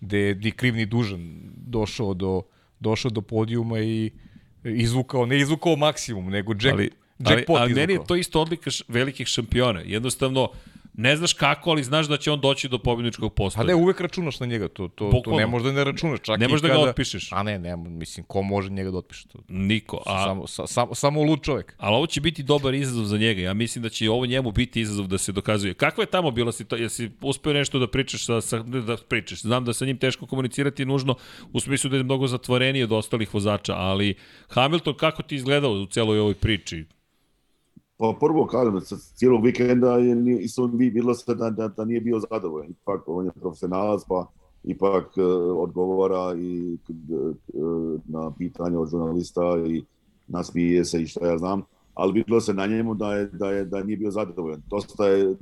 gde je ni kriv ni dužan došao do, došao do podijuma i izvukao, ne izvukao maksimum, nego jack, ali, jackpot ali, ali meni je to isto odlika š, velikih šampiona. Jednostavno, ne znaš kako, ali znaš da će on doći do pobjedničkog A postolja. ne, uvek računaš na njega, to, to, to ne možda ne računaš. Čak Ne i možeš da ga kada- otpišeš. A ne, ne, mislim, ko može njega da otpiše? To, Niko. A, samo, sa, samo, samo lud čovjek. Ali ovo će biti dobar izazov za njega. Ja mislim da će ovo njemu biti izazov da se dokazuje. Kakva je tamo bila situacija? Jesi uspeo nešto da pričaš sa, sa da pričaš? Znam da sa njim teško komunicirati nužno u smislu da je mnogo zatvoreniji od ostalih vozača, ali Hamilton kako ti izgledao u celoj ovoj priči? Pa prvo kažem, cijelog vikenda je isto vi videlo se da, da, da nije bio zadovoljan. Ipak on je profesionalac, pa ipak uh, odgovara i uh, na pitanje od žurnalista i nasmije se i šta ja znam. Ali videlo se na njemu da, je, da, je, da nije bio zadovoljan. Dosta je uh,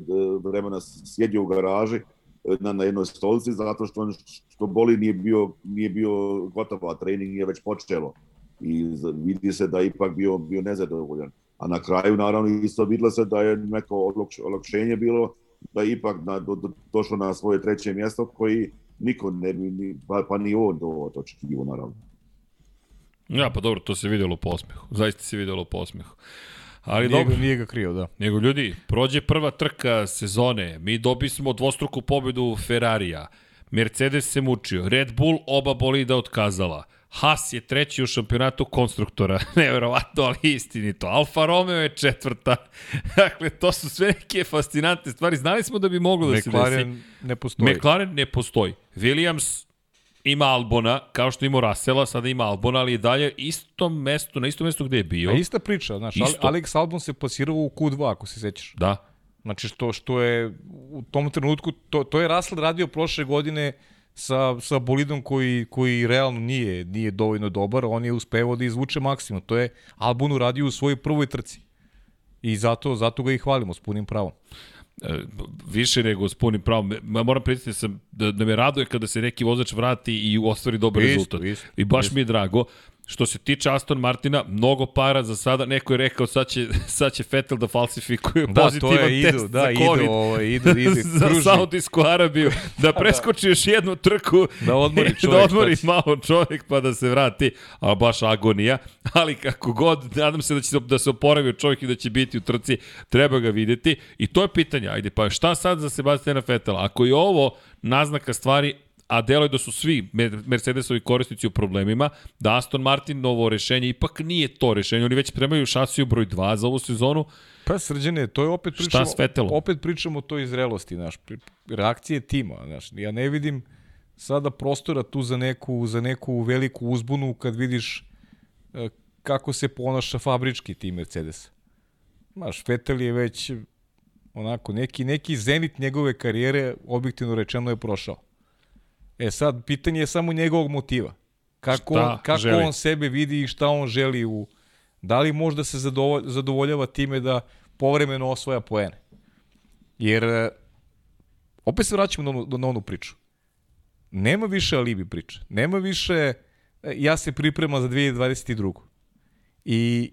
vremena sjedio u garaži na, na jednoj stolici zato što, on, što boli nije bio, nije bio gotov, a trening je već počelo. I vidi se da je ipak bio, bio nezadovoljan. A na kraju, naravno, isto videlo se da je neko olakš- olakšenje bilo, da je ipak na, do, do, došlo na svoje treće mjesto koji niko ne bi, ni, pa, pa ni on to očekivao, naravno. Ja, pa dobro, to se videlo po osmehu. Zaista se videlo po osmehu. Ali Nije, dobro, nije ga krio, da. nego ljudi, prođe prva trka sezone, mi dobismo dvostruku pobedu Ferrarija, Mercedes se mučio, Red Bull oba bolida otkazala, Haas je treći u šampionatu konstruktora, neverovatno, ali istinito. Alfa Romeo je četvrta. dakle, to su sve neke fascinantne stvari. Znali smo da bi moglo da se desi. McLaren ne postoji. McLaren ne postoji. Williams ima Albona, kao što ima Rasela, sada ima Albona, ali je dalje istom mestu, na istom mestu gde je bio. A ista priča, znaš, Isto. Alex Albon se pasirao u Q2, ako se sećaš. Da. Znači, što, što je u tom trenutku, to, to je Russell radio prošle godine sa, sa bolidom koji, koji realno nije, nije dovoljno dobar, on je uspevao da izvuče maksimum. To je Albon uradio u svojoj prvoj trci. I zato, zato ga i hvalimo s punim pravom. E, više nego s punim pravom. Ma moram priznati sam da, da me raduje kada se neki vozač vrati i ostvari dobar Isto, rezultat. isto, I baš isto. mi je drago. Što se tiče Aston Martina, mnogo para za sada. Neko je rekao sad će, sad će Vettel da falsifikuje Da, pozitivan to je, test idu, za da, COVID. idu, ovaj, idu, idu, za kruži. Saudijsku Arabiju, da preskoči još jednu trku, Da odmori da čovjek, odmori šta će. malo čovjek pa da se vrati, a baš agonija, ali kako god, nadam se da će da se oporavi čovjek i da će biti u trci, treba ga videti. I to je pitanje, ajde pa šta sad za Sebastiana Fetela, ako je ovo naznaka stvari, a delo je da su svi Mer- Mercedesovi korisnici u problemima, da Aston Martin novo rešenje ipak nije to rešenje, oni već spremaju šasiju broj 2 za ovu sezonu, Pa srđane, to je opet pričamo, opet pričamo o toj zrelosti, znaš, pri- reakcije tima, znaš, ja ne vidim sada prostora tu za neku, za neku veliku uzbunu kad vidiš e, kako se ponaša fabrički tim Mercedes. Znaš, Vettel je već onako, neki, neki zenit njegove karijere, objektivno rečeno je prošao. E sad, pitanje je samo njegovog motiva. Kako, Šta on, kako želi? on sebe vidi i šta on želi u... Da li možda se zadovo- zadovoljava time da povremeno osvaja poene? Jer, e, opet se vraćamo na na onu priču. Nema više alibi priče. Nema više e, ja se pripremam za 2022. I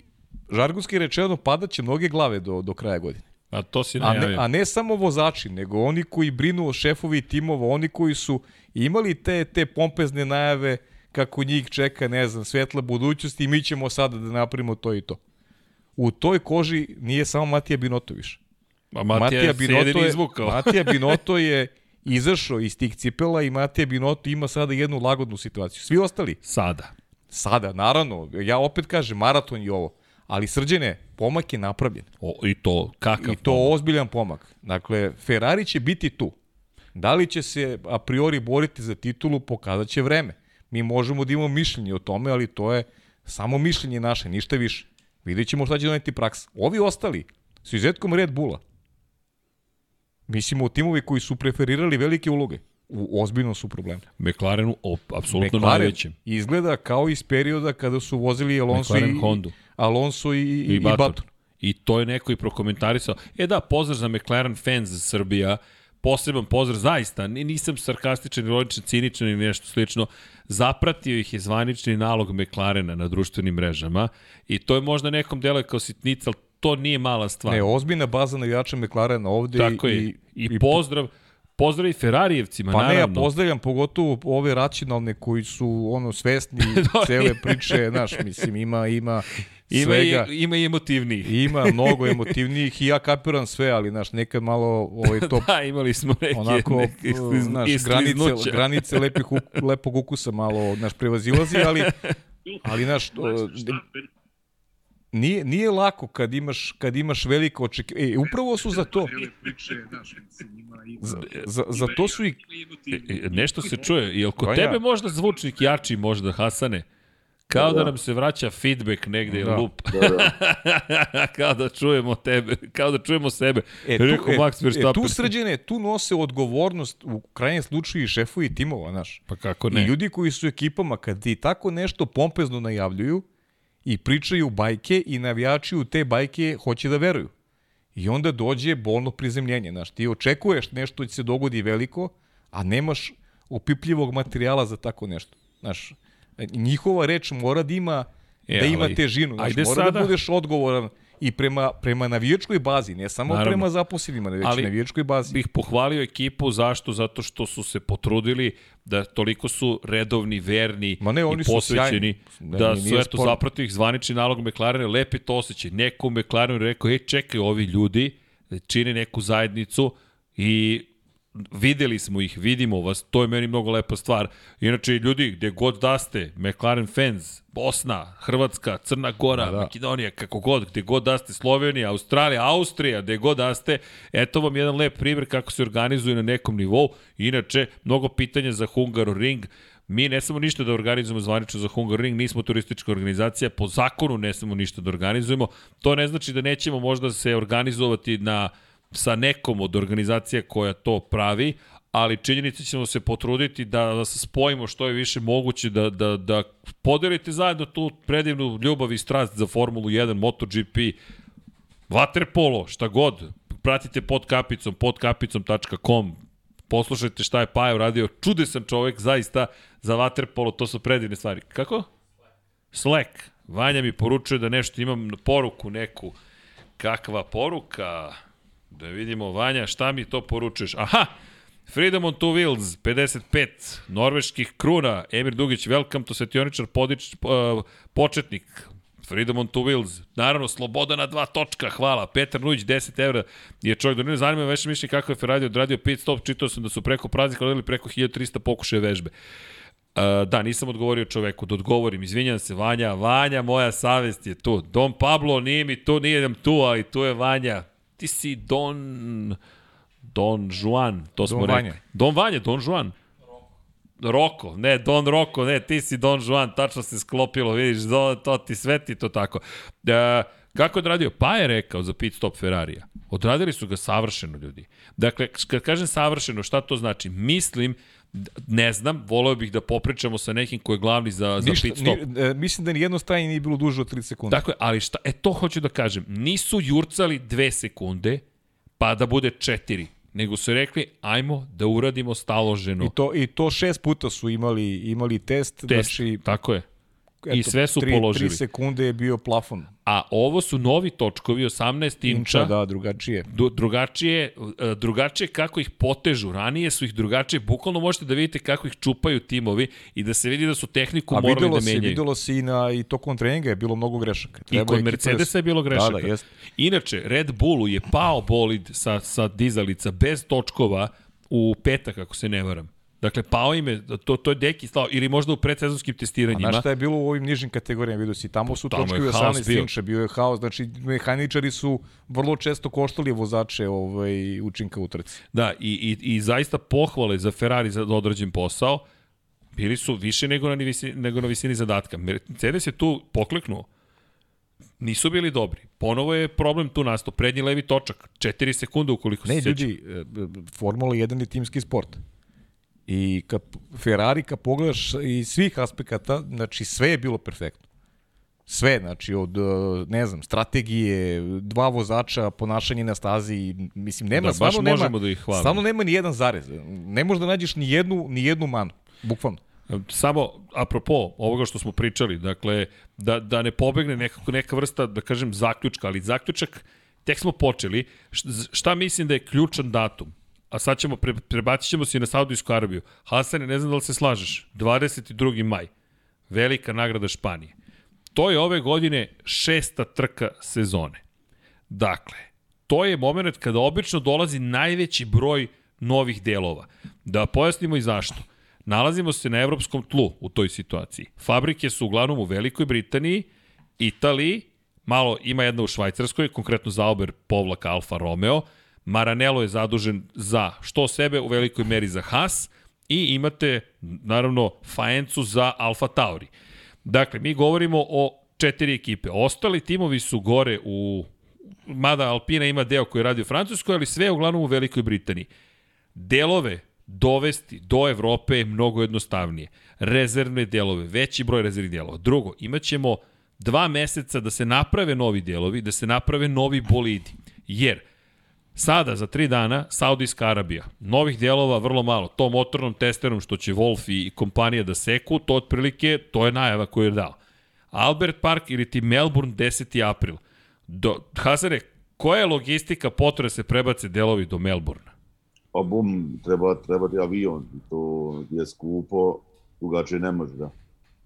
žargonski rečeno padaće mnoge glave do, do kraja godine. A to si A ne, a ne samo vozači, nego oni koji brinu o šefovi timova, oni koji su imali te, te pompezne najave kako njih čeka, ne znam, svetla budućnost i mi ćemo sada da napravimo to i to. U toj koži nije samo Matija Binoto više. A Matija, Matija jedini je, izvukao. Matija Binoto je izašao iz tih cipela i Matija Binoto ima sada jednu lagodnu situaciju. Svi ostali, Sada. sada, naravno, ja opet kažem, maraton je ovo, ali srđene, pomak je napravljen. O, I to, kakav I to ozbiljan pomak. Dakle, Ferrari će biti tu. Da li će se a priori boriti za titulu, pokazat će vreme. Mi možemo da imamo mišljenje o tome, ali to je samo mišljenje naše, ništa više. Vidjet ćemo šta će doneti praksa. Ovi ostali, su izetkom Red Bulla, mislimo o timovi koji su preferirali velike uloge, u ozbiljnom su problemu. McLarenu, o, apsolutno McLaren najvećem. izgleda kao iz perioda kada su vozili Alonso McLaren i, Hondu. Alonso i, i, I, i Baton. Baton. I to je neko i prokomentarisao. E da, pozdrav za McLaren fans Srbija, poseban pozdrav, zaista, ni- nisam sarkastičan, ironičan, ciničan ili nešto slično, zapratio ih je zvanični nalog McLarena na društvenim mrežama i to je možda nekom delo kao sitnica, ali to nije mala stvar. Ne, ozbiljna baza navijača McLarena ovde Tako i, je. I, i pozdrav, pozdrav i Ferarijevcima, Pa ne, ja naravno. pozdravljam pogotovo ove racionalne koji su ono svesni cele priče, znaš, mislim, ima, ima ima, svega. i, ima i emotivnijih. Ima mnogo emotivnijih i ja kapiram sve, ali znaš, nekad malo ovaj, to Da, imali smo neke, onako, neke sliz, znaš, iz granice, granice lepih, lepog ukusa malo, znaš, prevazilazi, ali, ali, znaš, to, nije, nije lako kad imaš, kad imaš veliko očekivanje. E, upravo su za to, za, za, za to su i E, e, nešto se čuje. Jel kod Pa tebe možda zvučnik jači možda, Hasane? Kao da nam se vraća feedback negde, Da. da. lup. Da, da. kao da čujemo tebe, kao da čujemo sebe. E, tu, Rekao e, Max e, tu sređene, tu nose odgovornost u krajnjem slučaju i šefovi timova, znaš. Pa kako Ne. I ljudi koji su ekipama, kad ti tako nešto pompezno najavljuju i pričaju bajke i navijači u te bajke hoće da veruju. I onda dođe bolno prizemljenje. Znaš, ti očekuješ nešto će se dogodi veliko, a nemaš opipljivog materijala za tako nešto. Znaš, njihova reč mora da ima, E, da ima ali, težinu. Znaš, mora sada- da budeš odgovoran i prema, prema navijačkoj bazi, ne samo Naravno. prema zaposlenima, već Ali navijačkoj bazi. Bih pohvalio ekipu, zašto? Zato što su se potrudili da toliko su redovni, verni Ma ne, oni i posvećeni, da, Da, su eto zapravo ih zvanični nalog McLarena, lepi to osjećaj. Neko u McLarenu rekao, ej čekaj, ovi ljudi čine neku zajednicu i videli smo ih, vidimo vas, to je meni mnogo lepa stvar. Inače, ljudi, gde god da ste, McLaren fans, Bosna, Hrvatska, Crna Gora, Da, da. Makedonija, kako god, gde god da ste, Slovenija, Australija, Austrija, gde god da ste, eto vam jedan lep primjer kako se organizuje na nekom nivou. Inače, mnogo pitanja za Hungaroring, Mi ne samo ništa da organizujemo zvanično za Hungaroring, nismo turistička organizacija, po zakonu ne smemo ništa da organizujemo. To ne znači da nećemo možda se organizovati na sa nekom od organizacija koja to pravi, ali činjenica ćemo se potruditi da, da se spojimo što je više moguće, da, da, da podelite zajedno tu predivnu ljubav i strast za Formulu 1, MotoGP, Waterpolo, šta god, pratite pod kapicom, podkapicom.com, poslušajte šta je Pajo radio, čudesan čovek, zaista, za Waterpolo, to su predivne stvari. Kako? Slack. Vanja mi poručuje da nešto imam poruku neku. Kakva poruka? Da vidimo, Vanja, šta mi to poručuješ? Aha, Freedom on two wheels, 55, norveških kruna, Emir Dugić, welcome to svetioničar podič, uh, početnik, Freedom on two wheels, naravno, sloboda na dva točka, hvala, Petar Nujić, 10 evra, je čovjek, da ne zanima veše mišljenje kako je Ferrari odradio pit stop, čitao sam da su preko praznika odradili preko 1300 pokušaje vežbe. Uh, da, nisam odgovorio čoveku, da odgovorim, izvinjam se, Vanja, Vanja, moja savest je tu. Don Pablo, nije mi tu, nije nam tu, ali tu je Vanja. Ti si Don... Don Juan, to smo Don rekli. Vanja. Don Vanja, Don Juan. Roko, ne, Don Roko, ne, ti si Don Juan, tačno se sklopilo, vidiš, to, to ti sveti to tako. E, kako je odradio? Pa je rekao za pit stop Ferrarija. Odradili su ga savršeno, ljudi. Dakle, kad kažem savršeno, šta to znači? Mislim, ne znam, voleo bih da popričamo sa nekim ko je glavni za, za Ništa, pit stop. ni, e, mislim da ni jedno stajanje nije bilo duže od 3 sekunde. Dakle, ali šta, e to hoću da kažem, nisu jurcali dve sekunde, pa da bude četiri, nego su rekli, ajmo da uradimo staloženo. I to, I to šest puta su imali, imali test, test, znači tako je. I sve su tri, položili. 3 sekunde je bio plafon. A ovo su novi točkovi, 18 inča, Inča, da, drugačije. du, drugačije, e, drugačije kako ih potežu. Ranije su ih drugačije, bukvalno možete da vidite kako ih čupaju timovi i da se vidi da su tehniku A morali da se, menjaju. videlo se i, na, i tokom treninga je bilo mnogo grešaka. I kod Mercedesa je bilo grešaka. Da, da, jest. Inače, Red Bullu je pao bolid sa, sa dizalica bez točkova u petak, ako se ne varam. Dakle, pao im je, to, to je deki slao, ili možda u predsezonskim A testiranjima. znaš šta je bilo u ovim nižim kategorijama, vidio si, tamo su Tamo haos 18 bio. inča, bio je haos, znači mehaničari su vrlo često koštali vozače ovaj, učinka u trci. Da, i, i, i zaista pohvale za Ferrari za odrađen posao, bili su više nego na, visini, nego na visini zadatka. Mercedes je tu pokleknuo. Nisu bili dobri. Ponovo je problem tu nastao. Prednji levi točak. 4 sekunde ukoliko se Ne, seća. ljudi, e, Formula 1 je timski sport. I kad Ferrari, kad pogledaš iz svih aspekata, znači sve je bilo perfektno. Sve, znači od, e, ne znam, strategije, dva vozača, ponašanje na stazi, mislim, nema, Da, baš stvarno nema, možemo da ih hvalimo. Stvarno nema ni jedan zarez. Ne možeš da nađeš ni jednu, ni jednu manu, bukvalno. Samo, apropo ovoga što smo pričali, dakle, da, da ne pobegne nekako neka vrsta, da kažem, zaključka, ali zaključak, tek smo počeli, šta mislim da je ključan datum? A sad ćemo, pre, prebacit ćemo se i na Saudijsku Arabiju. Hasane, ne znam da li se slažeš, 22. maj, velika nagrada Španije. To je ove godine šesta trka sezone. Dakle, to je moment kada obično dolazi najveći broj novih delova. Da pojasnimo i zašto. Nalazimo se na evropskom tlu u toj situaciji. Fabrike su uglavnom u Velikoj Britaniji, Italiji, malo ima jedna u Švajcarskoj, konkretno Zauber povlaka Alfa Romeo, Maranello je zadužen za što sebe, u velikoj meri za Haas, i imate, naravno, Faencu za Alfa Tauri. Dakle, mi govorimo o četiri ekipe. Ostali timovi su gore u mada Alpina ima deo koji radi u Francuskoj, ali sve uglavnom u Velikoj Britaniji. Delove dovesti do Evrope je mnogo jednostavnije. Rezervne delove, veći broj rezervnih delova. Drugo, imaćemo dva meseca da se naprave novi delovi, da se naprave novi bolidi. Jer Sada, za tri dana, Saudijska Arabija. Novih dijelova vrlo malo. To motornom testerom što će Wolf i kompanija da seku, to otprilike, to je najava koju je dao. Albert Park ili ti Melbourne 10. april. Do, Hazare, koja je logistika potrebna da se prebace delovi do Melbourne? Pa bum, treba, treba ti avion, to je skupo, drugačije ne može da.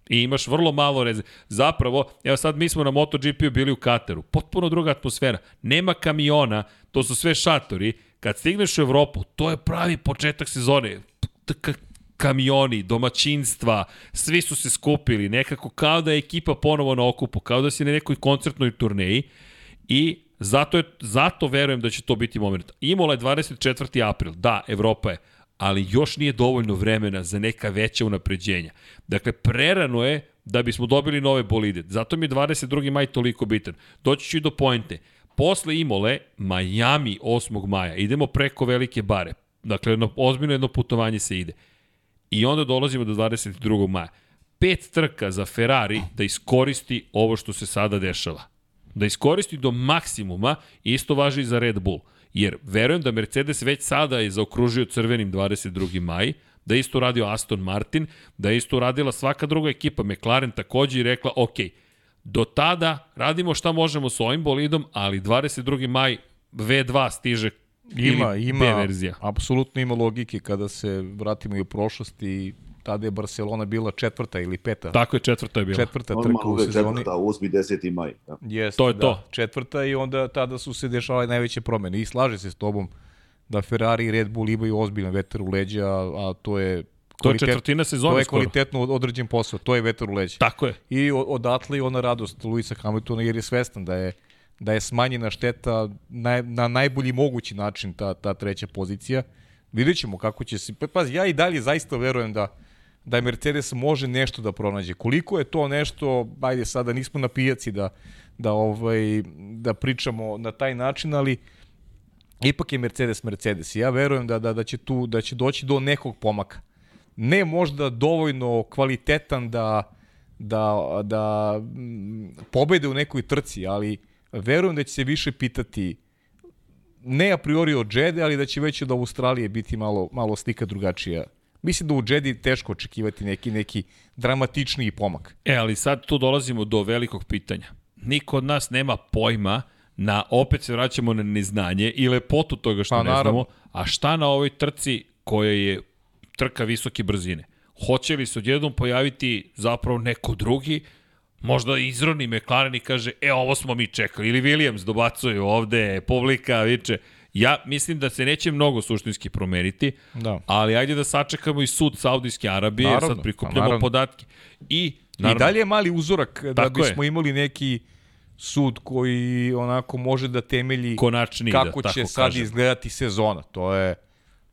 I imaš vrlo malo reze. Zapravo, evo sad mi smo na MotoGP-u bili u Kataru. Potpuno druga atmosfera. Nema kamiona, to su sve šatori. Kad stigneš u Evropu, to je pravi početak sezone. Kamioni, domaćinstva, svi su se skupili, nekako kao da je ekipa ponovo na okupu, kao da si na nekoj koncertnoj turneji i zato, je, zato verujem da će to biti moment. Imola je 24. april, da, Evropa je, ali još nije dovoljno vremena za neka veća unapređenja. Dakle, prerano je da bismo dobili nove bolide. Zato mi je 22. maj toliko bitan. Doći ću i do poente. Posle Imole, Miami 8. maja, idemo preko Velike bare. Dakle, jedno, ozbiljno jedno putovanje se ide. I onda dolazimo do 22. maja. Pet trka za Ferrari da iskoristi ovo što se sada dešava. Da iskoristi do maksimuma, isto važi i za Red Bull. Jer verujem da Mercedes već sada je zaokružio crvenim 22. maj, da isto radio Aston Martin, da je isto radila svaka druga ekipa, McLaren takođe i rekla, ok, do tada radimo šta možemo s ovim bolidom, ali 22. maj V2 stiže Ima, ili ima, B verzija. apsolutno ima logike kada se vratimo i u prošlost i tada je Barcelona bila četvrta ili peta. Tako je, četvrta je bila. Četvrta trka Normalno u da je sezoni. četvrta, 8. 10. maj. Da. Jeste, To je da, to. Četvrta i onda tada su se dešavale najveće promene. I slaže se s tobom da Ferrari i Red Bull imaju ozbiljan vetar u leđa, a, a to je To je četvrtina sezone To je skoro. kvalitetno određen posao, to je vetar u leđa. Tako je. I odatle i ona radost Luisa Hamiltona jer je svestan da je da je smanjena šteta na, na najbolji mogući način ta, ta treća pozicija. Vidjet ćemo kako će se... Pa, pazi, ja i dalje zaista verujem da da Mercedes može nešto da pronađe. Koliko je to nešto, ajde sada nismo na pijaci da, da, ovaj, da pričamo na taj način, ali ipak je Mercedes Mercedes. I Ja verujem da, da, da, će tu, da će doći do nekog pomaka. Ne možda dovoljno kvalitetan da, da, da mm, pobede u nekoj trci, ali verujem da će se više pitati ne a priori od Džede, ali da će već od Australije biti malo, malo slika drugačija. Mislim da u Džedi teško očekivati neki, neki dramatičniji pomak. E, ali sad tu dolazimo do velikog pitanja. Niko od nas nema pojma na, opet se vraćamo na neznanje i lepotu toga što Pa, ne naravno. znamo, a šta na ovoj trci koja je trka visoke brzine? Hoće li se odjednom pojaviti zapravo neko drugi, možda izroni McLaren i kaže, e, ovo smo mi čekali, ili Williams dobacuje ovde, publika, viče. Ja mislim da se neće mnogo suštinski promeniti, Da. ali ajde da sačekamo i sud Saudijske Arabije, Naravno, sad pa prikupljamo naravno. podatke. I, I dalje je mali uzorak da Tako je. bismo imali neki sud koji onako može da temelji konačni, da kako tako će sad kažem. izgledati sezona. To je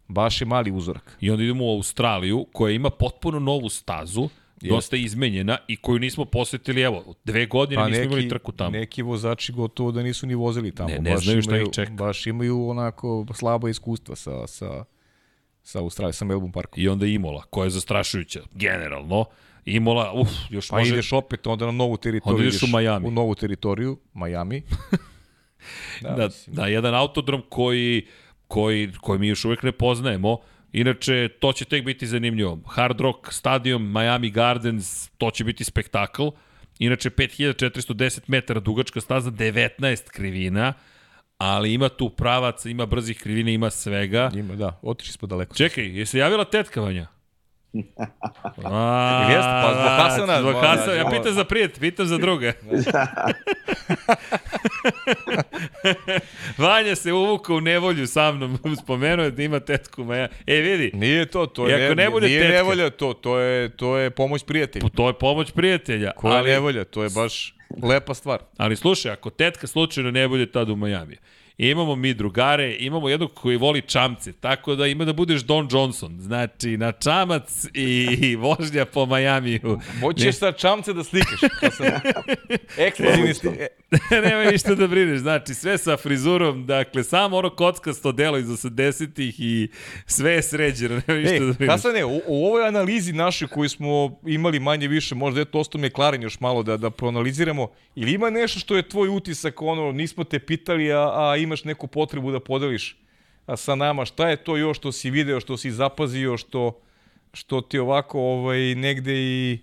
baš je mali uzorak. I onda idemo u Australiju, koja ima potpuno novu stazu, dosta izmenjena i koju nismo posetili, evo, dve godine nismo imali trku tamo. Pa neki vozači gotovo da nisu ni vozili tamo. Ne, ne baš znaju šta imaju, ih čeka. Baš imaju onako slaba iskustva sa, sa, sa Australijom, sa Melbourne Parkom. I onda Imola, koja je zastrašujuća, generalno. Imola, uf, još Pa može... ideš opet onda na novu teritoriju. Onda ideš u Miami. U novu teritoriju, Miami. da, da, mislim. da, jedan autodrom koji, koji, koji mi još uvek ne poznajemo. Inače, to će tek biti zanimljivo. Hard Rock Stadium, Miami Gardens, to će biti spektakl. Inače, 5410 metara dugačka staza, 19 krivina, ali ima tu pravac, ima brzih krivina, ima svega. Ima, da, otišli smo daleko. Čekaj, je se javila tetka Vanja? A, Jeste, pa zbog Hasana, Zbog Hasana, ja pitam za prijatelj, pitam za druga. Vanja se uvukao u nevolju sa mnom, spomenuo je da ima tetku Maja. E, vidi, Nije to, to je ne bude nije tetka? nevolja, to, to, je, to je pomoć prijatelja. to je pomoć prijatelja. Koja ali, nevolja, to je baš lepa stvar. ali slušaj, ako tetka slučajno ne bude tad u Majamiju, Imamo mi drugare, imamo jednog koji voli čamce, tako da ima da budeš Don Johnson. Znači, na čamac i vožnja po Majamiju. Moćeš sa čamce da slikaš. Sam... Ekskluzivni sti... e, Nema ništa da brineš, znači sve sa frizurom, dakle samo ono kockasto delo iz 80-ih i sve je sređeno, nema ništa da Ej, brineš. Hasane, u, u ovoj analizi našoj koju smo imali manje više, možda je to ostao McLaren još malo da, da proanaliziramo, ili ima nešto što je tvoj utisak, ono, nismo te pitali, a, a imaš neku potrebu da podeliš sa nama, šta je to još što si video, što si zapazio, što, što ti ovako ovaj, negde i,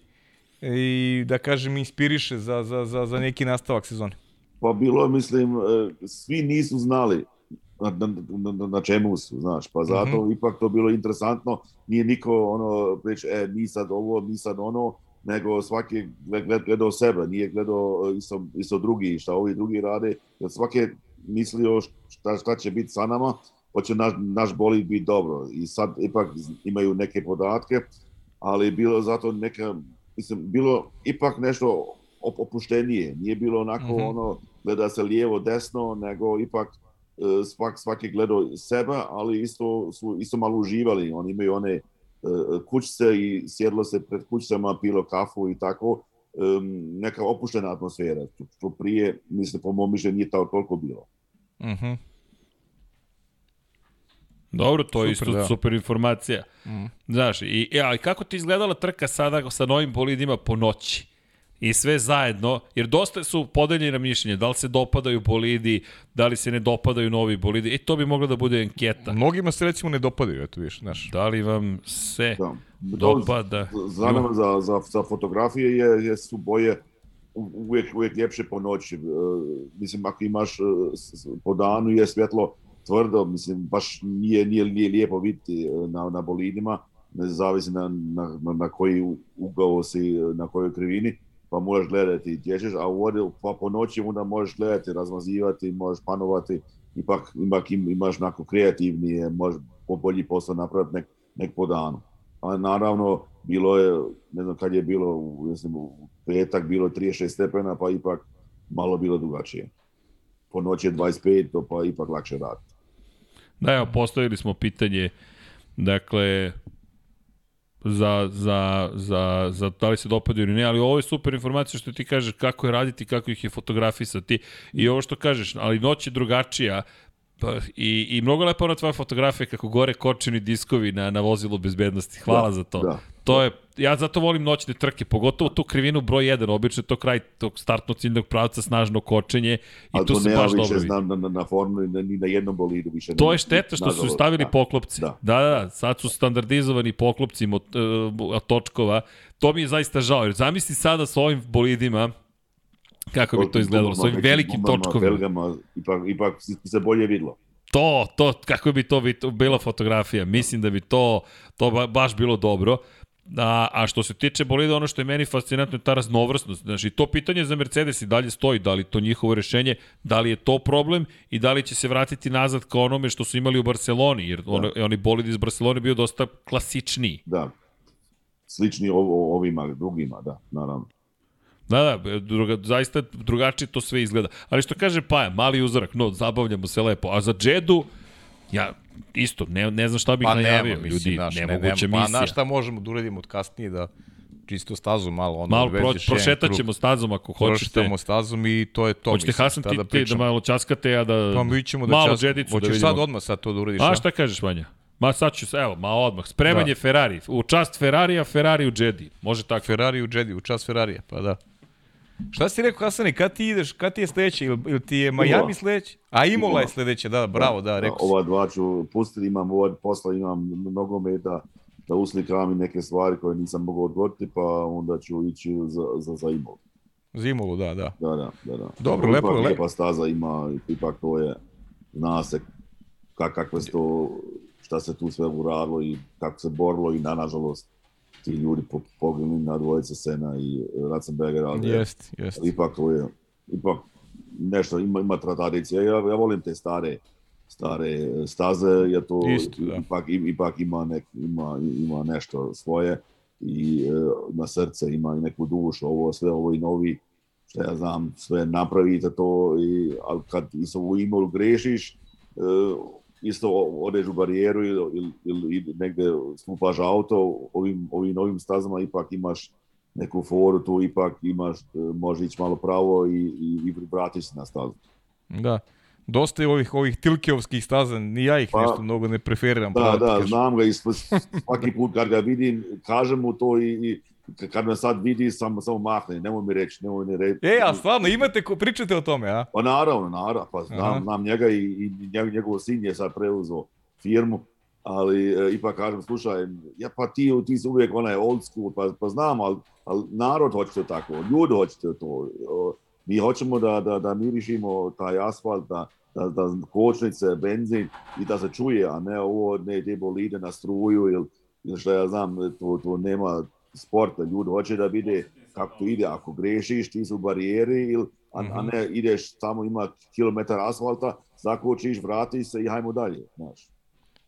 i da kažem inspiriše za, za, za, za neki nastavak sezone? Pa bilo, je, mislim, e, svi nisu znali na, na, na, na čemu su, znaš, pa zato mm -hmm. ipak to bilo interesantno, nije niko ono priča, e, ni sad ovo, ni sad ono, nego svaki gled, gledao sebe, nije gledao isto, isto drugi, šta ovi drugi rade, jer svaki je mislio šta, šta će biti sa nama, hoće naš, naš bolid biti dobro. I sad ipak imaju neke podatke, ali bilo zato neka, mislim, bilo ipak nešto opuštenije. Nije bilo onako mm -hmm. ono, gleda se lijevo, desno, nego ipak svak, svaki gledao sebe, ali isto su isto malo uživali. Oni imaju one kućce i sjedlo se pred kućcama, pilo kafu i tako. Um, neka opuštena atmosfera. To prije, mislim, po mom mišljenju nije to toliko bilo. Mhm. Mm Dobro, to je Super, isto da. super informacija. Mm. Znaš, i, i, ali kako ti izgledala trka sada sa novim bolidima po noći? I sve zajedno, jer dosta su podeljene mišljenje, da li se dopadaju bolidi, da li se ne dopadaju novi bolidi, i to bi mogla da bude anketa. Mnogima se recimo ne dopadaju, eto viš, znaš. Da li vam se Da. dopada? Za, za, za, za fotografije je, je su boje uvijek, uvijek ljepše po noći. E, mislim, ako imaš e, po danu je svjetlo tvrdo, mislim, baš nije, nije, nije lijepo vidjeti e, na, na bolidima, ne zavisi na, na, na, koji ugao si, na kojoj krivini, pa možeš gledati i tječeš, a u vodi, pa po noći onda možeš gledati, razmazivati, možeš panovati, ipak, ipak im, imaš nako kreativnije, možeš po bolji posao napraviti nek, nek po danu. A naravno, bilo je, ne znam kad je bilo, mislim, u petak bilo 36 stepena, pa ipak malo bilo drugačije. Po noći je 25, to pa ipak lakše raditi. Da, evo, postavili smo pitanje, dakle, za, za, za, za da li se dopadaju ili ne, ali ovo je super informacija što ti kažeš kako je raditi, kako ih je fotografisati i ovo što kažeš, ali noć je drugačija, Pa, i, I mnogo lepa ona tvoja fotografija kako gore kočeni diskovi na, na vozilu bezbednosti. Hvala Da, za to. da. To je, ja zato volim noćne trke, pogotovo tu krivinu broj 1, obično to kraj tog startno ciljnog pravca, snažno kočenje i Ali tu to se baš dobro vidi. znam, na, na, na formuli, na, ni na jednom bolidu više. To nema. je šteta što su stavili da. poklopci. Da. Da. da, da, sad su standardizovani poklopci mot, uh, točkova. To mi je zaista žao, jer zamisli sada sa ovim bolidima, kako bi to izgledalo, sa ovim velikim točkovima. Belgama, ipak, ipak se bolje vidlo. To, to, kako bi to bila fotografija. Mislim da bi to, to ba, baš bilo dobro. A, a što se tiče bolida, ono što je meni fascinantno je ta raznovrsnost. Znači, to pitanje za Mercedes i dalje stoji, da li to njihovo rešenje, da li je to problem i da li će se vratiti nazad ka onome što su imali u Barceloni, jer ono, oni bolid iz Barcelone bio dosta klasičniji. Da. Slični ovo, ovima, drugima, da, naravno. Da, da, druga, zaista drugačije to sve izgleda. Ali što kaže Paja, mali uzorak, no, zabavljamo se lepo. A za Jedu, ja isto, ne, ne znam šta bih Pa najavio, nema, mislim, ljudi, znaš, ne, nemoguća nema, misija. Pa, znaš šta možemo da uradimo od kasnije, da čisto stazu malo, ono, Malo pro, prošetat ćemo stazom ako hoćete. Prošetamo stazom i to je to. Hoćete mislim, Hasan ti, da ti da malo časkate, a da... Pa mi ćemo da malo čas... džedicu da Hoćeš vidimo. sad odmah sad to da uradiš, A šta kažeš, Vanja? Ma sad ću, evo, ma odmah. Spremanje Da. Ferrari. U čast Ferrarija, Ferrari u Jedi. Može tako. Ferrari u Jedi, u čas Ferrarija, pa da. Šta si rekao, Hasane, kad ti ideš, kad ti je sledeće, ili, ili ti je Miami sledeće? A Imola je sledeće, da, bravo, da, rekao si. Ova dva ću pustiti, imam ovaj posla, imam nogometa, da uslikam i neke stvari koje nisam mogao odgovoriti, pa onda ću ići za, za, za Imol. Zimolu, da, da. Da, da, da. da. Dobro, lepo lepo. lijepa staza ima, ipak to je, zna se kak, kakve su to, šta se tu sve uradilo i kako se borilo i na, nažalost, ti ljudi po, poginuli na dvojice Sena i Ratzenberger, ali Jest, jest. ipak to je, ipak nešto ima, ima tradicija. Ja, ja volim te stare, stare staze, jer to Isto, da. ipak, ipak ima, nek, ima, ima nešto svoje i e, na srce ima i neku dušu, ovo sve ovo i novi, što ja znam, sve napravite to, i, ali kad isto u imolu grešiš, e, isto odeš u barijeru ili, ili, ili negde stupaš auto, ovim, ovim novim stazama ipak imaš neku foru tu, ipak imaš, e, može ići malo pravo i, i, i vratiš se na stazu. Da. Dosta je ovih, ovih tilkeovskih staza, ni ja ih Pa, nešto mnogo ne preferiram. Da, da, znam ga i sv- svaki put kad ga vidim, kažem mu to i, i kad me sad vidi, samo, samo mahne, nemoj mi reći, nemoj mi reći. E, a stvarno, imate, ko, pričate o tome, a? Pa naravno, naravno, pa znam, znam njega i, i njeg, njegov sin je sad preuzeo firmu, ali e, ipak kažem, slušaj, ja pa ti, ti si uvijek onaj old school, pa, pa znam, ali, ali narod hoće to tako, ljudi hoće to. O, Mi hoćemo da, da, da mirišimo taj asfalt, da, da, da kočnice, benzin i da se čuje, a ne ovo, ne te bolide na struju ili, ili što ja znam, to, to nema sporta, ljudi hoće da vide kako to ide, ako grešiš, ti su u barijeri, ili, a, a ne ideš samo ima kilometar asfalta, zakočiš, vratiš se i hajmo dalje, znaš.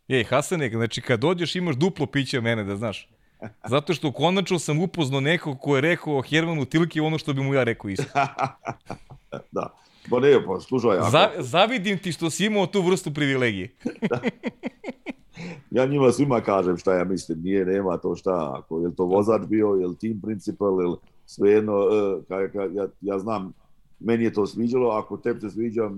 Ej, Hasane, znači kad dođeš imaš duplo piće mene, da znaš. Zato što konačno sam upoznao nekog ko je rekao o Hermanu Tilke ono što bi mu ja rekao isto. Da. Pa ne, pa slušaj, ako, Za, zavidim ti što si imao tu vrstu privilegije. ja njima svima kažem šta ja mislim, nije, nema to šta, ako je to vozač bio, je li team principal, ili svejedno, kaj, ja, ja znam, meni je to sviđalo, ako tebi se sviđa,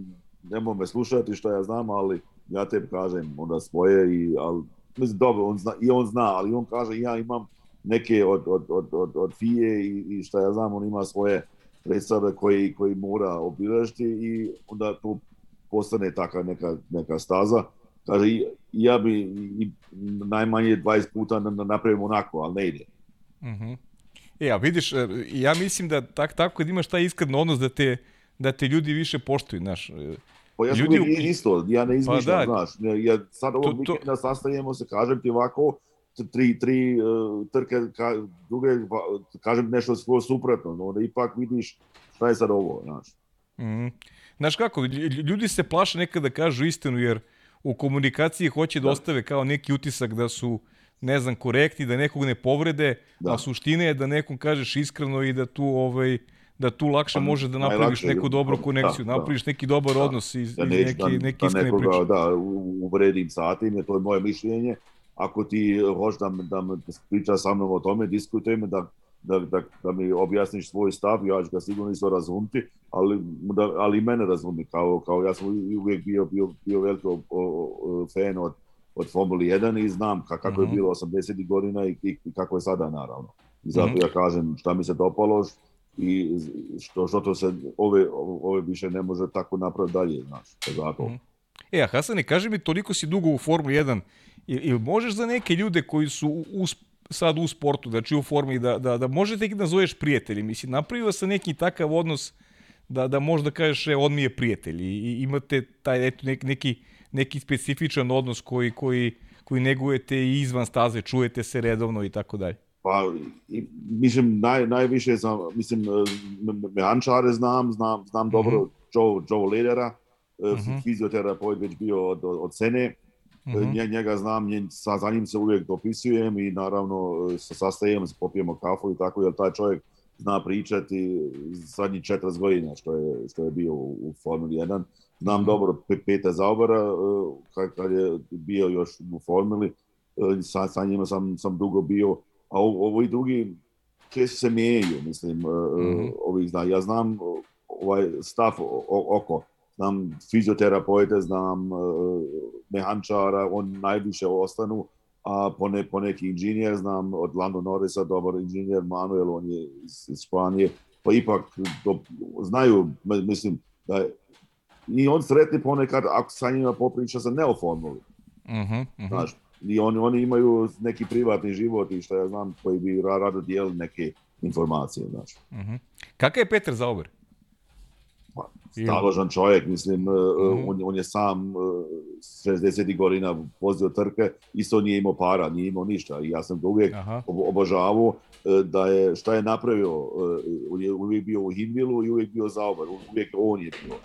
nemoj me slušati šta ja znam, ali ja tebi kažem onda svoje, i, ali, mislim, dobro, on zna, i on zna, ali on kaže, ja imam neke od, od, od, od, od FIE i, i šta ja znam, on ima svoje predstave koji, koji mora obilažiti i onda tu postane taka neka, neka staza. Kaže, ja bi i, najmanje 20 puta napravim onako, ali ne ide. Mm -hmm. E, a vidiš, e, ja mislim da tak, tako kad imaš taj iskren odnos da te, da te ljudi više poštuju, znaš. E, pa ja ljudi... isto, ja ne izmišljam, pa da. znaš. Ja sad ovog to, vikenda sastavljamo se, kažem ti ovako, tri, tri uh, trke, ka, druge, kažem nešto svoje suprotno, no da ipak vidiš šta je sad ovo, znaš. Mm. Znaš kako, ljudi se plaše nekada da kažu istinu, jer u komunikaciji hoće da, da ostave kao neki utisak da su ne znam, korektni, da nekog ne povrede, da. a suština je da nekom kažeš iskreno i da tu ovaj da tu lakše pa, može da napraviš neku dobru da, konekciju, da, napraviš neki dobar da, odnos iz, da iz neki, da, neki da nekoga, priče. Da, uvredim satim, je to je moje mišljenje. Ako ti hoćeš da, da priča sa mnom o tome, diskutujemo, da, da, da, da mi objasniš svoj stav, ja ću ga sigurno isto razumiti, ali, da, ali i mene razumi, kao, kao ja sam uvijek bio, bio, bio veliki fan od od Formuli 1 i znam kako mm -hmm. je mhm. bilo 80. godina i, i, kako je sada naravno. I zato mm -hmm. ja kažem šta mi se dopalo i što, što to se ove, ove više ne može tako napraviti dalje, znaš, zato. Mm -hmm. E, a Hasane, kaži mi, toliko si dugo u Formuli 1, ili, možeš za neke ljude koji su u, sad u sportu, znači u Formuli, da, da, da možete ih nazoveš prijatelji, mislim, napravio sa neki takav odnos da, da možda kažeš, e, on mi je prijatelj i, i imate taj, eto, neki, neki neki specifičan odnos koji, koji, koji negujete i izvan staze, čujete se redovno i tako dalje? Pa, i, mislim, naj, najviše znam, mislim, mehančare znam, znam, znam mm -hmm. dobro Joe, Joe Ledera, mm -hmm. fizioterapeut već bio od, od Sene, Mm -hmm. njega znam, nje, sa, za njim se uvijek dopisujem i naravno se sastajem, se popijemo kafu i tako, jer taj čovjek zna pričati zadnjih 40 godina što je, što je bio u, Formuli 1. Znam dobro Peta Zaubara, e, kad, je bio još u Formuli, e, sa, sa njima sam, sam dugo bio, a ovi drugi često se mijenjaju, mislim, mm -hmm. ovih zna. Ja znam ovaj stav oko, znam fizioterapeute, znam mehančara, on najviše ostanu, a po, ne, po neki inženjer, znam od Lando Norrisa, dobar inženjer, Manuel, on je iz, iz Španije, pa ipak do, znaju, mislim, da je, i on sretni ponekad ako sa njima popriča sa neoformuli. Uh -huh, uh -huh. Znaš, i oni, oni imaju neki privatni život i što ja znam, koji bi rado dijeli neke informacije, znaš. Uh -huh. Kakav je Petar Zauber? Pa, staložan čovjek, mislim, -huh. on, on je sam 60. godina vozio trke, isto nije imao para, nije imao ništa i ja sam ga uvijek Aha. obožavao e, da je, šta je napravio, e, on je uvijek bio u Hinvilu i uvijek bio Zauber, uvijek on je bio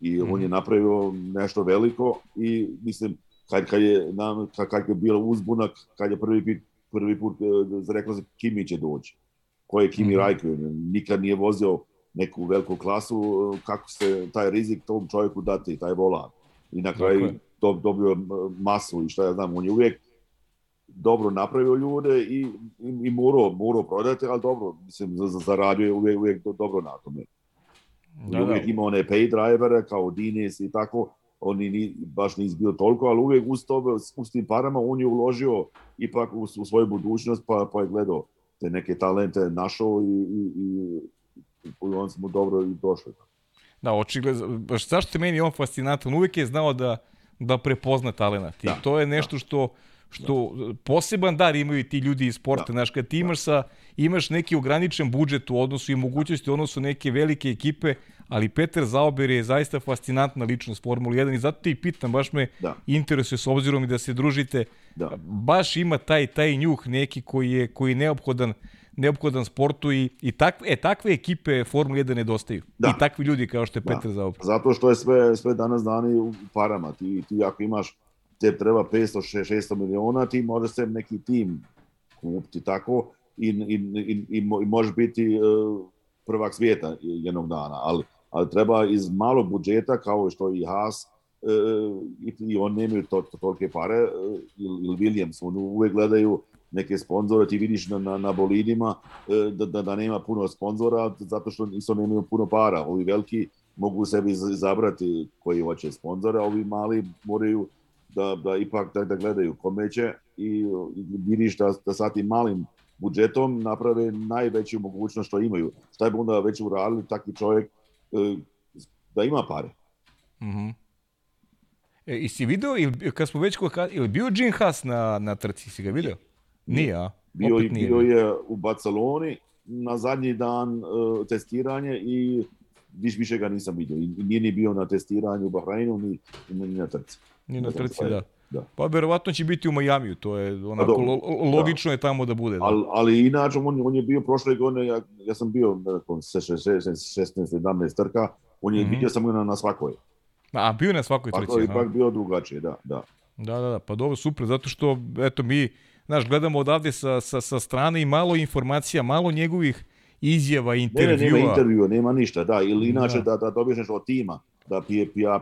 i mm. on je napravio nešto veliko i mislim kad, kad je nam kad, kad je bilo uzbunak kad je prvi put prvi put e, rekao se Kimi će doći ko je Kimi mm. Raikkonen nikad nije vozio neku veliku klasu kako se taj rizik tom čovjeku dati taj volan i na kraju do, dobio masu i šta ja znam on je uvijek dobro napravio ljude i, i, i morao, morao prodati, ali dobro, mislim, zaradio je uvijek, uvijek dobro na tome. Da, uvijek da. ima one pay drivere kao Dines i tako, oni ni, baš nisu bio toliko, ali uvijek uz, to, uz tim parama on je uložio ipak u, u svoju budućnost pa, pa je gledao te neke talente našao i, i, i, i on smo dobro i došli. Da, očigledno, baš zašto je meni on fascinantan, uvijek je znao da, da prepozna talenat i da, to je nešto da. što što da. poseban dar imaju ti ljudi iz sporta, da. znaš, kad ti imaš sa imaš neki ograničen budžet u odnosu i mogućnosti u odnosu neke velike ekipe, ali Peter Zauber je zaista fascinantna ličnost Formula 1 i zato ti pitam, baš me da. interesuje s obzirom i da se družite, da. baš ima taj taj njuh neki koji je koji je neophodan neophodan sportu i, i takve, e, takve ekipe Formula 1 nedostaju. Da. I takvi ljudi kao što je da. Petar. Zato što je sve, sve danas dani u parama. Ti, ti ako imaš te treba 500-600 miliona, ti može se neki tim kupiti tako i, i, i, i može biti uh, prvak svijeta jednog dana, ali, ali treba iz malog budžeta kao što i Haas uh, i, i on nemaju to, to, tolike pare ili, ili Williams, oni uvek gledaju neke sponzore, ti vidiš na, na, na bolidima da, da, da nema puno sponzora zato što isto nemaju puno para. Ovi veliki mogu sebi izabrati koji hoće sponzora, ovi mali moraju da, da ipak da, da gledaju kome će i, i vidiš da, da sa tim malim budžetom naprave najveću mogućnost što imaju. Šta bi onda već uradili takvi čovjek e, da ima pare. Mm -hmm. e, I si video, ili, kad smo već kod, ili bio Jim Haas na, na trci, si ga video? Nije, a? Bio, nije. bio je u Barceloni na zadnji dan uh, testiranje i viš, više ga nisam vidio. I nije ni bio na testiranju u Bahreinu, ni, ni na trci. Ni na trci, da. Da. Pa verovatno će biti u Majamiju, to je pa onako lo, logično da. je tamo da bude. Da. Ali, ali inače on, on je bio prošle godine, ja, ja sam bio nakon 16, 17 trka, on je mm -hmm. vidio sam na, na svakoj. A bio na svakoj trci. Pa ipak bio drugačije, da, da. Da, da, da, pa dobro, super, zato što, eto, mi, znaš, gledamo odavde sa, sa, sa strane i malo informacija, malo njegovih izjava, intervjua. Ne, nema intervjua, nema ništa, da, ili inače da, da, da dobiješ nešto od tima, da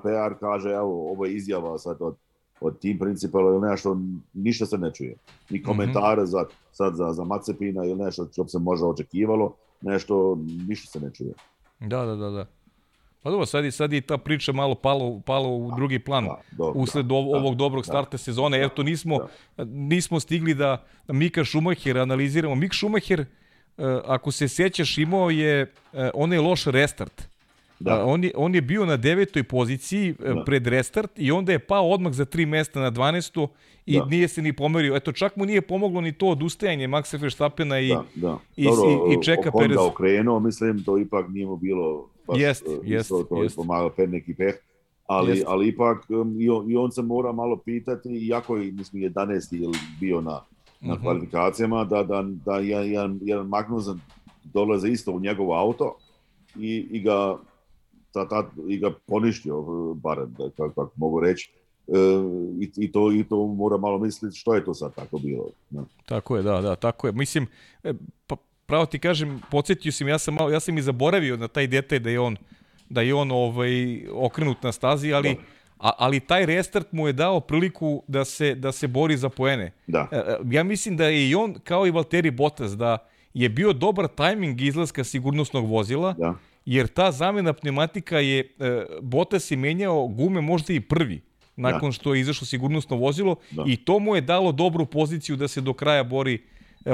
PR kaže, evo, ovo je izjava sad od od tim principala ili nešto, ništa se ne čuje. Ni mhm. komentare mm -hmm. za, sad za, za Macepina ili nešto što se može očekivalo, nešto, ništa se ne čuje. Da, da, da, da. Pa dobro, sad, sad je ta priča malo palo, palo u drugi plan da, dobro, usled da, ovog dobrog da, starta sezone. Da, Eto, nismo, da. nismo stigli da Mika Šumacher analiziramo. Mik Šumacher, eh, ako se sećaš, imao je eh, onaj loš restart Da. On, je, on je bio na devetoj poziciji da. pred restart i onda je pao odmah za tri mesta na 12. i da. nije se ni pomerio. Eto, čak mu nije pomoglo ni to odustajanje Maxa Verstappena i, da, da. i, Dobro, i, i čeka Perez. Honda okrenuo, mislim, to ipak nije mu bilo jest, uh, jest, to, to jest. pomagao pet neki peh. Ali, jest. ali ipak um, i, on, i on se mora malo pitati, iako je, mislim, 11. ili bio na, na. -huh. kvalifikacijama, da, da, da jedan, jedan Magnussen dolaze isto u njegov auto i, i ga ta, ta, i ga poništio, barem, da, kako, kako mogu reći. E, i, i, to, I to mora malo misliti što je to sad tako bilo. Da. Tako je, da, da, tako je. Mislim, e, pa, pravo ti kažem, podsjetio sam, ja sam, malo, ja sam i zaboravio na taj detaj da je on da je on ovaj okrenut na stazi, ali da. A, ali taj restart mu je dao priliku da se da se bori za poene. Da. E, e, ja mislim da je i on kao i Valtteri Bottas da je bio dobar tajming izlaska sigurnosnog vozila. Da jer ta zamena pneumatika je, e, Bottas je menjao gume možda i prvi, nakon da. što je izašlo sigurnosno vozilo da. i to mu je dalo dobru poziciju da se do kraja bori,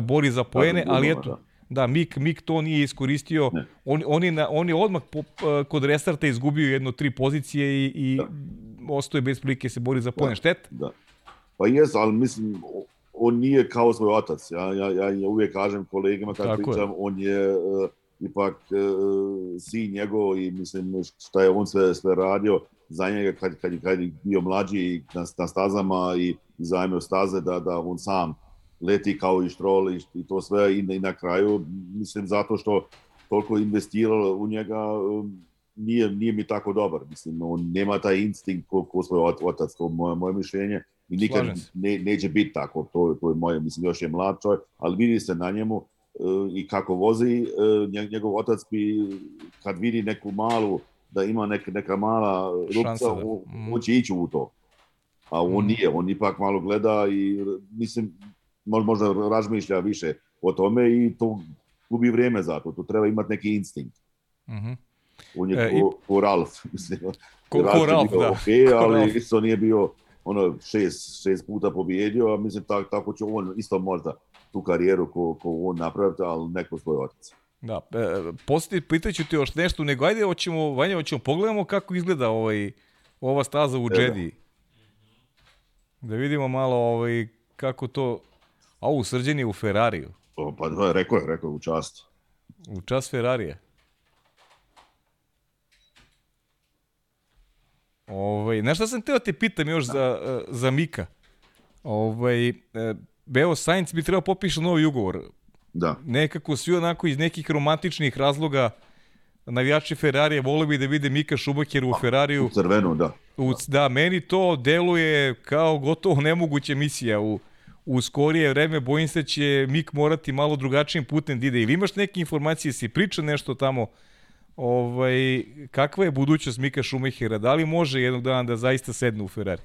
bori za poene, da, ali eto, da, Mik, Mik to nije iskoristio. On, on, je na, on je odmah po, e, kod restarta izgubio jedno tri pozicije i, i da. ostoje bez prilike se bori za poene. Da. Štet? Da. Pa jes, ali mislim, on nije kao svoj otac. Ja, ja, ja uvijek kažem kolegama kad Tako pričam, je. on je... Uh, ipak e, sin njegov i mislim šta je on sve, sve radio za njega kad, kad, kad je bio mlađi na, na stazama i zajmio staze da, da on sam leti kao i štrol i, i to sve i, i na kraju mislim zato što toliko investiralo u njega um, nije, nije mi tako dobar. Mislim, on nema taj instinkt ko, ko svoj otac, to moje, moje mišljenje i nikad ne, neće biti tako, to, to je moje, mislim, još je mlad čovjek, ali vidi se na njemu i kako vozi, e, njegov otac bi kad vidi neku malu, da ima nek, neka mala rupca, on, mm. on će ići u to. A on mm. nije, on ipak malo gleda i mislim, možda razmišlja više o tome i to gubi vrijeme za to. To treba imati neki instinkt. Mm -hmm. On je e, ko, ko Ralf. Mislim, ko, ko Ralf, da. Okay, ali isto nije bio ono šest, šest puta pobjedio, a mislim tako, tako će on isto možda tu karijeru ko, ko on napraviti, ali neko svoj otac. Da, e, poslije pitaću ti još nešto, nego ajde, hoćemo, Vanja, hoćemo pogledamo kako izgleda ovaj, ova staza u Jedi. Da vidimo malo ovaj, kako to... A, u srđen je u Ferrariju. O, pa da, rekao je, rekao je, u čast. U čast Ferrarija. Ovaj, nešto sam teo te pitam još da. za, e, za Mika. Ovaj, Beo Sainz bi trebao popiše novi ugovor. Da. Nekako svi onako iz nekih romantičnih razloga navijači Ferrarija vole bi da vide Mika Šumacher u Ferrariju. U crvenu, da. U, da, meni to deluje kao gotovo nemoguća misija u, u skorije vreme. Bojim se da će Mik morati malo drugačijim putem da ide. Ili imaš neke informacije, si priča nešto tamo ovaj, kakva je budućnost Mika Šumehera? Da li može jednog dana da zaista sedne u Ferrari?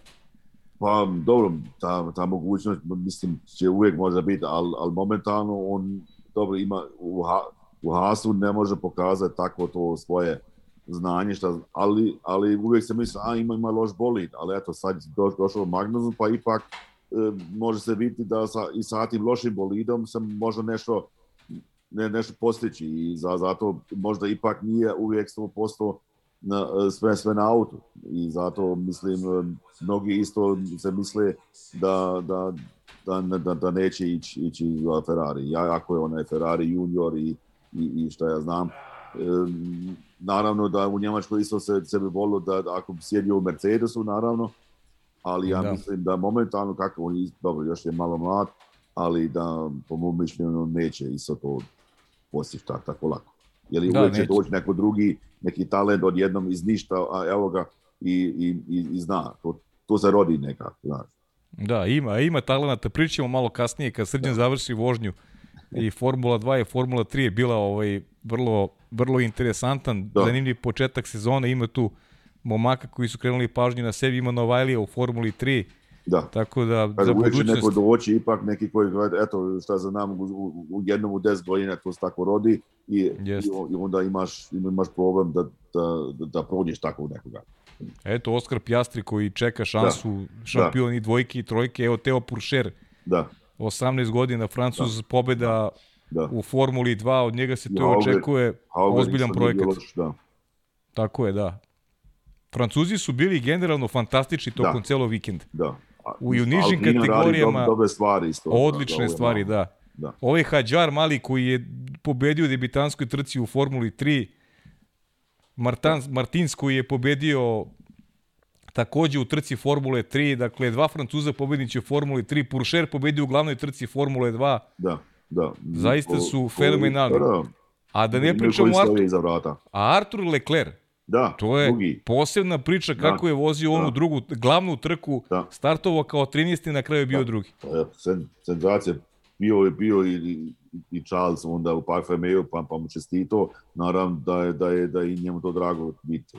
Pa dobro, ta, ta mogućnost mislim će uvijek možda biti, ali al momentalno on dobro ima u, ha, u Hasu ne može pokazati tako to svoje znanje, šta, ali, ali uvijek se misli, a ima, ima loš bolid, ali eto, sad do, došao Magnusson, pa ipak može se vidjeti da sa, i sa tim lošim bolidom se može nešto ne, nešto postići i za, zato možda ipak nije uvijek 100% na, sve, sve na autu i zato mislim mnogi isto se misle da, da, da, da, da neće ići, ići za Ferrari. Ja, ako je onaj Ferrari junior i, i, i šta ja znam, e, naravno da u Njemačkoj isto se, se bi volilo da ako bi sjedio u Mercedesu, naravno, ali ja da. mislim da momentalno kako on je, dobro, još je malo mlad, ali da po mom mišljenju neće isto to postići tako, tako lako. Jer da, uvijek će doći neko drugi, neki talent od jednom iz ništa, a evo ga i, i, i, i zna. To, to se rodi nekako, znaš. Da, ima, ima talenta. Pričamo malo kasnije kad Srđan da. završi vožnju i Formula 2 i Formula 3 je bila ovaj vrlo vrlo interesantan, da. zanimljiv početak sezone, ima tu momaka koji su krenuli pažnju na sebi, ima Novajlija u Formuli 3, Da. Tako da, Kada za budućnost... neko doći, ipak neki koji eto, šta za nam, u, u jednom u 10 godina to se tako rodi i, Jest. i onda imaš, imaš problem da, da, da, da prođeš tako u nekoga. Eto, Oskar Pjastri koji čeka šansu da. šampion da. i dvojke i trojke, evo Teo Puršer. Da. 18 godina, Francuz, da. pobeda da. u Formuli 2, od njega se to Hauger, očekuje ozbiljan projekat. Da. Tako je, da. Francuzi su bili generalno fantastični tokom da. celo vikenda. Da. U, u nižim kategorijama dobre stvari isto. Odlične da, stvari, da. da. Ovaj Hadjar Mali koji je pobedio debitanskoj trci u Formuli 3, Martans, Martins koji je pobedio takođe u trci Formule 3, dakle dva Francuza pobedniće u Formuli 3, Puršer pobedio u glavnoj trci Formule 2. Da, da. Zaista su fenomenalni. Da, A da ne pričamo o Artur, a Artur Leclerc, Da, to je drugi. posebna priča da. kako da, je vozio onu da. drugu, glavnu trku, da. startovao kao 13. na kraju je bio da. drugi. Pa, sen, senzacija, bio je bio i, i, i Charles onda u Parfumeu, pa, pa mu čestito, naravno da je, da je, da je i njemu to drago biti.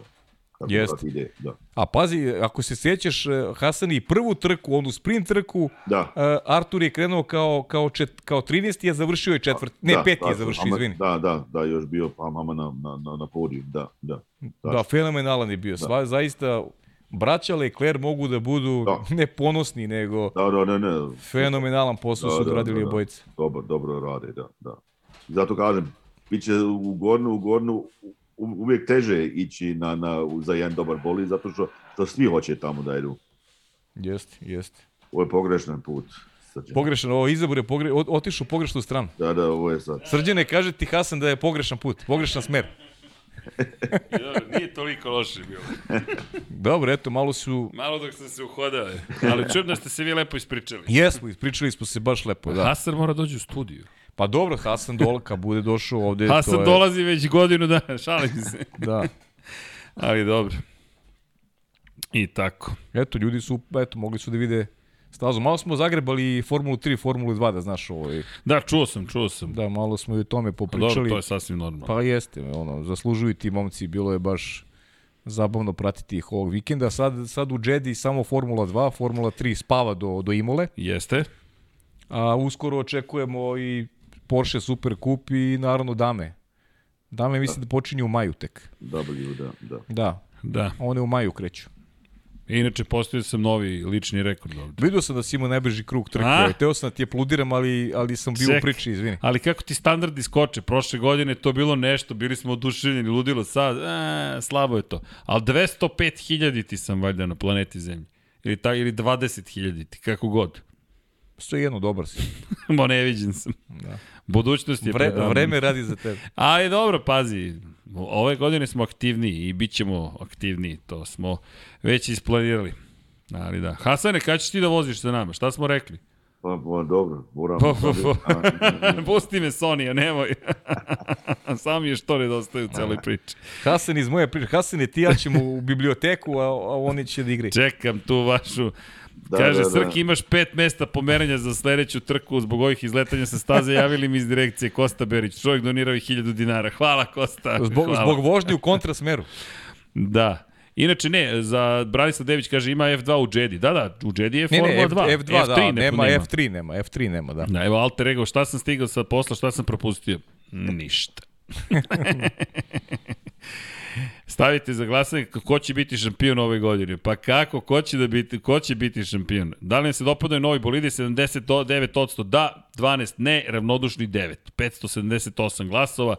Kako Jeste. Ide, da. A pazi, ako se sjećaš, eh, Hasan i prvu trku, onu sprint trku, da. uh, Artur je krenuo kao, kao, čet, kao 13. a završio je četvrt, ne, da, peti da, je završio, ama, izvini. Da, da, da, još bio pa mama na, na, na, na podiju, da, da. Da, da fenomenalan je bio, da. Sva, zaista, braća Leclerc mogu da budu da. ne ponosni, nego da, da, ne, ne. fenomenalan posao da, su odradili da, da, obojice. Dobro, dobro rade, da, da. Zato kažem, biće u gornu, u gornu, uvijek teže ići na, na, za jedan dobar boli, zato što, što svi hoće tamo da idu. Jeste, jeste. Ovo je pogrešan put. Srđane. Pogrešan, ovo izabor je pogre, otišao u pogrešnu stranu. Da, da, ovo je sad. Srđane, kaže ti Hasan da je pogrešan put, pogrešan smer. Dobro, nije toliko loše bilo. Dobro, eto, malo su... Malo dok ste se uhodali. Ali čudno ste se vi lepo ispričali. Jesmo, ispričali smo se baš lepo, da. Hasan mora dođi u studiju. Pa dobro, Hasan Dolka bude došao ovde. Hasan to je... dolazi već godinu dana, šalim se. da. Ali dobro. I tako. Eto, ljudi su, eto, mogli su da vide stazu. Malo smo zagrebali Formulu 3, Formulu 2, da znaš ovo. Ovaj. Da, čuo sam, čuo sam. Da, malo smo i o tome popričali. Dobro, to je sasvim normalno. Pa jeste, ono, zaslužuju ti momci, bilo je baš zabavno pratiti ih ovog vikenda. Sad, sad u Jedi samo Formula 2, Formula 3 spava do, do Imole. Jeste. A uskoro očekujemo i Porsche Super Cup i naravno dame. Dame mislim da počinju u maju tek. W, da, da. Da. Da. One u maju kreću. Inače, postoji sam novi lični rekord ovde. Vidio sam da si imao najbrži krug trke. Teo sam da ti je pludiram, ali, ali sam bio Ček, u priči, izvini. Ali kako ti standardi skoče? Prošle godine to bilo nešto, bili smo oduševljeni, ludilo sad, e, slabo je to. Ali 205.000 ti sam valjda na planeti Zemlji. Ili, ta, ili 20.000 ti, kako god. Sve jedno, dobar si. Mo ne viđen sam. Da. Budućnost je Vre, Vreme radi za tebe. Ali dobro, pazi, ove godine smo aktivniji i bit ćemo aktivniji, to smo već isplanirali. Ali da. Hasane, kada ćeš ti da voziš sa nama? Šta smo rekli? Pa, pa dobro, moram... Pa, pa, pa. Pusti me Sonija, nemoj. Sam je što nedostaje u celoj priči. Hasan iz moje priče. Hasan i ti ja ćemo u biblioteku, a, a oni će da igraju. Čekam tu vašu Da, Kaže, da, da. Srki, imaš pet mesta pomeranja za sledeću trku zbog ovih izletanja sa staze. Javili mi iz direkcije Kosta Berić. Čovjek donirao i hiljadu dinara. Hvala, Kosta. Zbog, Hvala. zbog vožnje u kontrasmeru. Da. Inače ne, za Branislav Dević kaže ima F2 u Jedi. Da, da, u Jedi je Formula ne, ne, 2. F, F2, F3 da, nema, nema, F3 nema, F3 nema, da. Da, evo Alter Ego, šta sam stigao sa posla, šta sam propustio? Ništa. Stavite za glasanje ko će biti šampion ove godine. Pa kako, ko će, da biti, ko će biti šampion? Da li nam se dopadaju novi bolidi? 79% da, 12 ne, ravnodušni 9. 578 glasova.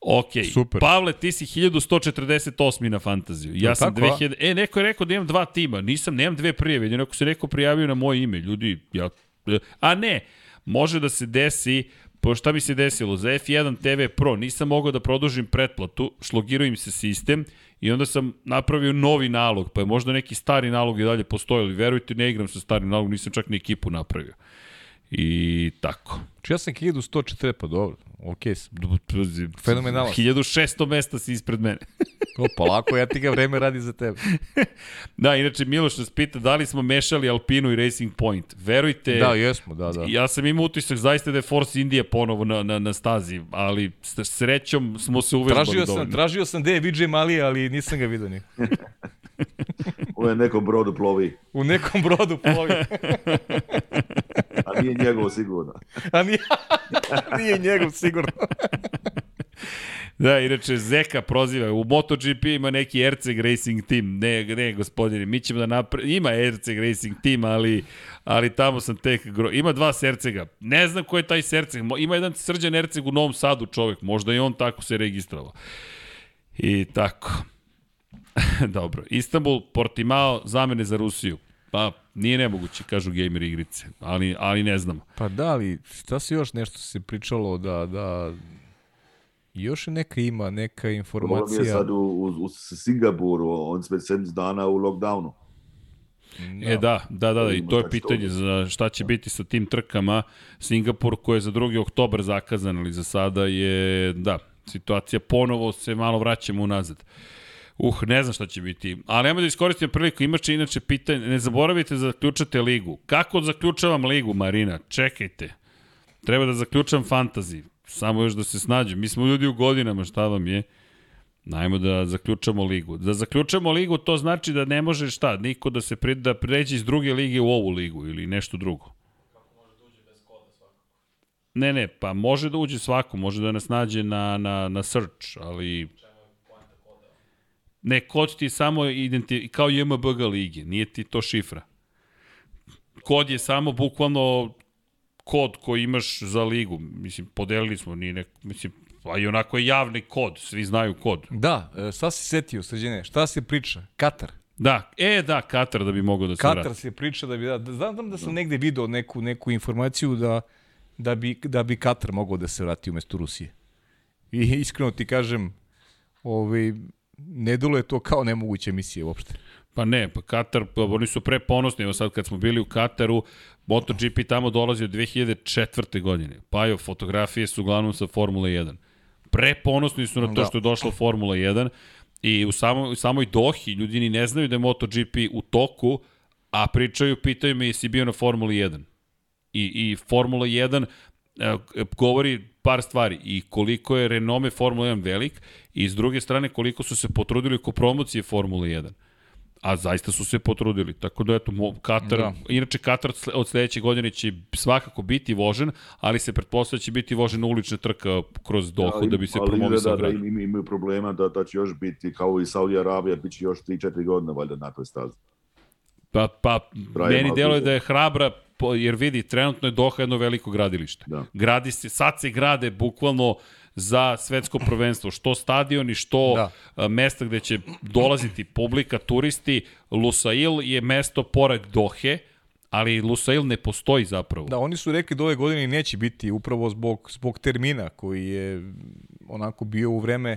Ok, Super. Pavle, ti si 1148 na fantaziju. Ja Jel sam tako, a? 2000... E, neko je rekao da imam dva tima. Nisam, nemam dve prijave. Jedino ako se neko prijavio na moje ime. Ljudi, ja... A ne, može da se desi Po šta bi se desilo? Za F1 TV Pro nisam mogao da produžim pretplatu, šlogirao im se sistem i onda sam napravio novi nalog, pa je možda neki stari nalog i dalje postoji, ali verujte, ne igram sa starim nalogom, nisam čak ni ekipu napravio. I tako. Či ja sam 1140, pa dobro, okej sam. Fenomenalan. 1600 mesta si ispred mene. O, polako, ja ti ga vreme radi za tebe. Da, inače Miloš nas pita da li smo mešali Alpinu i Racing Point. Verujte, Da, jesmo, da, da. ja sam imao utisak zaista da je Force India ponovo na, na, na stazi, ali srećom smo se uvežbali Tražio sam, dovoljno. tražio sam gde je Vijay Malija, ali nisam ga vidio ni. Je nekom brodu plovi, U nekom brodu plovi. Nije njegovo sigurno. A nije, nije njegov sigurno. Da, inače Zeka proziva, u MotoGP ima neki Erceg Racing Team, ne, ne gospodine, mi ćemo da napravimo, ima Erceg Racing Team, ali, ali tamo sam tek, gro... ima dva Sercega, ne znam ko je taj Serceg, ima jedan srđan Erceg u Novom Sadu čovek, možda i on tako se registrovao. I tako. Dobro, Istanbul, Portimao, zamene za Rusiju. Pa, nije nemoguće, kažu gamer igrice, ali, ali ne znamo. Pa da, ali šta se još nešto se pričalo da, da još neka ima, neka Problem je informacija. sad u, u, u Singapuru, on sve 7 dana u lockdownu. E da, da, da, da, i to je pitanje za šta će biti sa tim trkama. Singapur koji je za 2. oktobar zakazan, ali za sada je, da, situacija ponovo se malo vraćamo unazad. Uh, ne znam šta će biti. Ali nemoj da iskoristim priliku, imaće inače pitanje, ne zaboravite da zaključate ligu. Kako zaključavam ligu, Marina? Čekajte. Treba da zaključam fantasy. Samo još da se snađem. Mi smo ljudi u godinama, šta vam je? Najmo da zaključamo ligu. Da zaključamo ligu, to znači da ne može šta, niko da se pre, da pređe iz druge lige u ovu ligu ili nešto drugo. Ne, ne, pa može da uđe svako, može da nas nađe na, na, na search, ali... Ne, kod ti samo identi, kao JMBG lige, nije ti to šifra. Kod je samo bukvalno kod koji imaš za ligu. Mislim, podelili smo, nije nek, mislim, a i onako je javni kod, svi znaju kod. Da, e, šta si setio, sređene? Šta se priča? Katar. Da, e da, Katar da bi mogao da se Katar vrati. se priča da bi da, da znam znam da sam negde video neku neku informaciju da da bi da bi Katar mogao da se vrati umesto Rusije. I iskreno ti kažem, ovaj ne deluje to kao nemoguća misija uopšte. Pa ne, pa Katar, pa oni su pre ponosni, evo sad kad smo bili u Kataru, MotoGP tamo dolazi od 2004. godine. Pa jo, fotografije su uglavnom sa Formule 1. Pre ponosni su na to Da. što je došla Formula 1 i u, samo, u samoj Dohi ljudi ni ne znaju da je MotoGP u toku, a pričaju, pitaju me jesi bio na Formuli 1. I, i Formula 1 e, govori par stvari i koliko je renome Formula 1 velik i s druge strane koliko su se potrudili oko promocije Formule 1. A zaista su se potrudili. Tako da, eto, Katar, da. Da. inače Katar od sledeće godine će svakako biti vožen, ali se pretpostavlja da će biti vožen ulična trka kroz Dohu da bi se ali promovisao izgleda grad. da im, imaju problema da, da će još biti, kao i Saudi Arabija, bit će još 3-4 godine valjda na toj stazi. Pa, pa Traje meni deluje da je hrabra, po- jer vidi, trenutno je Doha jedno veliko gradilište. Da. Gradi se, sad se grade bukvalno za svetsko prvenstvo, što stadioni, što Da. da. mesta gde će dolaziti publika, turisti. Lusail je mesto pored Dohe, ali Lusail ne postoji zapravo. Da, oni su rekli da ove godine neće biti upravo zbog, zbog termina koji je onako bio u vreme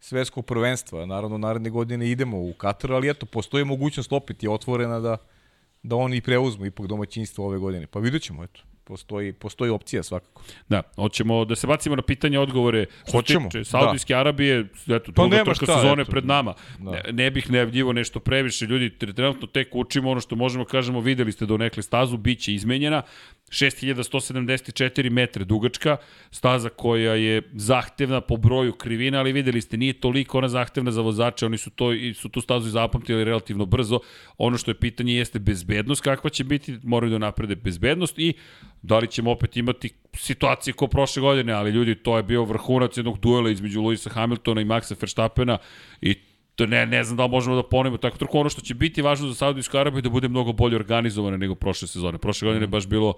svetskog prvenstva. Naravno, naredne godine idemo u Katar, ali eto, postoji mogućnost opet je otvorena da, da oni preuzmu ipak domaćinstvo ove godine. Pa vidjet ćemo, eto. Postoji, postoji opcija svakako. Da, hoćemo da se bacimo na pitanje odgovore. Hoćemo, tiče Saudijske Arabije, eto, druga nema točka šta, sezone eto. pred nama. Da. Ne, ne bih najavljivo nešto previše. Ljudi, tre- trenutno tek učimo ono što možemo kažemo, videli ste do nekle stazu, bit će izmenjena. 6174 metre dugačka, staza koja je zahtevna po broju krivina, ali videli ste, nije toliko ona zahtevna za vozače, oni su, to, su tu stazu i zapamtili relativno brzo. Ono što je pitanje jeste bezbednost, kakva će biti, moraju da naprede bezbednost i da li ćemo opet imati situacije kao prošle godine, ali ljudi, to je bio vrhunac jednog duela između Luisa Hamiltona i Maxa Verstappena i To ne, ne znam da li možemo da ponovimo tako trku. Ono što će biti važno za Saudijsku Arabiju je da bude mnogo bolje organizovane nego prošle sezone. Prošle godine je baš bilo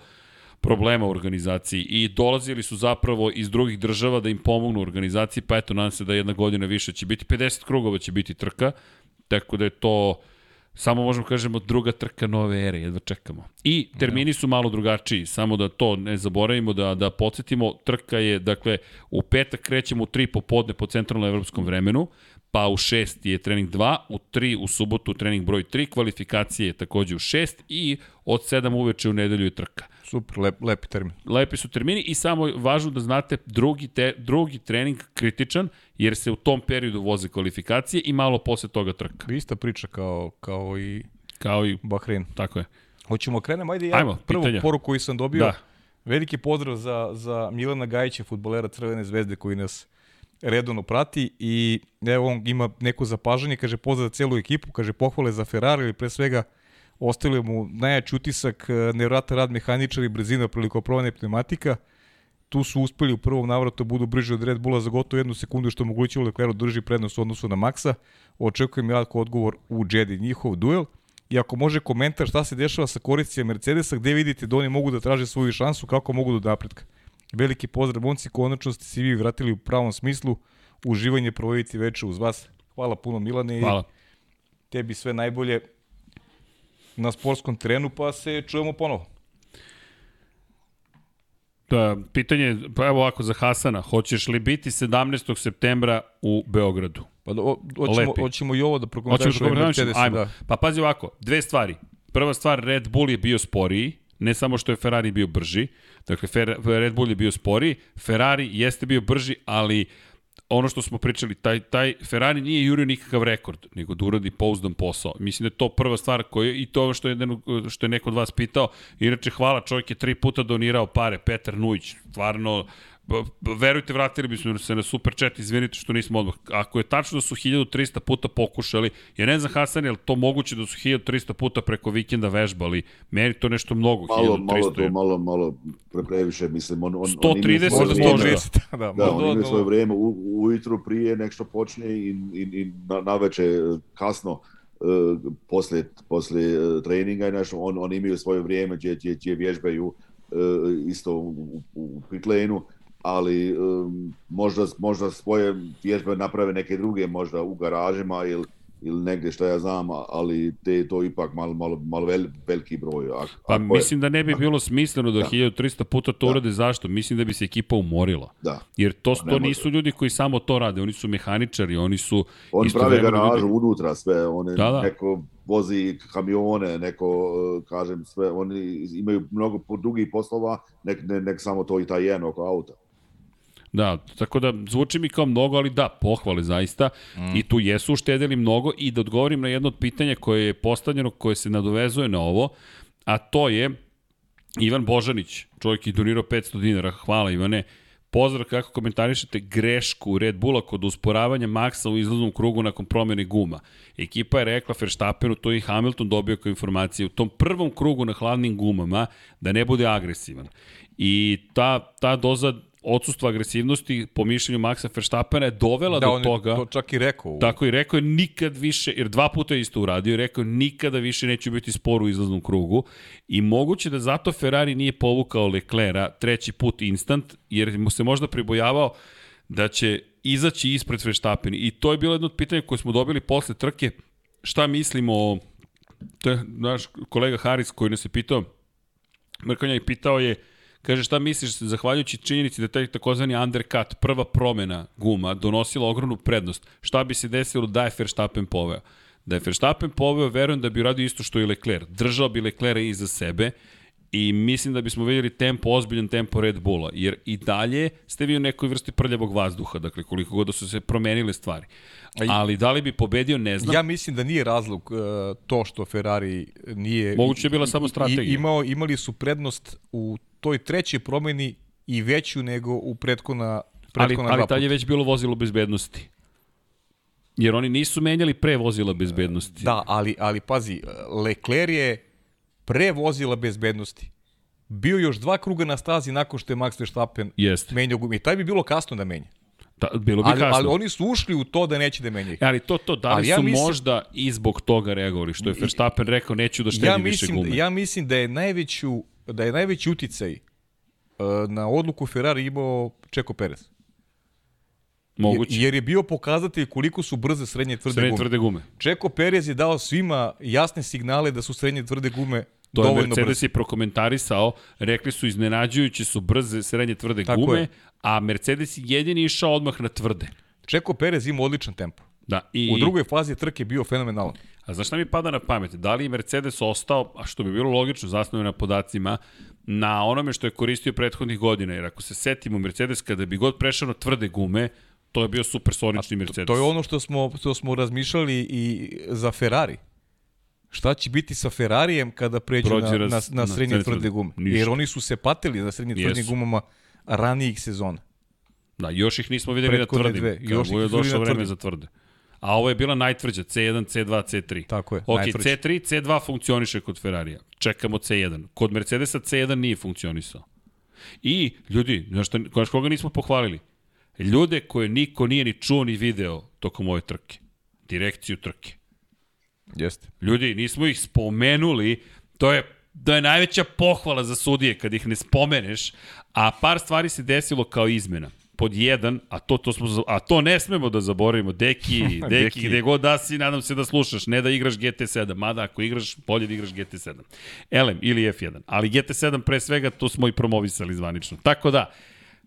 problema u organizaciji i dolazili su zapravo iz drugih država da im pomognu u organizaciji, pa eto, nadam se da jedna godina više će biti, 50 krugova će biti trka, tako da je to samo možemo kažemo druga trka nove ere, jedva čekamo. I termini su malo drugačiji, samo da to ne zaboravimo, da, da podsjetimo, trka je, dakle, u petak krećemo u 3 popodne po centralnom evropskom vremenu, pa u 6 je trening 2, u 3 u subotu trening broj 3, kvalifikacije je takođe u 6 i od 7 uveče u nedelju je trka. Super, lep, lepi termin. Lepi su termini i samo važno da znate drugi, te, drugi trening kritičan, jer se u tom periodu voze kvalifikacije i malo posle toga trka. Ista priča kao, kao i Kao i, Bahrein. tako je. Hoćemo krenemo, ajde ja Ajmo, prvu pitanja. poruku koju sam dobio. Da. Veliki pozdrav za, za Milana Gajića, futbolera Crvene zvezde koji nas redovno prati i evo on ima neko zapažanje, kaže pozdrav za celu ekipu, kaže pohvale za Ferrari ili pre svega ostavili mu najjači utisak, e, nevratan rad mehaničara i brzina priliko promene pneumatika. Tu su uspeli u prvom navratu da budu brži od Red Bulla za gotovo jednu sekundu što omogućilo Leclerc drži prednost u odnosu na Maxa. Očekujem jako odgovor u Jedi, njihov duel. I ako može komentar šta se dešava sa koristima Mercedesa, gde vidite da oni mogu da traže svoju šansu, kako mogu do napretka. Veliki pozdrav, momci, konačno ste se vi vratili u pravom smislu, uživanje provoditi veče uz vas. Hvala puno Milane Hvala. i tebi sve najbolje na sportskom terenu, pa se čujemo ponovo. Pa, pitanje, pa evo ovako za Hasana, hoćeš li biti 17. septembra u Beogradu? Pa do, hoćemo, hoćemo i ovo da Hoćemo prokomentarišemo da komentarišemo? Mercedes. Ajmo. Da. Pa pazi ovako, dve stvari. Prva stvar, Red Bull je bio sporiji, ne samo što je Ferrari bio brži, dakle Fer, Red Bull je bio sporiji, Ferrari jeste bio brži, ali ono što smo pričali, taj, taj Ferrari nije jurio nikakav rekord, nego da uradi pouzdan posao. Mislim da je to prva stvar koja, i to što je, što je neko od vas pitao, inače hvala, čovjek je tri puta donirao pare, Petar Nujić, stvarno, verujte, vratili bismo se na super chat, izvinite što nismo odmah. Ako je tačno da su 1300 puta pokušali, ja ne znam Hasan, je li to moguće da su 1300 puta preko vikenda vežbali? Meni to nešto mnogo, Malo, 1300 malo to, je. malo, malo pre, previše, mislim. On, on, 130 svoje do vrijeme- 130. da, Da, možda oni imaju odmah- svoje vrijeme u, ujutru prije nek što počne i, i, i na, na večer kasno uh, posle, posle uh, treninga nešto, on, oni imaju svoje vrijeme gdje, gdje, gdje vježbaju uh, isto u, u, u pit lane-u, ali um, možda, možda svoje vježbe naprave neke druge, možda u garažima ili ili negdje što ja znam, ali te to ipak malo, malo, malo vel, veliki broj. A, Pa ako je- mislim da ne bi bilo smisleno da Da. 1300 puta to Da. urade. Zašto? Mislim da bi se ekipa umorila. da. Jer to, Pa to nisu ljudi koji samo to rade, oni su mehaničari, oni su On pravi istovremeno garažu ljudi- unutra sve, one, Da, da. neko vozi kamione, neko, eh, kažem, sve, oni imaju mnogo drugih poslova, nek, ne, nek samo to i taj jedan oko auta. Da, tako da zvuči mi kao mnogo, ali da, pohvale zaista. Mm. I tu jesu uštedili mnogo i da odgovorim na jedno od pitanja koje je postavljeno, koje se nadovezuje na ovo, a to je Ivan Božanić, čovjek je donirao 500 dinara, hvala Ivane, Pozdrav kako komentarišete grešku Red Bulla kod usporavanja Maxa u izlaznom krugu nakon promjene guma. Ekipa je rekla Verstappenu, to je i Hamilton dobio kao informacije, u tom prvom krugu na hladnim gumama da ne bude agresivan. I ta, ta doza odsustva agresivnosti po mišljenju Maxa Verstappena je dovela Da, do on je toga. to čak i rekao. Tako i rekao je nikad više, jer dva puta je isto uradio, rekao je nikada više neće biti spor u izlaznom krugu i moguće da zato Ferrari nije povukao Leclera treći put instant, jer mu se možda pribojavao da će izaći ispred Verstappen i to je bilo jedno od pitanja koje smo dobili posle trke, šta mislimo o, to je naš kolega Haris koji nas je pitao, Mrkonja i pitao je, kaže šta misliš, zahvaljujući činjenici da taj takozvani undercut, prva promena guma, donosila ogromnu prednost, šta bi se desilo da je Verstappen poveo? Da je Verstappen poveo, verujem da bi radio isto što i Leclerc. Držao bi Leclerc iza sebe i mislim da bismo vidjeli tempo, ozbiljan tempo Red Bulla, jer i dalje ste vi u nekoj vrsti prljavog vazduha, dakle koliko god da su se promenile stvari. Ali da li bi pobedio, ne znam. Ja mislim da nije razlog uh, to što Ferrari nije... Moguće je bila samo strategija. Imao, imali su prednost u toj trećoj promeni i veću nego u prethodna, ali, prethodna ali dva tad je već bilo vozilo bezbednosti. Jer oni nisu menjali pre vozila bezbednosti. Da, ali, ali pazi, Leclerc je pre vozila bezbednosti bio još dva kruga na stazi nakon što je Max Verstappen Jeste. menjao gume. I taj bi bilo kasno da menja. Da, bilo bi Ali, kasno. ali oni su ušli u to da neće da menjaju. Ali to, to, da li Ali ja su mislim- možda i zbog toga reagovali, što je Verstappen rekao, neću da štedim Ja više mislim, gume. ja mislim da je najveću da je najveći uticaj uh, na odluku Ferrari imao Čeko Perez. Moguće. Jer je bio pokazatelj koliko su brze srednje tvrde Srednje gume. tvrde gume. Čeko Perez je dao svima jasne signale da su srednje tvrde gume To je dovoljno Mercedes brze. i prokomentarisao, rekli su iznenađujuće su brze srednje tvrde Tako gume, je. a Mercedes je jedini išao odmah na tvrde. Čeko Perez ima odličan tempo. Da, i, U drugoj fazi trke je bio fenomenalan. A znaš šta mi pada na pamet? Da li je Mercedes ostao, a što bi bilo logično, zasnovio na podacima, na onome što je koristio prethodnih godina, jer ako se setimo Mercedes kada bi god prešao na tvrde gume, to je bio supersonični Mercedes. To je ono što smo, što smo razmišljali i za Ferrari. Šta će biti sa Ferrarijem kada pređu Prođe na, raz- na, na na srednje tvrde tvrde. gume? Ništa. Jer oni su se patili za srednje tvrde Jesu. gumama ranijih sezona. Da, još ih nismo videli na Prethodne tvrdim. dve, još ih videli došlo na vreme za tvrde. A ovo je bila najtvrđa, C1, C2, C3. Tako je, Ok, najtvrđa. C3, C2 funkcioniše kod Ferrarija. Čekamo C1. Kod Mercedesa C1 nije funkcionisao. I, ljudi, znaš, šta, znaš koga nismo pohvalili? Ljude koje niko nije ni čuo ni video tokom ove trke. Direkciju trke. Jeste. Ljudi, nismo ih spomenuli, to je da je najveća pohvala za sudije kad ih ne spomeneš, a par stvari se desilo kao izmena. Pod jedan, a to, to, smo, a to ne smemo da zaboravimo, Deki, Deki, Deki. gde god da si, nadam se da slušaš, ne da igraš GT7, mada ako igraš, bolje da igraš GT7. LM ili F1, ali GT7 pre svega, to smo i promovisali zvanično. Tako da,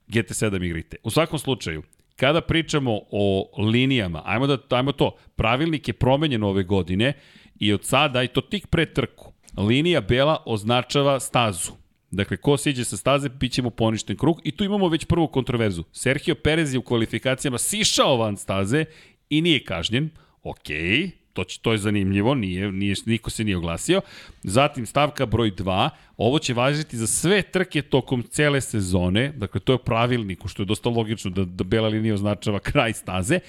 GT7 igrite. U svakom slučaju, kada pričamo o linijama, ajmo, da, ajmo to, pravilnik je promenjen ove godine i od sada, i to tik pre trku, linija bela označava stazu. Dakle, ko siđe sa staze, bit će mu poništen krug i tu imamo već prvu kontroverzu. Sergio Perez je u kvalifikacijama sišao van staze i nije kažnjen. Okej, to, će, to je zanimljivo, nije, nije, niko se nije oglasio. Zatim stavka broj 2, ovo će važiti za sve trke tokom cele sezone, dakle to je u pravilniku, što je dosta logično da, da bela linija označava kraj staze.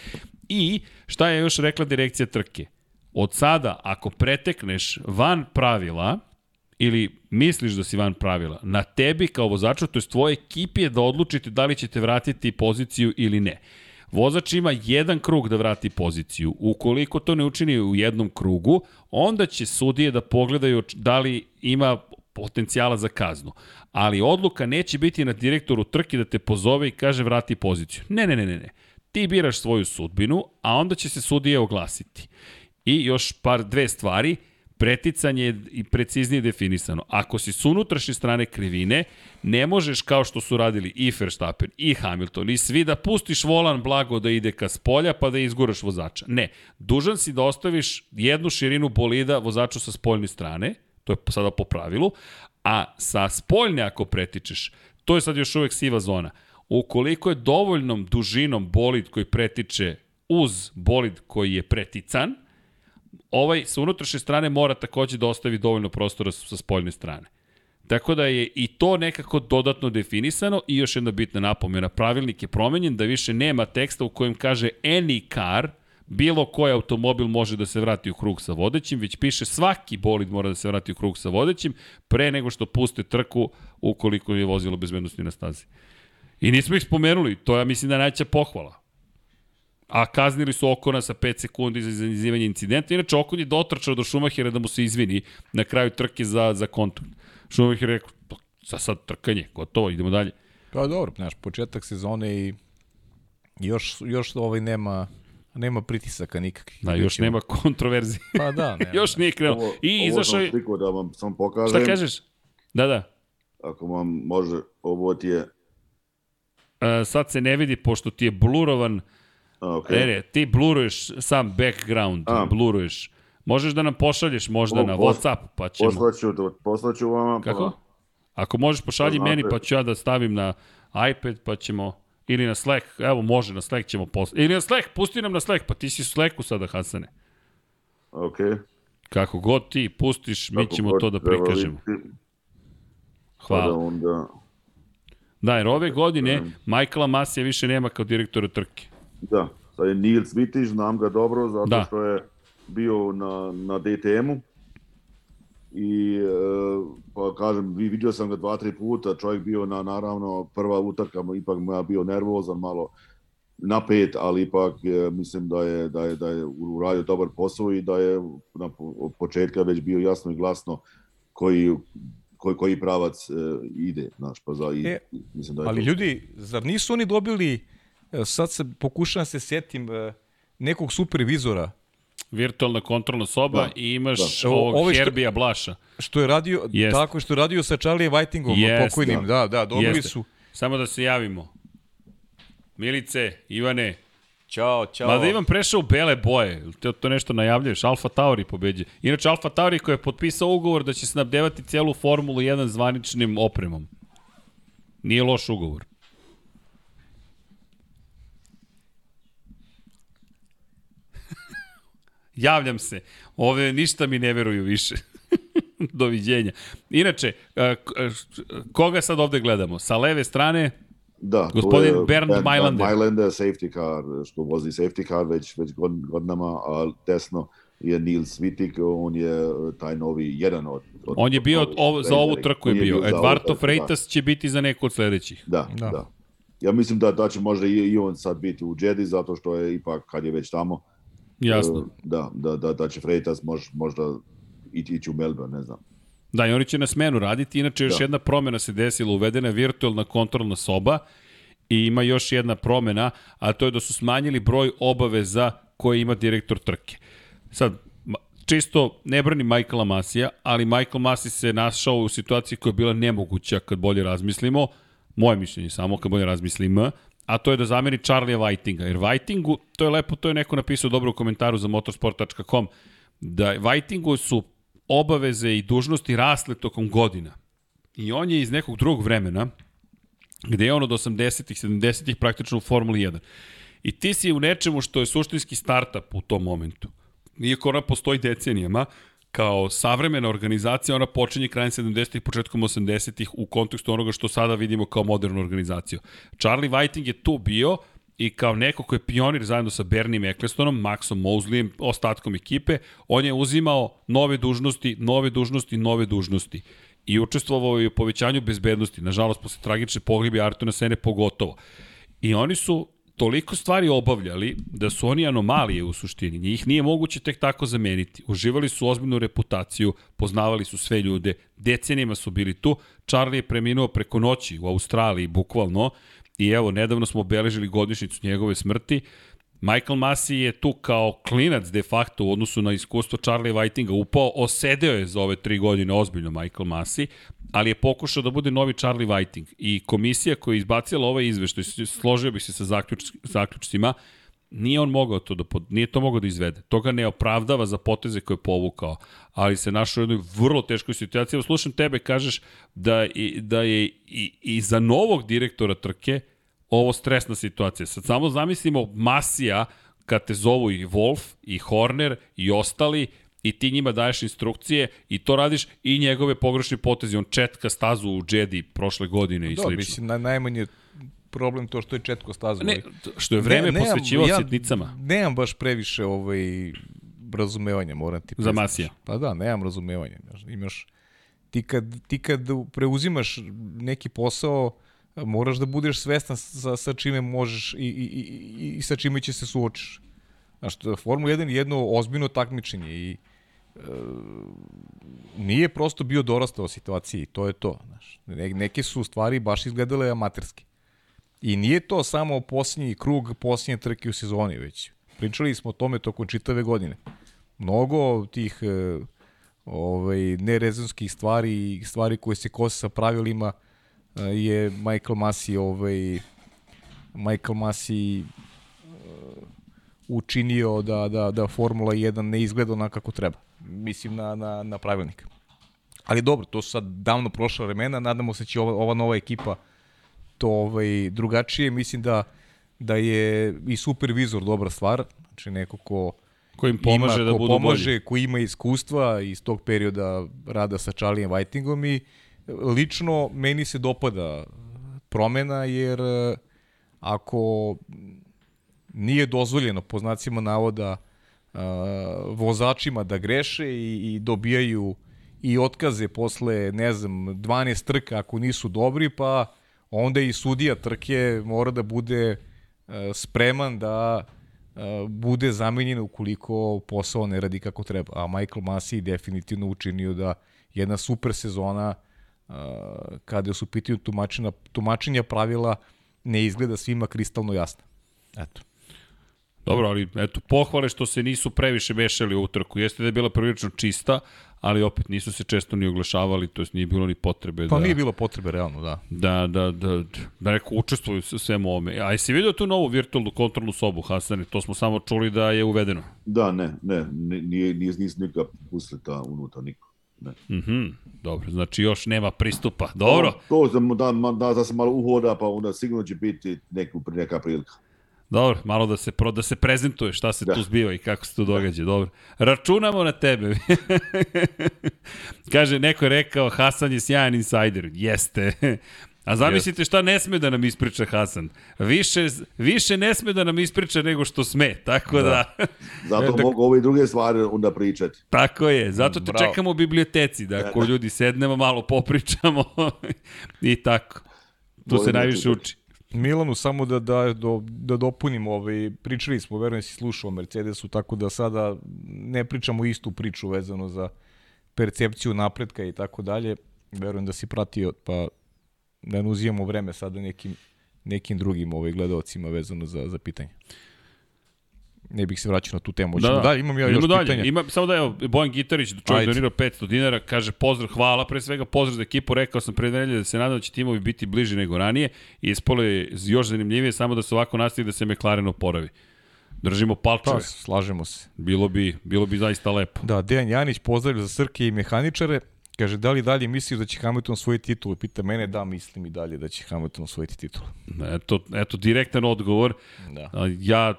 I šta je još rekla direkcija trke? Od sada, ako pretekneš van pravila, ili misliš da si van pravila, na tebi kao vozaču, to je tvoje ekipi je da odlučite da li ćete vratiti poziciju ili ne. Vozač ima jedan krug da vrati poziciju. Ukoliko to ne učini u jednom krugu, onda će sudije da pogledaju da li ima potencijala za kaznu. Ali odluka neće biti na direktoru trke da te pozove i kaže vrati poziciju. Ne, ne, ne, ne, ne. Ti biraš svoju sudbinu, a onda će se sudije oglasiti. I još par dve stvari, preticanje je i preciznije definisano. Ako si s unutrašnje strane krivine, ne možeš kao što su radili i Verstappen i Hamilton i svi da pustiš volan blago da ide ka spolja pa da izguraš vozača. Ne, dužan si da ostaviš jednu širinu bolida vozaču sa spoljne strane, to je sada po pravilu, a sa spoljne ako pretičeš, to je sad još uvek siva zona. Ukoliko je dovoljnom dužinom bolid koji pretiče uz bolid koji je pretican, ovaj sa unutrašnje strane mora takođe da ostavi dovoljno prostora sa spoljne strane. Tako da je i to nekako dodatno definisano i još jedna bitna napomena, pravilnik je promenjen da više nema teksta u kojem kaže any car, bilo koji automobil može da se vrati u krug sa vodećim, već piše svaki bolid mora da se vrati u krug sa vodećim pre nego što puste trku ukoliko je vozilo bezbednosti na stazi. I nismo ih spomenuli, to ja mislim da je najća pohvala. A kaznili su Okona sa 5 sekundi za izazivanje incidenta. Inače, Okon je dotrčao do Šumahira da mu se izvini na kraju trke za, za kontakt. Šumahir je rekao, "Pa, za sad trkanje, gotovo, idemo dalje. Pa dobro, znaš, početak sezone i još, još ovaj nema, nema pritisaka nikakvih. Da, još nema kontroverzije. Pa da, nema. još nije krenuo. Ovo, I ovo izašao sam je... sliku da vam sam pokažem. Šta kažeš? Da, da. Ako vam može, ovo ti je... E, sad se ne vidi, pošto ti je blurovan... A, okay. Ne, ne, ti bluruješ sam background, A. bluruješ. Možeš da nam pošalješ možda Ovo, na pos- Whatsapp, pa ćemo... Poslaću, poslaću vama. Kako? Ako možeš pošalji Pa, meni, pa ću ja da stavim na iPad, pa ćemo... Ili na Slack, evo može, na Slack ćemo poslati. Ili na Slack, pusti nam na Slack, pa ti si u Slacku sada, Hasane. Pa, ok. Kako god ti pustiš, mi Kako ćemo god to da prikažemo. Pa da Hvala. onda... Da, jer ove godine Michaela Masija više nema kao direktora trke. Da, sad je Nils Vitiš, znam ga dobro, zato Da. što je bio na, na DTM-u. I, e, pa kažem, vi- vidio sam ga dva, tri puta, čovjek bio na, naravno, prva utrka, ipak mu ja bio nervozan malo. napet, ali ipak e, mislim da je, da je, da je uradio dobar posao i da je na početka već bio jasno i glasno koji, koji, koji pravac e, ide, znaš, pa za, i, E, mislim da je Ali to- ljudi, zar nisu oni dobili, sad se pokušavam se sjetim, e, nekog supervizora Virtualna kontrolna soba Da, i imaš da. ovog Ovo što- Herbija Blaša. što je radio, Jest. tako što je radio sa Charlie Whitingom, Jest, pokojnim, da, da, dobili Jeste. su. Samo da se javimo. Milice, Ivane, Ćao, ćao. Mada Ivan prešao u bele boje, to, to nešto najavljuješ, Alfa Tauri pobeđe. Inače, Alfa Tauri koji je potpisao ugovor da će snabdevati celu Formulu 1 zvaničnim opremom. Nije loš ugovor. Javljam se. Ove ništa mi ne veruju više. Doviđenja. Inače, a, š- koga sad ovde gledamo? Sa leve strane, Da, to Gospodin je Bernd Mailander. Mailander, safety car, što vozi safety car već, već god- godinama, a desno je Nils Wittig, on je e, taj novi, jedan od... od on je bio od, ovo, za ovu trku je bio. Eduardo trku, da. Freitas će biti za neku od sledećih. Da, Da. da. da. Ja mislim da, da će možda i, i on sad biti u Jedi, zato što je ipak, kad je već tamo, Jasno. e, da, da, da, da će Freitas mož, možda ići, ići u Melbourne, ne znam. Da, i oni će na smenu raditi. Inače, još Da. jedna promena se desila. Uvedena je virtualna kontrolna soba i ima još jedna promena, a to je da su smanjili broj obaveza koje ima direktor trke. Sad, čisto ne brani Michaela Masija, ali Michael Masi se našao u situaciji koja je bila nemoguća kad bolje razmislimo, moje mišljenje samo kad bolje razmislimo, a to je da zameni Charlie'a Whitinga. Jer Whitingu, to je lepo, to je neko napisao dobro u komentaru za motorsport.com, da Whitingu su obaveze i dužnosti rasle tokom godina. I on je iz nekog drugog vremena, gde je on od 80-ih, 70-ih praktično u Formuli 1. I ti si u nečemu što je suštinski startup u tom momentu. Iako ona postoji decenijama, kao savremena organizacija, ona počinje krajem 70-ih, početkom 80-ih u kontekstu onoga što sada vidimo kao modernu organizaciju. Charlie Whiting je tu bio i kao neko ko je pionir zajedno sa Bernim Ecclestonom, Maxom Mosleyem, ostatkom ekipe, on je uzimao nove dužnosti, nove dužnosti, nove dužnosti i učestvovao je u povećanju bezbednosti, nažalost, posle tragične pogribe Artuna Sene pogotovo. I oni su toliko stvari obavljali da su oni anomalije u suštini. Njih nije moguće tek tako zameniti. Uživali su ozbiljnu reputaciju, poznavali su sve ljude, decenijama su bili tu. Charlie je preminuo preko noći u Australiji, bukvalno, i evo, nedavno smo obeležili godišnicu njegove smrti. Michael Masi je tu kao klinac de facto u odnosu na iskustvo Charlie Whitinga upao, osedeo je za ove tri godine ozbiljno Michael Masi, ali je pokušao da bude novi Charlie Whiting. I komisija koja je izbacila ovaj izveštaj, složio bih se sa zaključ, zaključcima, nije on mogao to da nije to mogao da izvede. To ga ne opravdava za poteze koje je povukao, ali se našao u jednoj vrlo teškoj situaciji. Slušam tebe, kažeš da, i, da je i, i za novog direktora trke ovo stresna situacija. Sad samo zamislimo Masija kad te zovu i Wolf, i Horner, i ostali, i ti njima daješ instrukcije i to radiš i njegove pogrešne poteze. On četka stazu u Jedi prošle godine i Da, slično. mislim, na, najmanje problem to što je četko stazu. Ne, što je vreme Ne, posvećivao ja sitnicama. Nemam baš previše ovaj, razumevanja, moram ti Za priznati. Masija. Pa da, nemam razumevanja. Imaš, ti kad, ti kad preuzimaš neki posao, moraš da budeš svestan sa, sa čime možeš i, i, i, i sa čime će se suočiš. Znaš, Formula 1 je jedno ozbiljno takmičenje i nije prosto bio dorastao situaciji, to je to. Znaš. Ne, neke su stvari baš izgledale amaterski. I nije to samo posljednji krug, posljednje trke u sezoni, već pričali smo o tome tokom čitave godine. Mnogo tih e, ovaj, nerezonskih stvari stvari koje se kose sa pravilima e, je Michael Masi ovaj, Michael Masi učinio da, da, da Formula 1 ne izgleda onako kako treba. Mislim na, na, na pravilnik. Ali dobro, to su sad davno prošla vremena, nadamo se da će ova, ova nova ekipa to ovaj, drugačije. Mislim da, da je i supervizor dobra stvar, znači neko ko Ko im pomaže ima, da budu pomaže, bolji. ko ima iskustva iz tog perioda rada sa Charlie Whitingom i lično meni se dopada promena jer eh, ako nije dozvoljeno po znacima navoda uh, vozačima da greše i, i dobijaju i otkaze posle, ne znam, 12 trka ako nisu dobri, pa onda i sudija trke mora da bude e, spreman da e, bude zamenjen ukoliko posao ne radi kako treba. A Michael Masi definitivno učinio da jedna super sezona e, kada su pitanju tumačenja, tumačenja pravila ne izgleda svima kristalno jasna. Eto. Dobro, ali eto, pohvale što se nisu previše mešali u utrku. Jeste da je bila prilično čista, ali opet nisu se često ni oglašavali, to jest nije bilo ni potrebe Pa da... nije bilo potrebe, realno, da. Da, da, da, da neko učestvuju u svemu ovome. A jesi vidio tu novu virtualnu kontrolnu sobu, Hasane? To smo samo čuli da je uvedeno. Da, ne, ne, nije, nije, nije nikak pustili ta unutra niko. Ne. Mhm, dobro, znači još nema pristupa. Dobro. To, to da, ma- da, da se malo uhoda, pa onda sigurno će biti neku, neka prilika. Dobro, malo da se pro, da se prezentuje šta se da. tu zbiva i kako se to događa. Dobro. Računamo na tebe. Kaže, neko je rekao, Hasan je sjajan insajder. Jeste. A zamislite šta ne sme da nam ispriča Hasan. Više, više ne sme da nam ispriča nego što sme. Tako da, da Zato da, mogu ove druge stvari onda pričati. tako je. Zato te Bravo. čekamo u biblioteci, da ako ljudi sednemo, malo popričamo i tako. Tu se Volim da najviše uči. Milanu samo da da do, da dopunimo, ovaj pričali smo, verujem si slušao Mercedesu, tako da sada ne pričamo istu priču vezano za percepciju napretka i tako dalje. Verujem da si pratio, pa da ne uzimamo vreme sada nekim nekim drugim ovaj gledaocima vezano za za pitanje. Ne bih se vraćao na tu temu. Da, dalje, imam ja Idemo još dalje. pitanja. Ima, samo da evo, Bojan Gitarić, čovjek Ajde. donirao 500 dinara, kaže pozdrav, hvala, pre svega pozdrav za ekipu, rekao sam pre nedelje da se nadam da će timovi biti bliži nego ranije i ispolo je još zanimljivije samo da se ovako nastavi da se McLaren oporavi. Držimo palčeve. Pa, slažemo se. Bilo bi, bilo bi zaista lepo. Da, Dejan Janić pozdravlja za Srke i mehaničare. Kaže, da li dalje misliš da će Hamilton osvojiti titulu? Pita mene, da, mislim i dalje da će Hamilton osvojiti titulu. Eto, eto direktan odgovor. Da. Ja,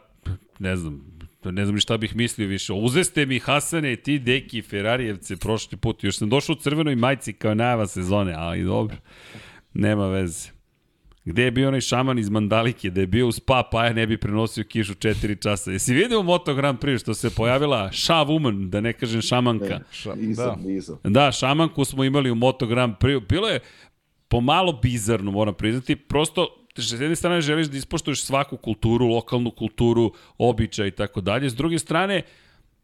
ne znam, ne znam ni šta bih mislio više. Uzeste mi Hasane, ti deki Ferarijevce prošli put. Još sam došao u crvenoj majici kao najava sezone, ali dobro. Nema veze. Gde je bio onaj šaman iz Mandalike, da je bio u spa, pa ja ne bi prenosio kišu 4 časa. Jesi vidio u Moto Grand Prix što se pojavila Sha Woman, da ne kažem šamanka? Ša, Nisam, da. nisam. Da, šamanku smo imali u Moto Grand Prix. Bilo je pomalo bizarno, moram priznati. Prosto, s jedne strane želiš da ispoštuješ svaku kulturu, lokalnu kulturu, običaj i tako dalje. S druge strane,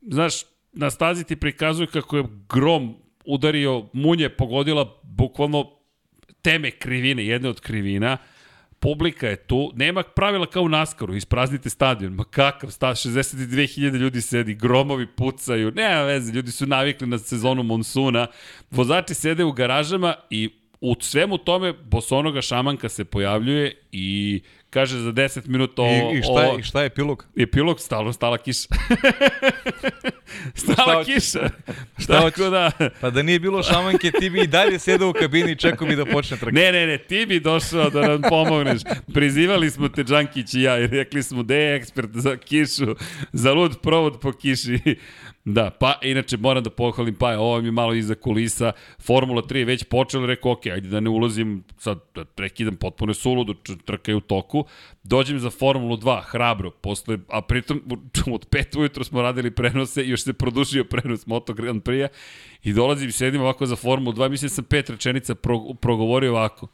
znaš, na stazi ti prikazuju kako je grom udario, munje pogodila bukvalno teme krivine, jedne od krivina, publika je tu, nema pravila kao u Naskaru, ispraznite stadion, ma kakav stav, 62.000 ljudi sedi, gromovi pucaju, nema veze, ljudi su navikli na sezonu monsuna, vozači sede u garažama i u svemu tome bosonoga šamanka se pojavljuje i kaže za 10 minuta o, I, i, šta je, o, I šta je epilog? epilog stalno stala kiša. stala hoćeš? kiša. Šta Tako da, Pa da nije bilo šamanke, ti bi i dalje sedao u kabini i čekao bi da počne trka. Ne, ne, ne, ti bi došao da nam pomogneš. Prizivali smo te Đankić i ja i rekli smo da je ekspert za kišu, za lud provod po kiši. Da, pa inače moram da pohvalim, pa ovo mi je malo iza kulisa, Formula 3 je već počela, rekao, ok, ajde da ne ulazim, sad da prekidam potpuno suludo, č- trka je u toku, dođem za Formulu 2, hrabro, posle, a pritom od 5 ujutro smo radili prenose i još se produžio prenos Moto Grand Prix-a i dolazim i sedim ovako za Formulu 2, mislim da sam pet rečenica pro, progovorio ovako.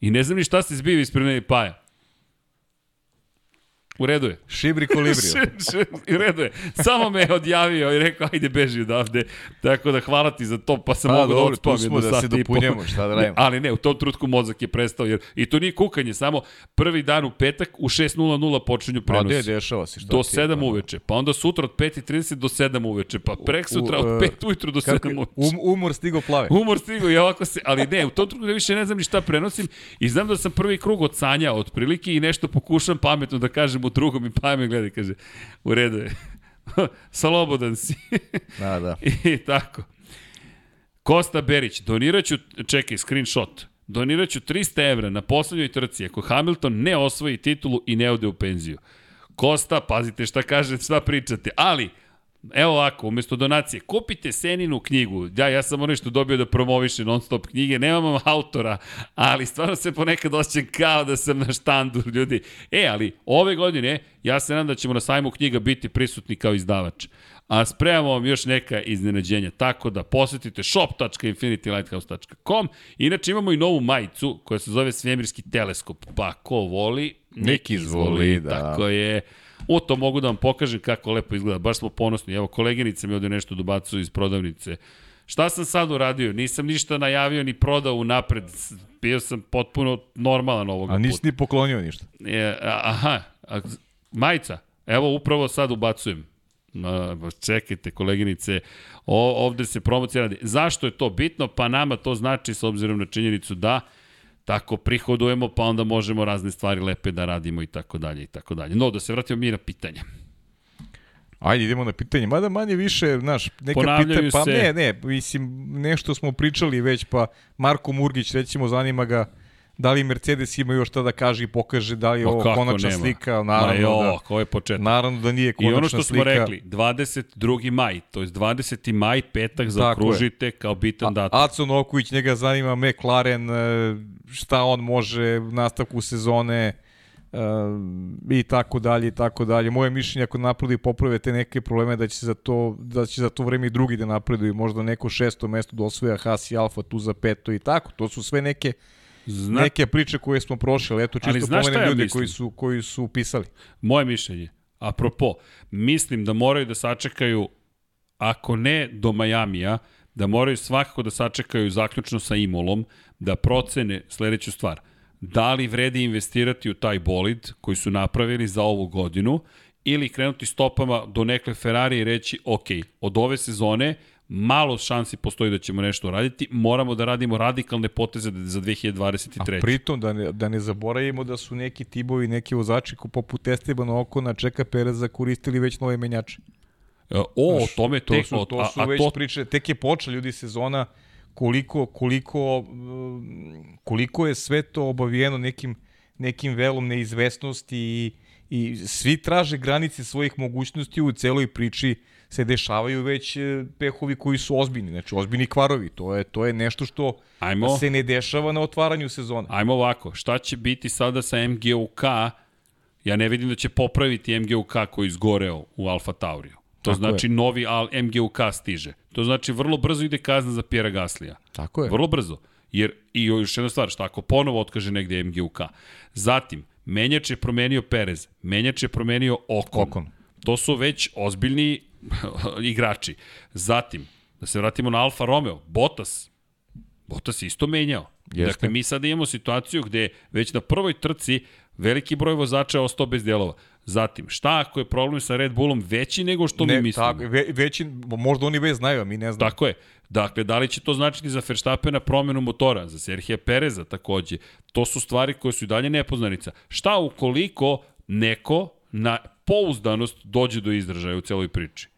I ne znam ni šta se zbio ispred mene Paja. U redu je. Šibri š- U redu je. Samo me je odjavio i rekao, ajde beži odavde. Tako da hvala ti za to, pa sam Pa, mogu da dobro, odspavam jedno da se dopunjamo, šta da radimo. Ne, ali ne, u tom trutku mozak je prestao, jer i to nije kukanje, samo prvi dan u petak u 6.00 počinju Pa prenosi. gde dešava se? Šta Do ti- 7 uveče, pa onda sutra od 5.30 do 7 uveče, pa prek sutra od e, 5 ujutru do Kako, 7 je? uveče. um, umor stigo plave. Humor stigao i ovako se, ali ne, u tom trenutku da više ne znam ni šta prenosim i znam da sam prvi krug od sanja otprilike i nešto pokušam pametno da kažem u drugom i pa me gleda i kaže, u redu je, slobodan si. Da, da. I tako. Kosta Berić, doniraću, čekaj, screenshot, doniraću 300 evra na poslednjoj trci ako Hamilton ne osvoji titulu i ne ode u penziju. Kosta, pazite šta kaže, šta pričate, ali Evo ovako, umesto donacije, kupite Seninu knjigu. Da, ja sam ono što dobio da promoviše non stop knjige, nemam autora, ali stvarno se ponekad osjećam kao da sam na štandu ljudi. E, ali ove godine ja se nadam da ćemo na sajmu knjiga biti prisutni kao izdavač. A spremamo vam još neka iznenađenja, tako da posetite shop.infinitylighthouse.com. Inače imamo i novu majicu koja se zove Svemirski teleskop, pa ko voli, Nek izvoli, da. Tako je. O, to mogu da vam pokažem kako lepo izgleda. Baš smo ponosni. Evo, koleginica mi ovde nešto dobacuju iz prodavnice. Šta sam sad uradio? Nisam ništa najavio ni prodao u napred. Bio sam potpuno normalan ovoga A nisi puta. ni poklonio ništa. E, aha, a, majica. Evo, upravo sad ubacujem. Ma, čekajte, koleginice, o, ovde se promocija radi. Zašto je to bitno? Pa nama to znači, s obzirom na činjenicu da tako prihodujemo, pa onda možemo razne stvari lepe da radimo i tako dalje i tako dalje. No, da se vratimo mi na pitanja. Ajde, idemo na pitanje. Mada manje više, znaš, neka Ponavljaju pitanja, pa se- ne, ne, mislim, nešto smo pričali već, pa Marko Murgić, recimo, zanima ga da li Mercedes ima još šta da kaže i pokaže da li je ovo konačna nema? slika, naravno jo, da, ko je početak. naravno da nije I konačna ono što slika. smo rekli, 22. maj, to je 20. maj, petak, je. zaokružite kao bitan datum. Aco Noković, njega zanima McLaren, e, šta on može u nastavku sezone e, i tako dalje i tako dalje. Moje mišljenje ako napredu i poprave te neke probleme da će za to da će za to vreme i drugi da napreduju, možda neko šesto mesto da osvoja Haas i Alfa tu za peto i tako. To su sve neke Zna, neke priče koje smo prošli, eto čisto pomenem ja ljudi mislim? koji su koji su pisali. Moje mišljenje, apropo, mislim da moraju da sačekaju, ako ne do Majamija, da moraju svakako da sačekaju zaključno sa Imolom, da procene sledeću stvar. Da li vredi investirati u taj bolid koji su napravili za ovu godinu ili krenuti stopama do nekle Ferrari i reći, ok, od ove sezone malo šansi postoji da ćemo nešto raditi, moramo da radimo radikalne poteze za 2023. A pritom da ne, da ne zaboravimo da su neki tibovi, neki vozači poput Estebana Okona, Čeka Pereza koristili već nove menjače. E, O, o Znaš, tome to tek, su, to a, su a već to, priče, tek je počela ljudi sezona koliko, koliko, um, koliko je sve to obavijeno nekim, nekim velom neizvesnosti i, i svi traže granice svojih mogućnosti u celoj priči se dešavaju već e, pehovi koji su ozbiljni, znači ozbiljni kvarovi, to je, to je nešto što Ajmo. se ne dešava na otvaranju sezona. Ajmo ovako, šta će biti sada sa MGUK? Ja ne vidim da će popraviti MGUK koji je izgoreo u Alfa Tauriju. To Tako znači je. novi Al MGUK stiže. To znači vrlo brzo ide kazna za Pjera Gaslija. Tako je. Vrlo brzo. Jer, i još jedna stvar, šta ako ponovo otkaže negde MGUK. Zatim, menjač je promenio Perez, menjač je promenio Okon. Okon. To su već ozbiljni igrači. Zatim, da se vratimo na Alfa Romeo, Bottas, Bottas je isto menjao. Jeste. Dakle, mi sada imamo situaciju gde već na prvoj trci veliki broj vozača je ostao bez delova. Zatim, šta ako je problem sa Red Bullom veći nego što mi mislimo? Tako, ve, veći, možda oni već znaju, a mi ne znamo. Tako je. Dakle, da li će to značiti za Verstappena promenu motora, za Serhija Pereza takođe? To su stvari koje su i dalje nepoznanica. Šta ukoliko neko na pouzdanost dođe do izražaja u celoj priči?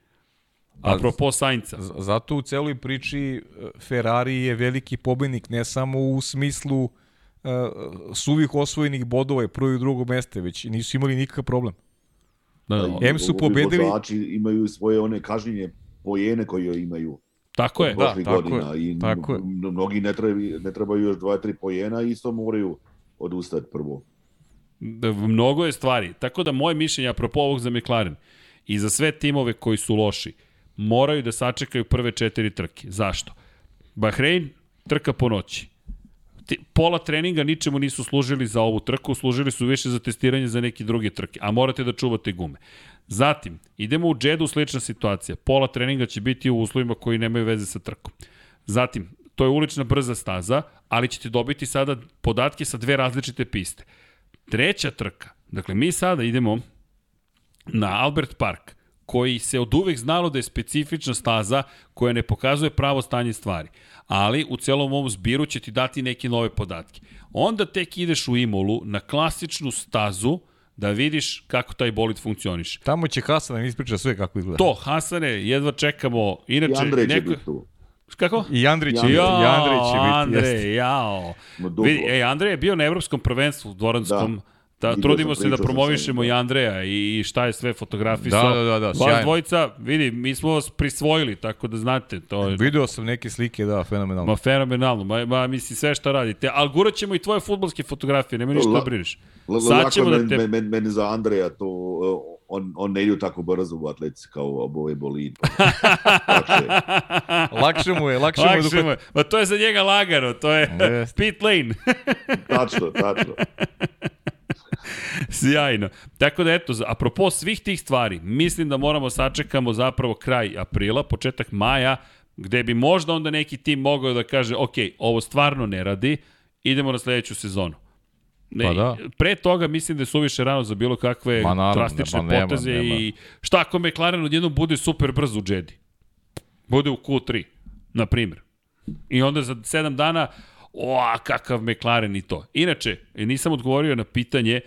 Apropo Sainca. Zato u celoj priči e, Ferrari je veliki pobednik, ne samo u smislu uh, suvih osvojenih bodova i prvo i drugo meste, već nisu imali nikakav problem. Da, da, Em su pobedili- vozači imaju svoje one kažnjenje pojene koje imaju tako je. Da, tako godina je, i tako je. m- mnogi ne trebaju, ne trebaju još dva, tri pojena i isto moraju odustati prvo. Da, mnogo je stvari. Tako da moje mišljenje, apropo ovog za McLaren, i za sve timove koji su loši, moraju da sačekaju prve četiri trke. Zašto? Bahrein, trka po noći. Pola treninga ničemu nisu služili za ovu trku, služili su više za testiranje za neke druge trke, a morate da čuvate gume. Zatim, idemo u Džedu, slična situacija. Pola treninga će biti u uslovima koji nemaju veze sa trkom. Zatim, to je ulična brza staza, ali ćete dobiti sada podatke sa dve različite piste. Treća trka, dakle mi sada idemo na Albert Park, koji se od uvek znalo da je specifična staza koja ne pokazuje pravo stanje stvari. Ali u celom ovom zbiru će ti dati neke nove podatke. Onda tek ideš u Imolu na klasičnu stazu da vidiš kako taj bolid funkcioniše. Tamo će Hasan da mi ispriča sve kako izgleda. To, Hasane, jedva čekamo. I Inače, Andrej će neko... biti tu. Kako? I Andrić Jao, I Andrić će biti. jeste. Andrej, jao. Vidi, ej, Andrej je bio na evropskom prvenstvu u Dvoranskom. Da. Da, trudimo se da promovišemo i njim, Andreja i šta je sve fotografisao. Da, da, da, da, Vas sjajno. dvojica, vidi, mi smo vas prisvojili, tako da znate, to je... Video sam neke slike, da, fenomenalno. Ma fenomenalno, ma, ma mislim sve šta radite. Ali gurat ćemo i tvoje futbolske fotografije, nema ništa da brineš. L- Sad ćemo da te- meni, za Andreja to, on, on ne ide tako brzo u atletici kao ove bolid. Lakše. Lakše mu je, lakše, mu je. Lakše dok- mu je. Ma to je za njega lagano, to je Jeste. pit lane. Tačno, tačno. Sjajno. Tako da eto, apropo svih tih stvari, mislim da moramo sačekamo zapravo kraj aprila, početak maja, gde bi možda onda neki tim mogao da kaže, ok, ovo stvarno ne radi, idemo na sledeću sezonu. Ne, Pa da. Pre toga mislim da je suviše rano za bilo kakve Ma naravno, drastične ma nema, poteze nema. i šta ako McLaren odjednom bude super brzo u Jedi? Bude u Q3, na primjer. I onda za 7 dana, o, kakav McLaren i to. Inače, nisam odgovorio na pitanje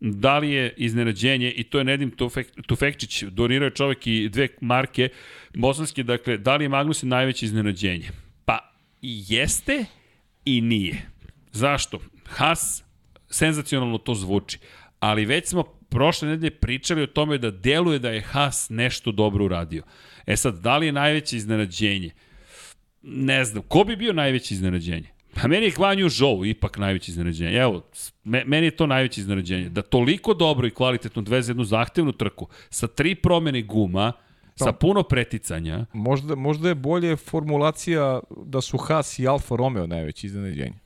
da li je iznenađenje, i to je Nedim Tufek, Tufekčić, donirao je čovek i dve marke bosanske, dakle, da li je Magnussen najveće iznenađenje? Pa, jeste i nije. Zašto? Haas, senzacionalno to zvuči, ali već smo prošle nedelje pričali o tome da deluje da je Haas nešto dobro uradio. E sad, da li je najveće iznenađenje? Ne znam, ko bi bio najveće iznenađenje? Pa meni je Guanju Zhou ipak najveće iznenađenje. Evo, me, meni je to najveće iznenađenje. Da toliko dobro i kvalitetno dveze jednu zahtevnu trku sa tri promene guma, sa puno preticanja, Možda, možda je bolje formulacija da su Haas i Alfa Romeo najveći iznenađenje.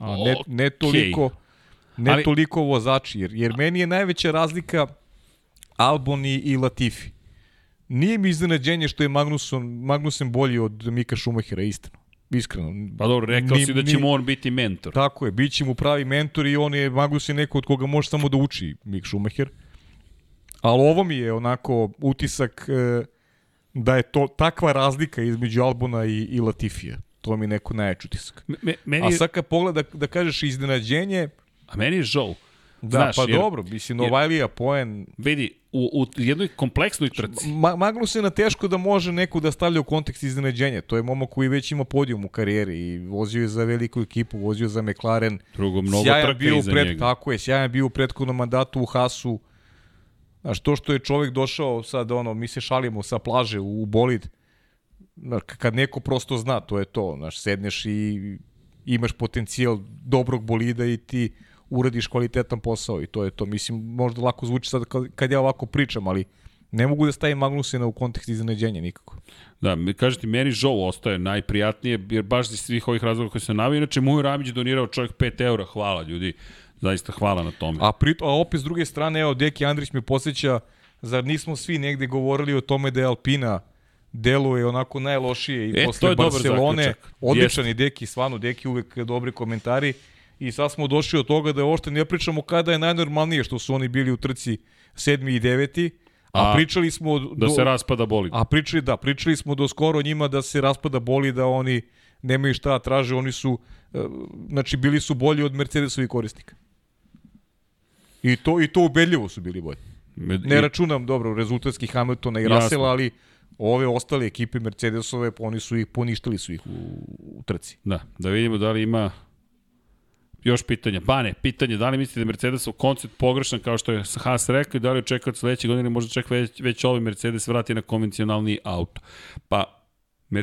A ne, ne toliko ne Ali- toliko vozači, jer, jer meni je najveća razlika Albon i, i Latifi. Nije mi iznenađenje što je Magnussen, Magnussen bolji od Mika Schumachera, iskreno. Iskreno. pa dobro, rekao Ni- si da će mu on biti mentor. Tako je, bit će mu pravi mentor i on je Magnussen neko od koga može samo da uči Mik Schumacher. Ali ovo mi je onako utisak e, da je to takva razlika između Albona i, i Latifija. To mi je neko najjači utisak. Me, meni, A sad kad pogleda, da kažeš iznenađenje, a meni je Zhou. da, Znaš, pa jer- dobro, mislim, Novajlija, Poen, Vidi, u, u jednoj kompleksnoj trci, Ma, Magnusena teško da može neko da stavlja u kontekst iznenađenja. To je momak koji već ima podijum u karijeri i vozio je za veliku ekipu, vozio za McLaren. drugo, mnogo sjajan bio iza pred, njega. Tako je, sjajan bio u prethodnom mandatu u Hasu. Znaš, to što je čovjek došao sad, ono, mi se šalimo sa plaže u, u bolid, znaš, kad neko prosto zna, to je to, znaš, sedneš i imaš potencijal dobrog bolida i ti uradiš kvalitetan posao i to je to. Mislim, možda lako zvuči sad kad, kad ja ovako pričam, ali ne mogu da stavim Magnusena u kontekst iznenađenja nikako. Da, kažete, meni Zhou ostaje najprijatnije, jer baš iz svih ovih razloga koje sam navio, inače Mujo Ramić donirao čovjek 5 eura, hvala ljudi, zaista hvala na tome. A, pri, a opet s druge strane, evo, Deki Andrić me posjeća, zar nismo svi negde govorili o tome da je Alpina deluje onako najlošije i E, posle Barcelone. Odličan i Deki, stvarno, Deki uvek dobri komentari. I sad smo došli od toga da uopšte ne pričamo kada je najnormalnije što su oni bili u trci sedmi i deveti, a, A, pričali smo... da se raspada boli. A pričali, da, pričali smo do skoro njima da se raspada boli, da oni nemaju šta da traže, oni su, e, znači bili su bolji od Mercedesovih korisnika. I to, I to ubedljivo su bili bolji. Ne računam dobro rezultatski Hamiltona i. Russella, ali ove ostale ekipe Mercedesove, oni su ih, poništili su ih u, u trci. Da, da vidimo da li ima još pitanja. Bane, pitanje, da li mislite da je Mercedesov koncept pogrešan kao što je Haas rekao i da li očekuje od sledeće godine možda čak već, već ovaj Mercedes vrati na konvencionalni auto? Pa,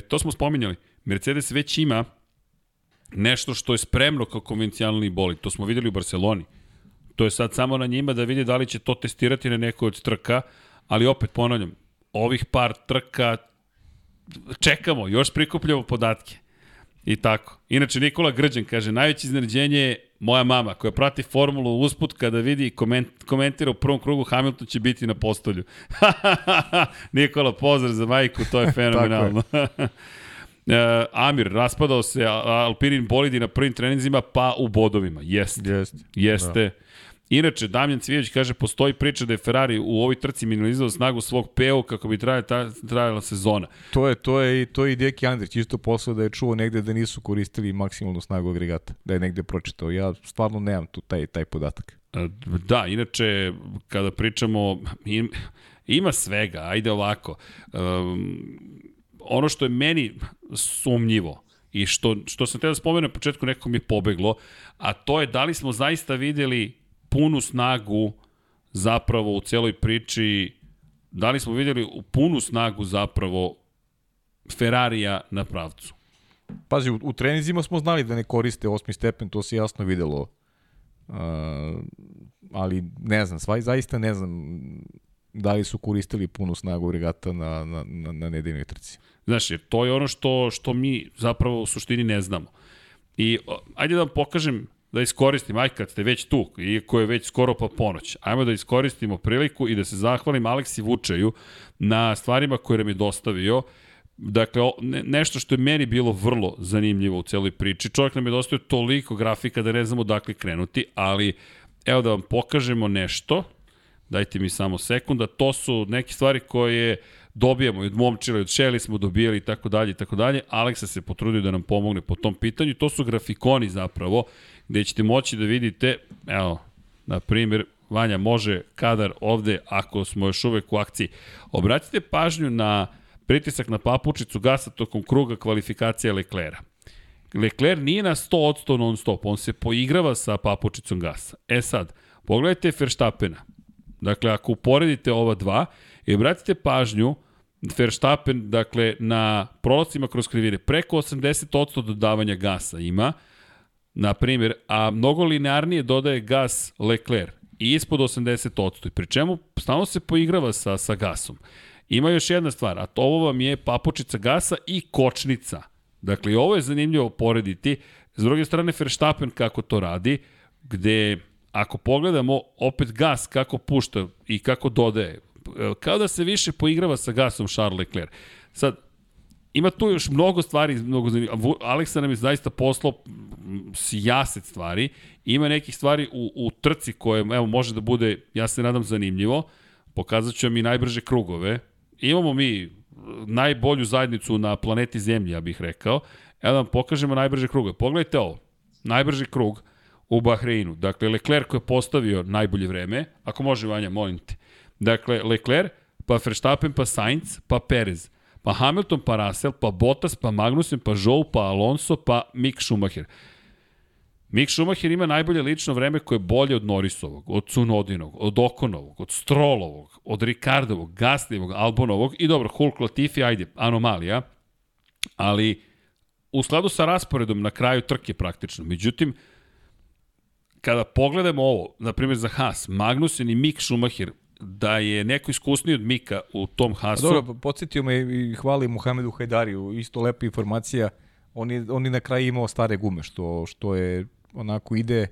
to smo spominjali. Mercedes već ima nešto što je spremno kao konvencionalni bolid. To smo videli u Barceloni. To je sad samo na njima da vidi da li će to testirati na nekoj od trka, ali opet ponavljam, ovih par trka čekamo, još prikupljamo podatke. I tako. Inače, Nikola Grđan kaže, najveće iznenađenje je moja mama, koja prati formulu usput kada vidi i koment, komentira u prvom krugu Hamilton će biti na postolju. Nikola, pozdrav za majku, to je fenomenalno. E, Amir, raspadao se Alpinin bolidi na prvim treninzima, pa u bodovima. Jeste. Jeste. Jeste. Da. Inače, Damjan Cvijević kaže, postoji priča da je Ferrari u ovoj trci minimalizao snagu svog PO kako bi trajala, ta, trajala sezona. To je, to je, i- to je i Deki Andrić isto poslao da je čuo negde da nisu koristili maksimalnu snagu agregata. Da je negde pročitao. Ja stvarno nemam tu taj, taj podatak. E, Da, inače, kada pričamo, im, ima svega, ajde ovako. Um, ono što je meni sumnjivo i što, što sam te da spomenem na početku, nekako mi je pobeglo, a to je da li smo zaista videli punu snagu zapravo u celoj priči, da li smo videli u punu snagu zapravo Ferrarija na pravcu? Pazi, u, u trenizima smo znali da ne koriste osmi stepen, to se jasno videlo. Uh, ali ne znam, svaj, zaista ne znam da li su koristili punu snagu regata na, na, na, na nedeljnoj trci. Znaš, jer to je ono što, što mi zapravo u suštini ne znamo. I ajde da vam pokažem da iskoristim, aj kad ste već tu, iako je već skoro pa ponoć, ajmo da iskoristimo priliku i da se zahvalim Aleksi Vučaju na stvarima koje nam je dostavio. Dakle, nešto što je meni bilo vrlo zanimljivo u celoj priči. Čovjek nam je dostavio toliko grafika da ne znamo dakle krenuti, ali evo da vam pokažemo nešto. Dajte mi samo sekunda. To su neke stvari koje dobijamo od momčila, od šeli smo dobijali i tako dalje i tako dalje. Aleksa se potrudio da nam pomogne po tom pitanju. To su grafikoni zapravo gde ćete moći da vidite, evo, na primjer, Vanja može kadar ovde ako smo još uvek u akciji. Obratite pažnju na pritisak na papučicu gasa tokom kruga kvalifikacija Leklera. Lecler nije na 100% non stop, on se poigrava sa papučicom gasa. E sad, pogledajte Verstappena. Dakle, ako uporedite ova dva i obratite pažnju, Verstappen, dakle, na prolazcima kroz krivine, preko 80% dodavanja gasa ima, na primjer, a mnogo linearnije dodaje gas Lecler i ispod 80%, pri čemu stalno se poigrava sa, sa gasom. Ima još jedna stvar, a to ovo vam je papučica gasa i kočnica. Dakle, ovo je zanimljivo porediti. S druge strane, Verstappen kako to radi, gde ako pogledamo opet gas kako pušta i kako dodaje, kao da se više poigrava sa gasom Charles Leclerc. Sad, ima tu još mnogo stvari, mnogo zanimljivo. Aleksa nam je zaista poslao sijaset stvari. Ima nekih stvari u, u trci koje, evo, može da bude, ja se nadam, zanimljivo. Pokazat ću vam i najbrže krugove. Imamo mi najbolju zajednicu na planeti Zemlji, ja bih rekao. Evo da vam pokažemo najbrže krugove. Pogledajte ovo. Najbrži krug u Bahreinu. Dakle, Leclerc koji je postavio najbolje vreme. Ako može, Vanja, molim te. Dakle, Leclerc, pa Verstappen, pa Sainz, pa Perez pa Hamilton, pa Russell, pa Bottas, pa Magnussen, pa Zhou, pa Alonso, pa Mick Schumacher. Mick Schumacher ima najbolje lično vreme koje je bolje od Norrisovog, od Cunodinog, od Okonovog, od Strolovog, od Ricardovog, Gaslijevog, Albonovog i dobro, Hulk Latifi, ajde, anomalija, ali u skladu sa rasporedom na kraju trke praktično. Međutim, kada pogledamo ovo, na primjer za Haas, Magnussen i Mick Schumacher da je neko iskusniji od Mika u tom Hasu. Dobro, podsjetio me i hvali Muhamedu Hajdariju, isto lepa informacija. On je, on je na kraju imao stare gume, što, što je onako ide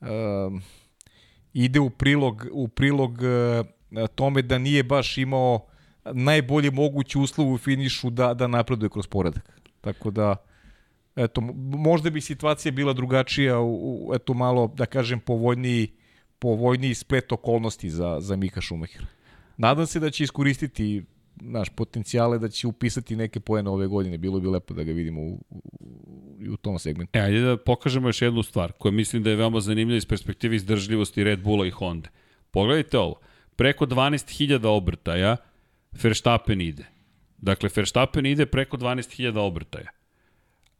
um, ide u prilog, u prilog uh, tome da nije baš imao najbolje mogući uslov u finišu da, da napreduje kroz poredak. Tako da, eto, možda bi situacija bila drugačija u, u eto, malo, da kažem, povoljniji povoljniji splet okolnosti za, za Mika Šumahira. Nadam se da će iskoristiti naš potencijale da će upisati neke poene ove godine. Bilo bi lepo da ga vidimo u, u, u tom segmentu. E, ajde da pokažemo još jednu stvar koja mislim da je veoma zanimljiva iz perspektive izdržljivosti Red Bulla i Honda. Pogledajte ovo. Preko 12.000 obrtaja Verstappen ide. Dakle, Verstappen ide preko 12.000 obrtaja.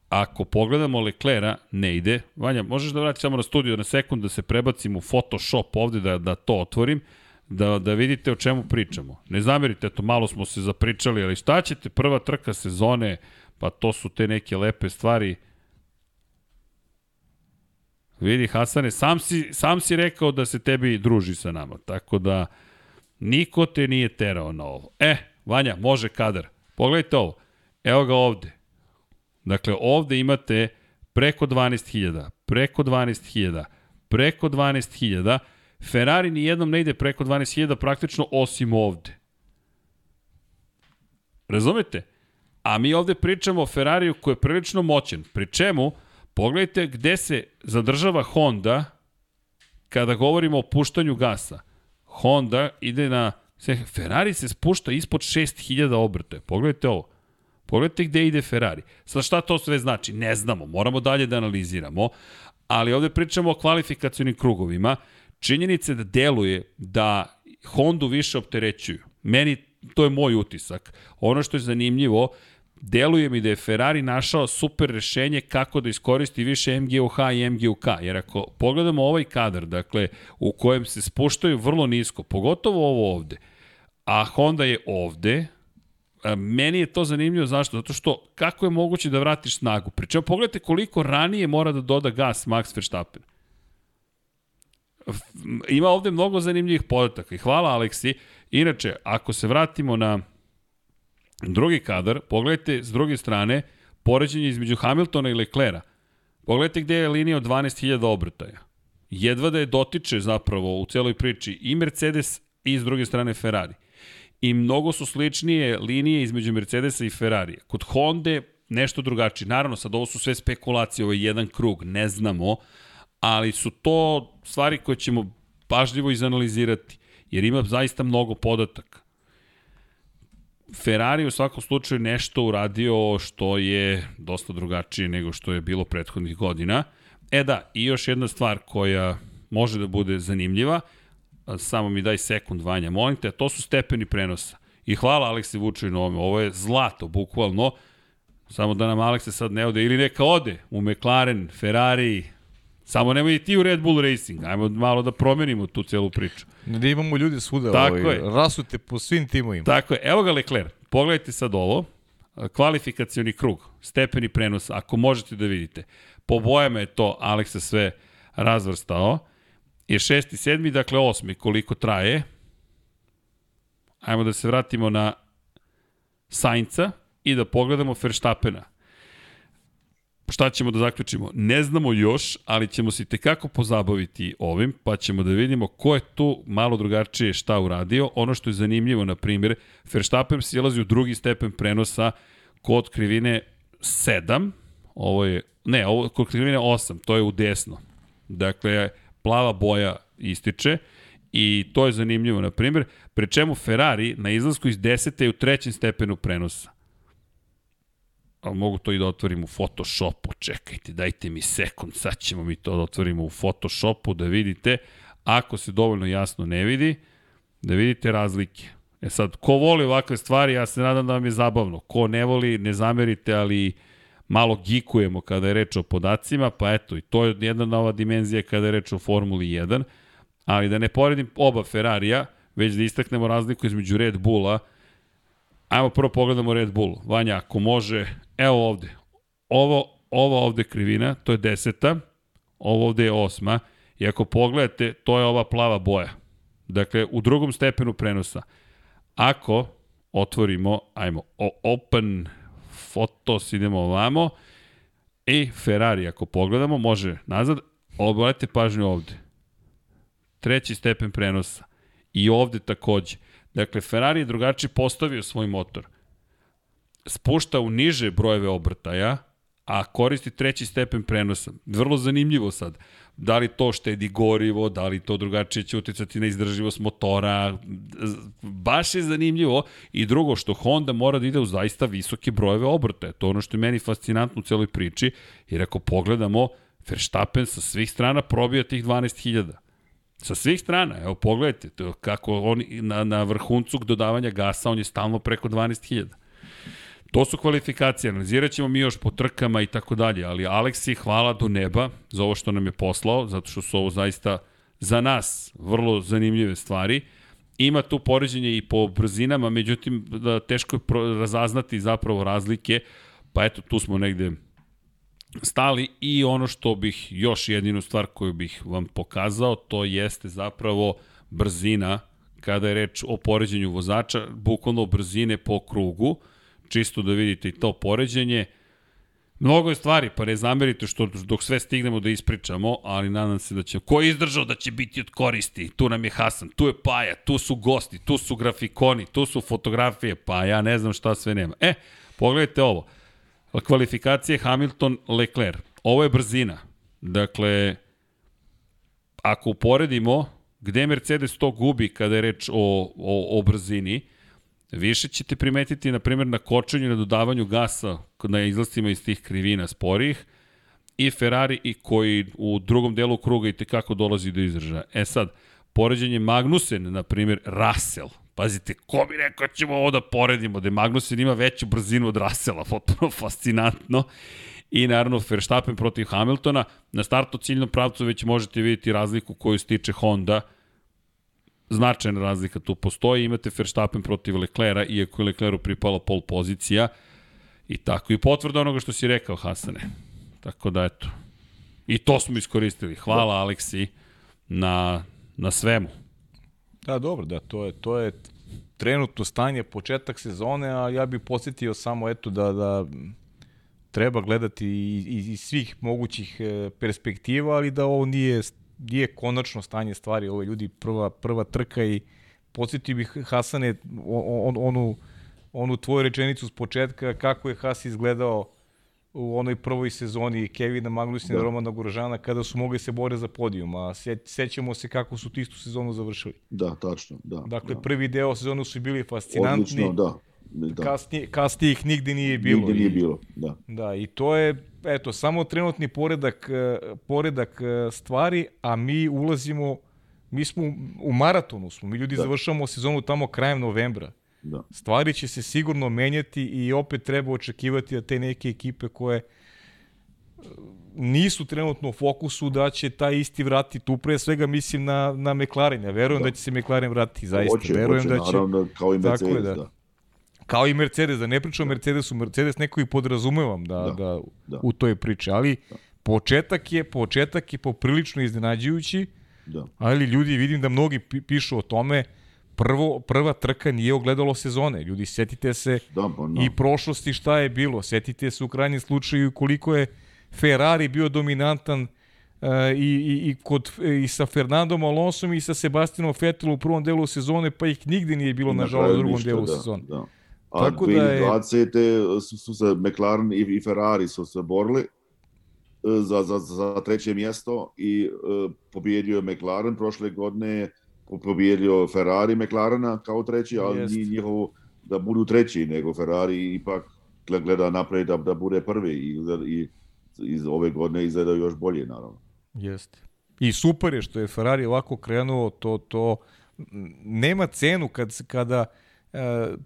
Ako pogledamo Leclera, ne ide. Vanja, možeš da vratiš samo na studiju na sekund da se prebacim u Photoshop ovde da, da to otvorim, da, da vidite o čemu pričamo. Ne zamerite, eto, malo smo se zapričali, ali šta ćete prva trka sezone, pa to su te neke lepe stvari. Vidi, Hasane, sam si, sam si rekao da se tebi druži sa nama, tako da niko te nije terao na ovo. E, Vanja, može kadar. Pogledajte ovo. Evo ga ovde. Dakle, ovde imate preko 12.000, preko 12.000, preko 12.000. Ferrari ni jednom ne ide preko 12.000 praktično osim ovde. Razumete? A mi ovde pričamo o Ferrariju koji je prilično moćan. Pri čemu, pogledajte gde se zadržava Honda kada govorimo o puštanju gasa. Honda ide na... Ferrari se spušta ispod 6000 obrte. Pogledajte ovo. Pogledajte gde ide Ferrari. Sa šta to sve znači? Ne znamo, moramo dalje da analiziramo, ali ovde pričamo o kvalifikacijnim krugovima. Činjenice da deluje da Hondu više opterećuju. Meni to je moj utisak. Ono što je zanimljivo, deluje mi da je Ferrari našao super rešenje kako da iskoristi više MGUH i MGUK, jer ako pogledamo ovaj kadar, dakle, u kojem se spuštaju vrlo nisko, pogotovo ovo ovde, a Honda je ovde, meni je to zanimljivo, zašto? Zato što kako je moguće da vratiš snagu? Pričemu, pogledajte koliko ranije mora da doda gas Max Verstappen. Ima ovde mnogo zanimljivih podataka i hvala Aleksi. Inače, ako se vratimo na drugi kadar, pogledajte s druge strane poređenje između Hamiltona i Leclera. Pogledajte gde je linija od 12.000 obrtaja. Jedva da je dotiče zapravo u celoj priči i Mercedes i s druge strane Ferrari. I mnogo su sličnije linije između Mercedesa i Ferrarija. Kod Honda nešto drugačije. Naravno, sad ovo su sve spekulacije, ovo je jedan krug, ne znamo, ali su to stvari koje ćemo pažljivo izanalizirati, jer ima zaista mnogo podataka. Ferrari u svakom slučaju nešto uradio što je dosta drugačije nego što je bilo prethodnih godina. E da, i još jedna stvar koja može da bude zanimljiva, samo mi daj sekund Vanja, molim te, to su stepeni prenosa. I hvala Aleksi Vučovi na ovome, ovo je zlato, bukvalno. Samo da nam Alekse sad ne ode, ili neka ode u McLaren, Ferrari, samo nemoj i ti u Red Bull Racing, ajmo malo da promenimo tu celu priču. Da imamo ljudi svuda, Tako ovaj, je. rasute po svim timovima. Tako je, evo ga Leclerc, pogledajte sad ovo, kvalifikacioni krug, stepeni prenosa, ako možete da vidite. Po bojama je to Aleksa sve razvrstao. Je šesti, sedmi, dakle osmi, koliko traje. Ajmo da se vratimo na Sainca i da pogledamo Verstappena. Šta ćemo da zaključimo? Ne znamo još, ali ćemo se tekako pozabaviti ovim, pa ćemo da vidimo ko je tu malo drugačije šta uradio. Ono što je zanimljivo, na primjer, Verstappen silazi u drugi stepen prenosa kod krivine 7, ovo je, ne, ovo kod krivine 8, to je u desno. Dakle, plava boja ističe i to je zanimljivo, na primjer, pre čemu Ferrari na izlasku iz 10. je u trećem stepenu prenosa ali mogu to i da otvorim u Photoshopu, čekajte, dajte mi sekund, sad ćemo mi to da otvorimo u Photoshopu, da vidite, ako se dovoljno jasno ne vidi, da vidite razlike. E sad, ko voli ovakve stvari, ja se nadam da vam je zabavno. Ko ne voli, ne zamerite, ali malo gikujemo kada je reč o podacima, pa eto, i to je jedna nova dimenzija kada je reč o Formuli 1, ali da ne poredim oba Ferrarija, već da istaknemo razliku između Red Bulla Ajmo prvo pogledamo Red Bull. Vanja, ako može, evo ovde. Ovo, ovo ovde krivina, to je deseta, ovo ovde je osma. I ako pogledate, to je ova plava boja. Dakle, u drugom stepenu prenosa. Ako otvorimo, ajmo, open photos, idemo ovamo, i Ferrari, ako pogledamo, može nazad, obratite pažnju ovde. Treći stepen prenosa. I ovde takođe. Dakle, Ferrari je drugačije postavio svoj motor. Spušta u niže brojeve obrtaja, a koristi treći stepen prenosa. Vrlo zanimljivo sad. Da li to štedi gorivo, da li to drugačije će uticati na izdrživost motora. Baš je zanimljivo. I drugo, što Honda mora da ide u zaista visoke brojeve obrtaja. To je ono što je meni fascinantno u celoj priči. Jer ako pogledamo, Verstappen sa svih strana probija tih 12.000. Sa svih strana, evo pogledajte, to kako on na, na vrhuncu dodavanja gasa, on je stalno preko 12.000. To su kvalifikacije, analizirat ćemo mi još po trkama i tako dalje, ali Aleksi hvala do neba za ovo što nam je poslao, zato što su ovo zaista za nas vrlo zanimljive stvari. Ima tu poređenje i po brzinama, međutim da teško je razaznati zapravo razlike, pa eto tu smo negde stali i ono što bih, još jedinu stvar koju bih vam pokazao, to jeste zapravo brzina kada je reč o poređenju vozača, bukvalno brzine po krugu, čisto da vidite i to poređenje. Mnogo je stvari, pa ne zamerite što dok sve stignemo da ispričamo, ali nadam se da će... Ko je izdržao da će biti od koristi? Tu nam je Hasan, tu je Paja, tu su gosti, tu su grafikoni, tu su fotografije, pa ja ne znam šta sve nema. E, pogledajte ovo kvalifikacije Hamilton-Leclerc. Ovo je brzina. Dakle, ako uporedimo gde Mercedes to gubi kada je reč o, o, o brzini, više ćete primetiti, na primjer, na kočenju na dodavanju gasa na izlastima iz tih krivina sporih i Ferrari i koji u drugom delu kruga i tekako dolazi do izražaja. E sad, poređenje Magnussen, na primjer, Russell, Pazite, ko bi rekao ćemo ovo da poredimo, da Magnussen ima veću brzinu od Rasela, potpuno fascinantno. I naravno Verstappen protiv Hamiltona. Na startu ciljnom pravcu već možete vidjeti razliku koju stiče Honda. Značajna razlika tu postoji. Imate Verstappen protiv Leclera, iako je Lecleru pripala pol pozicija. I tako i potvrda onoga što si rekao, Hasane. Tako da, eto. I to smo iskoristili. Hvala, Aleksi, na, na svemu. Da, dobro, da, to je, to je trenutno stanje, početak sezone, a ja bih posjetio samo eto da, da treba gledati iz, iz svih mogućih e, perspektiva, ali da ovo nije, nije konačno stanje stvari, ovo je ljudi prva, prva trka i podsjetio bih Hasane on, onu, onu tvoju rečenicu s početka kako je Has izgledao u onoj prvoj sezoni Kevina Magnusina da. i Romana Guržana kada su mogli se bore za podijum, a sećamo se kako su tu istu sezonu završili. Da, tačno, da. Dakle, da. prvi deo sezonu su bili fascinantni. Odlično, da. Da. Kasnije, kasnije ih nigde nije bilo. Nigde nije bilo, da. Da, i to je, eto, samo trenutni poredak, e, poredak e, stvari, a mi ulazimo, mi smo u maratonu smo, mi ljudi da. završamo sezonu tamo krajem novembra. Da. Stvari će se sigurno menjati i opet treba očekivati da te neke ekipe koje e, nisu trenutno u fokusu da će taj isti vratiti tu pre svega mislim na, na McLaren. Ja verujem da. da će se McLaren vratiti zaista. Hoće, verujem hoće, da će, naravno, kao i Mercedes, je, da. da. Kao i Mercedes, da ne pričam o Mercedesu, Mercedes neko i podrazumevam da, da, da, da. u toj priči, ali da. početak je početak je poprilično iznenađujući, da. ali ljudi vidim da mnogi pišu o tome, prvo, prva trka nije ogledalo sezone. Ljudi, setite se da, pa, no. i prošlosti šta je bilo. Setite se u krajnjem slučaju koliko je Ferrari bio dominantan uh, i, i, i, kod, i sa Fernandom Alonsom i sa Sebastianom Vettelom u prvom delu sezone, pa ih nigde nije bilo, na nažalost, u drugom ništa, delu da, sezone. Da. A Tako 2020. Da je... su, su se McLaren i, i Ferrari su se borili e, za, za, za treće mjesto i uh, pobjedio je McLaren prošle godine pobjedio Ferrari McLarena kao treći, ali Jest. nije njihovo da budu treći, nego Ferrari ipak gleda napred da, da bude prvi i, i iz ove godine izgleda još bolje, naravno. Jeste. I super je što je Ferrari ovako krenuo, to, to nema cenu kad, kada e,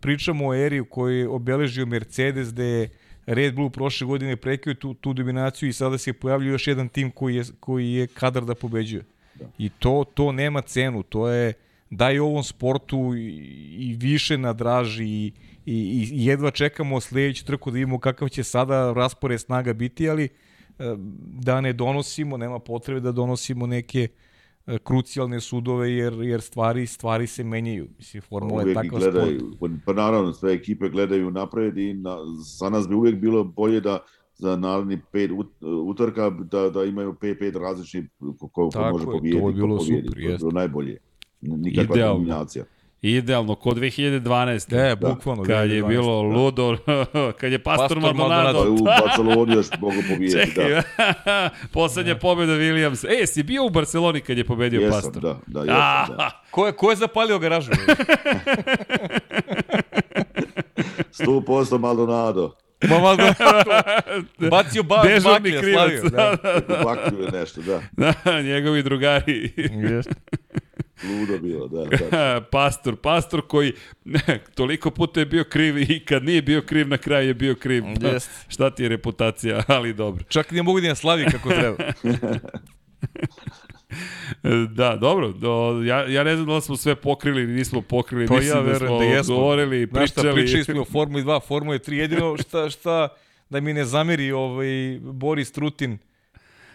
pričamo o eri u kojoj je obeležio Mercedes, gde je Red Bull prošle godine prekio tu, tu dominaciju i sada se pojavljuje još jedan tim koji je, koji je kadar da pobeđuje. Da. I to, to nema cenu, to je daj ovom sportu i, i više na draži i, i, i jedva čekamo sledeću trku da vidimo kakav će sada raspored snaga biti, ali e, da ne donosimo, nema potrebe da donosimo neke e, krucijalne sudove jer jer stvari stvari se menjaju. Mislim formula je takva gledaju, sport. Pa naravno sve ekipe gledaju napred i na, za nas bi uvek bilo bolje da za naredni pet utrka da, da imaju pet, pet različnih ko, ko, ko može pobijediti. To je bilo super, jeste. To je najbolje. Nikakva Idealno. kombinacija. Idealno, kod 2012. E, bukvalno. Kad 2012, je bilo da. ludo, kad je Pastor, Pastor Maldonado. Je u Barceloni još mogu pobijeti, Čekaj, da. Poslednja pobjeda Williams. E, si bio u Barceloni kad je pobedio jesam, Pastor? Da, da, jesam, da. Ko je, ko je zapalio garažu? 100% Maldonado. Ma, ma, bacio ba, Dežurni baklje, krivac. slavio. Da. Baklju nešto, da. da, njegovi drugari. Jeste. Ludo bilo, da. da. pastor, pastor koji toliko puta je bio kriv i kad nije bio kriv, na kraju je bio kriv. Pa, Jest. šta ti je reputacija, ali dobro. Čak nije mogu da ja slavi kako treba. da, dobro. Do, ja, ja ne znam da li smo sve pokrili ili nismo pokrili. To Mislim ja da smo da jesmo. govorili, Znaš šta, pričali. pričali smo o Formuli 2, Formuli 3. Jedino šta, šta da mi ne zameri ovaj Boris Trutin,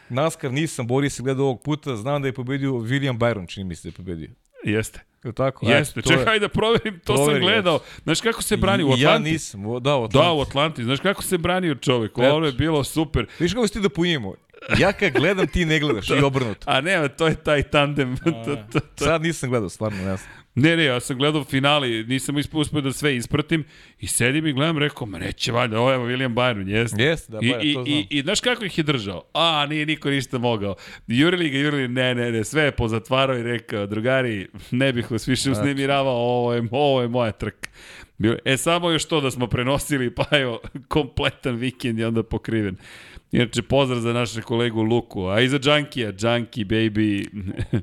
NASCAR nisam, Boris se gledao ovog puta, znam da je pobedio William Byron, čini mi se da je pobedio. Jeste. Je tako? Jeste, to čekaj da proverim, to Proveri, sam gledao. Znaš kako se brani u Atlanti? Ja nisam, o, da, u Atlanti. Da, u Atlanti. Znaš kako se branio čovek? Eto. Ono je bilo super. Viš kako si ti da punjimo? Ja kad gledam, ti ne gledaš i obrnuto. A ne, to je taj tandem. to, to, to. Sad nisam gledao, stvarno, ne znam. Ne, ne, ja sam gledao finali, nisam uspio da sve ispratim i sedim i gledam, rekao, ma neće valjda, ovo je William Byron, jeste. Jeste, da, I, Byron, i, to znam. i, I znaš kako ih je držao? A, nije niko ništa mogao. Jurili ga, jurili, ne, ne, ne, sve je pozatvarao i rekao, drugari, ne bih vas više Znači. uznemiravao, ovo je, ovo je moja trka. Bilo- E, samo još to da smo prenosili, pa evo, kompletan vikend je onda pokriven. Inače, pozdrav za našeg kolegu Luku, a i za Junkija, Junkie, baby.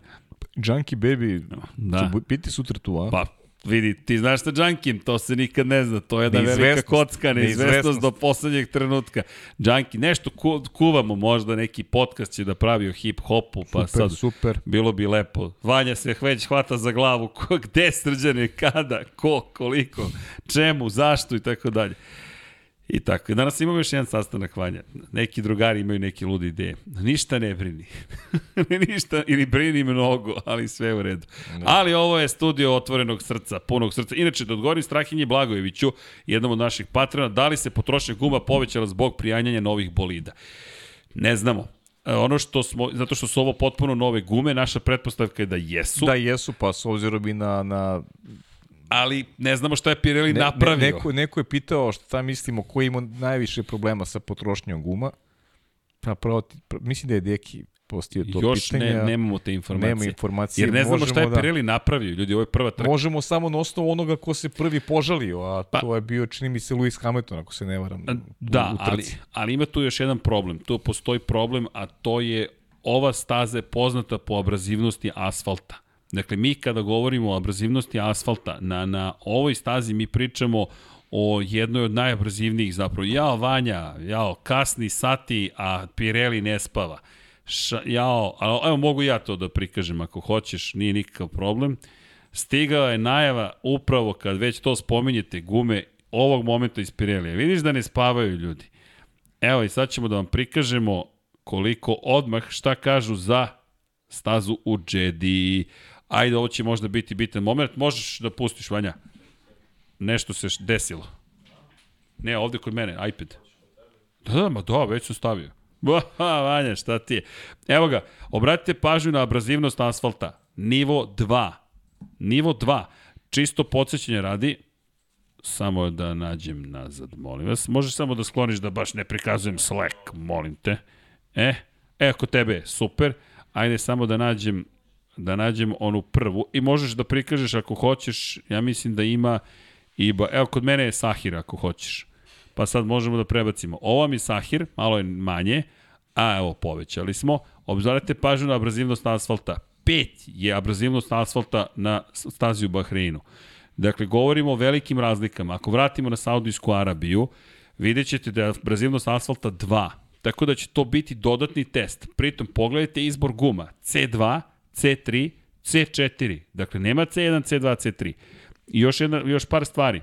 Junkie Baby, Da. će biti sutra tu, a? Pa, vidi, ti znaš šta Džankin, to se nikad ne zna, to je jedna velika kocka, neizvestnost do poslednjeg trenutka. Džanki, nešto ku, kuvamo, možda neki podcast će da pravi o hip-hopu, pa Super, sad super. bilo bi lepo. Vanja se već hvata za glavu, ko, gde srđane, kada, ko, koliko, čemu, zašto i tako dalje. I tako. Danas imamo još jedan sastanak Vanja. Neki drugari imaju neke lude ideje. Ništa ne brini. Ništa, ili brini mnogo, ali sve u redu. Ali ovo je studio otvorenog srca, punog srca. Inače, da odgovorim Strahinji Blagojeviću, jednom od naših patrona, da li se potrošnja guma povećala zbog prijanjanja novih bolida? Ne znamo. E, Ono što smo, zato što su ovo potpuno nove gume, naša pretpostavka je da jesu, Da, jesu, pa s obzirom i na, na ali ne znamo šta je Pirelli Ne, napravio. Ne, neko, neko je pitao šta mislimo, ko ima najviše problema sa potrošnjom guma. Pa pravo, mislim da je Deki postio to Još pitanje. ne, nemamo te informacije. Nema informacije. Jer ne znamo šta je da- Pirelli napravio. Ljudi, ovo je prva trka. Možemo samo na osnovu onoga ko se prvi požalio, a Pa- to je bio, čini mi se, Lewis Hamilton, ako se ne varam. u- Da, u ali, trci. ali ima tu još jedan problem. Tu postoji problem, a to je ova staza je poznata po abrazivnosti asfalta. Dakle, mi kada govorimo o abrazivnosti asfalta, na, na ovoj stazi mi pričamo o jednoj od najabrazivnijih zapravo. Jao, Vanja, jao, kasni sati, a Pirelli ne spava. Ša, jao, ali evo mogu ja to da prikažem ako hoćeš, nije nikakav problem. Stigao je najava upravo kad već to spominjete gume ovog momenta iz Pirelija. Vidiš da ne spavaju ljudi. Evo i sad ćemo da vam prikažemo koliko odmah šta kažu za stazu u Jedi. Ajde, ovo će možda biti bitan moment. Možeš da pustiš, Vanja. Nešto se desilo. Ne, ovde kod mene, iPad. Da, da, ma da, već su stavio. Baha, Vanja, šta ti je? Evo ga, obratite pažnju na abrazivnost asfalta. Nivo 2. Nivo 2. Čisto podsjećanje radi, samo da nađem nazad, molim vas. Možeš samo da skloniš da baš ne prikazujem Slack, molim te. E, e, kod tebe, super. Ajde samo da nađem da nađem onu prvu i možeš da prikažeš ako hoćeš, ja mislim da ima i ba, evo kod mene je Sahir ako hoćeš. Pa sad možemo da prebacimo. Ovo je Sahir, malo je manje, a evo povećali smo. Obzorite pažnju na abrazivnost asfalta. 5 je abrazivnost asfalta na stazi u Bahreinu. Dakle, govorimo o velikim razlikama. Ako vratimo na Saudijsku Arabiju, vidjet ćete da je abrazivnost asfalta 2. Tako da će to biti dodatni test. Pritom, pogledajte izbor guma. C2, C3, C4. Dakle, nema C1, C2, C3. I još, jedna, još par stvari.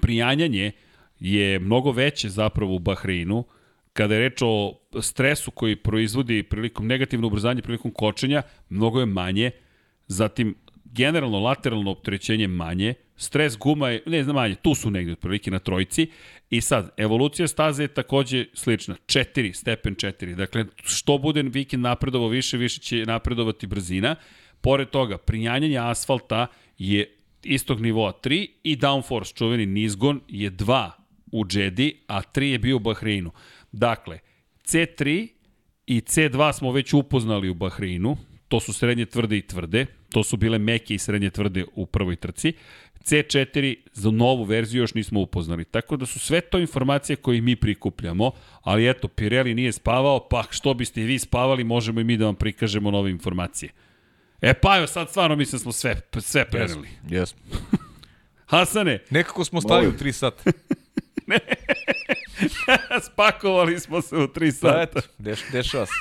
Prijanjanje je mnogo veće zapravo u Bahreinu, kada je reč o stresu koji proizvodi prilikom negativno ubrzanje prilikom kočenja, mnogo je manje, zatim generalno lateralno opterećenje manje, stres guma je, ne znam manje, tu su negde otprilike na trojici, i sad, evolucija staze je takođe slična, 4, stepen 4, dakle, što bude vikend napredovao više, više će napredovati brzina, pored toga, prijanjanje asfalta je istog nivoa 3 i downforce, čuveni nizgon, je 2 u Jedi, a 3 je bio u Bahreinu. Dakle, C3 i C2 smo već upoznali u Bahreinu, to su srednje tvrde i tvrde, to su bile meke i srednje tvrde u prvoj trci. C4 za novu verziju još nismo upoznali. Tako da su sve to informacije koje mi prikupljamo, ali eto, Pirelli nije spavao, pa što biste i vi spavali, možemo i mi da vam prikažemo nove informacije. E pa evo, sad stvarno mislim da smo sve, sve preneli. Yes. Hasane, Nekako smo stali u Molim. 3 sata. spakovali smo se u 3 Pa sata. eto, deš, dešava se.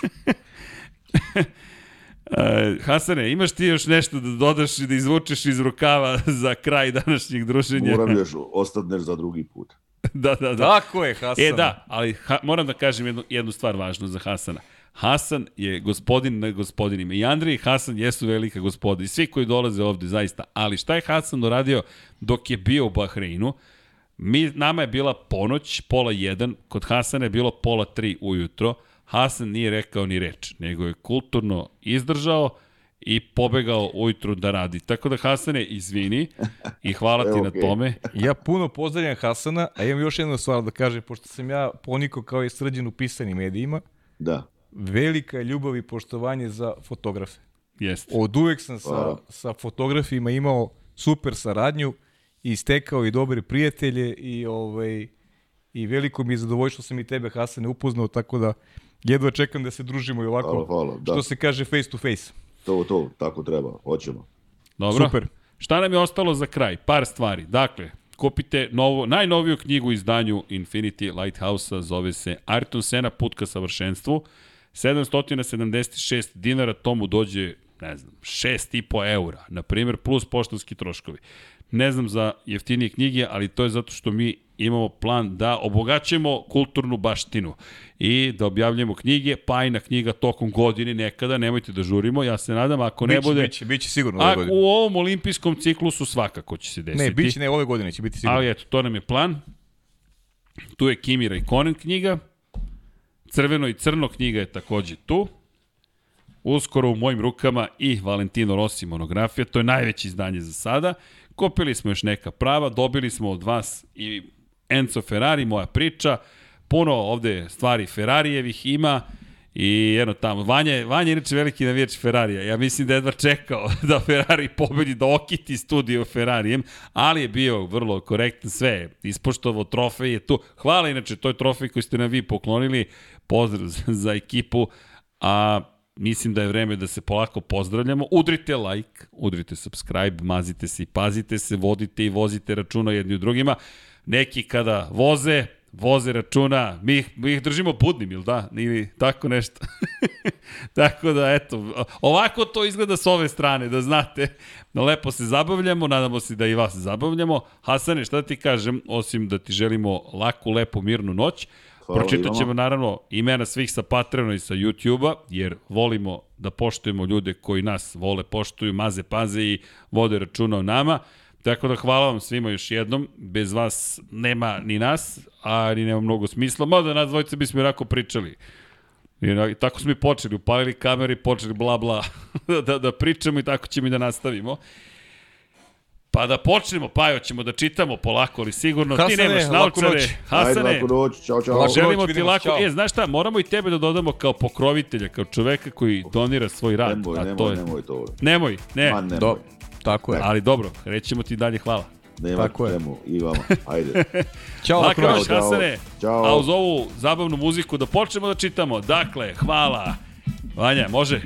Uh, Hasane, imaš ti još nešto da dodaš i da izvučeš iz rukava za kraj današnjeg druženja? Moram još ostati za drugi put. da, da, da. Tako je, Hasan. E da, ali ha, moram da kažem jednu, jednu stvar važnu za Hasana. Hasan je gospodin na gospodinima. I Andrej i Hasan jesu velika gospoda. I svi koji dolaze ovde, zaista. Ali šta je Hasan uradio dok je bio u Bahreinu? Mi, nama je bila ponoć, pola jedan, kod Hasana je bilo pola tri ujutro. Hasan nije rekao ni reč, nego je kulturno izdržao i pobegao ujutru da radi. Tako da Hasane, izvini i hvala ti E, na tome. Ja puno pozdravljam Hasana, a imam još jednu stvar da kažem, pošto sam ja poniko kao i srđen u pisanim medijima, Da. velika je ljubav i poštovanje za fotografe. Jeste. Od uvek sam sa, Hvala. sa fotografima imao super saradnju i stekao i dobre prijatelje i ovaj i veliko mi je zadovoljstvo što sam i tebe Hasane upoznao, tako da jedva čekam da se družimo i ovako, Hvala, hvala, da. što se kaže face to face. To, to, tako treba. Hoćemo. Dobro. Super. Šta nam je ostalo za kraj? Par stvari. Dakle, kupite novo, najnoviju knjigu izdanju Infinity Lighthouse-a, zove se Ayrton Sena, put ka savršenstvu. 776 dinara, tomu dođe, ne znam, 6,5 eura, na primjer, plus poštanski troškovi. Ne znam za jeftinije knjige, ali to je zato što mi imamo plan da obogaćemo kulturnu baštinu i da objavljamo knjige, pa i na knjiga tokom godine nekada, nemojte da žurimo, ja se nadam, ako ne biće, bude... Biće, biće sigurno ove godine. u ovom olimpijskom ciklusu svakako će se desiti. Ne, biće ne ove godine, će biti sigurno. Ali eto, to nam je plan. Tu je Kimira i Konen knjiga. Crveno i crno knjiga je takođe tu. Uskoro u mojim rukama i Valentino Rossi monografija. To je najveće izdanje za sada. Kupili smo još neka prava, dobili smo od vas i Enzo Ferrari, moja priča. Puno ovde stvari Ferrarijevih ima. I jedno tamo, Vanja, Vanja je inače veliki navijač Ferrarija. Ja mislim da je jedva čekao da Ferrari pobedi, da okiti studio Ferrarijem, ali je bio vrlo korektan sve. Ispoštovao trofej je tu. Hvala inače, to je trofej koji ste nam vi poklonili. Pozdrav za ekipu. A mislim da je vreme da se polako pozdravljamo. Udrite like, udrite subscribe, mazite se i pazite se, vodite i vozite računa jedni u drugima. Neki kada voze, voze računa, mi ih, mi ih držimo budnim, ili da? Ili tako nešto. tako da, eto, ovako to izgleda s ove strane, da znate. Da lepo se zabavljamo, nadamo se da i vas zabavljamo. Hasane, šta da ti kažem, osim da ti želimo laku, lepu, mirnu noć, Hvala Pročitat ćemo naravno imena svih sa Patreona i sa YouTube-a, jer volimo da poštujemo ljude koji nas vole, poštuju, maze, paze i vode računa o nama. Tako da hvala vam svima još jednom. Bez vas nema ni nas, a ni nema mnogo smisla. Mada nas dvojice bismo rako pričali. I tako smo i počeli, upalili kamere i počeli bla bla da, da pričamo i tako ćemo i da nastavimo. Pa da počnemo, Pajo, ćemo da čitamo polako, ali sigurno ti Hasane, nemaš laku naučare. noć. Ajde, Hasane, laku noć, čao, čao. Laku Želimo noć, ti lako. čao. E, znaš šta, moramo i tebe da dodamo kao pokrovitelja, kao čoveka koji donira svoj rad. Nemoj, a nemoj, to je... nemoj to. Nemoj, ne. Ma, nemoj. Do, tako je. Ali dobro, rećemo ti dalje hvala. Nema Tako je. temu. I vama. Ajde. Ćao, Laka laku noć. Hasane. Ćao. A uz ovu zabavnu muziku da počnemo da čitamo. Dakle, hvala. Vanja, može?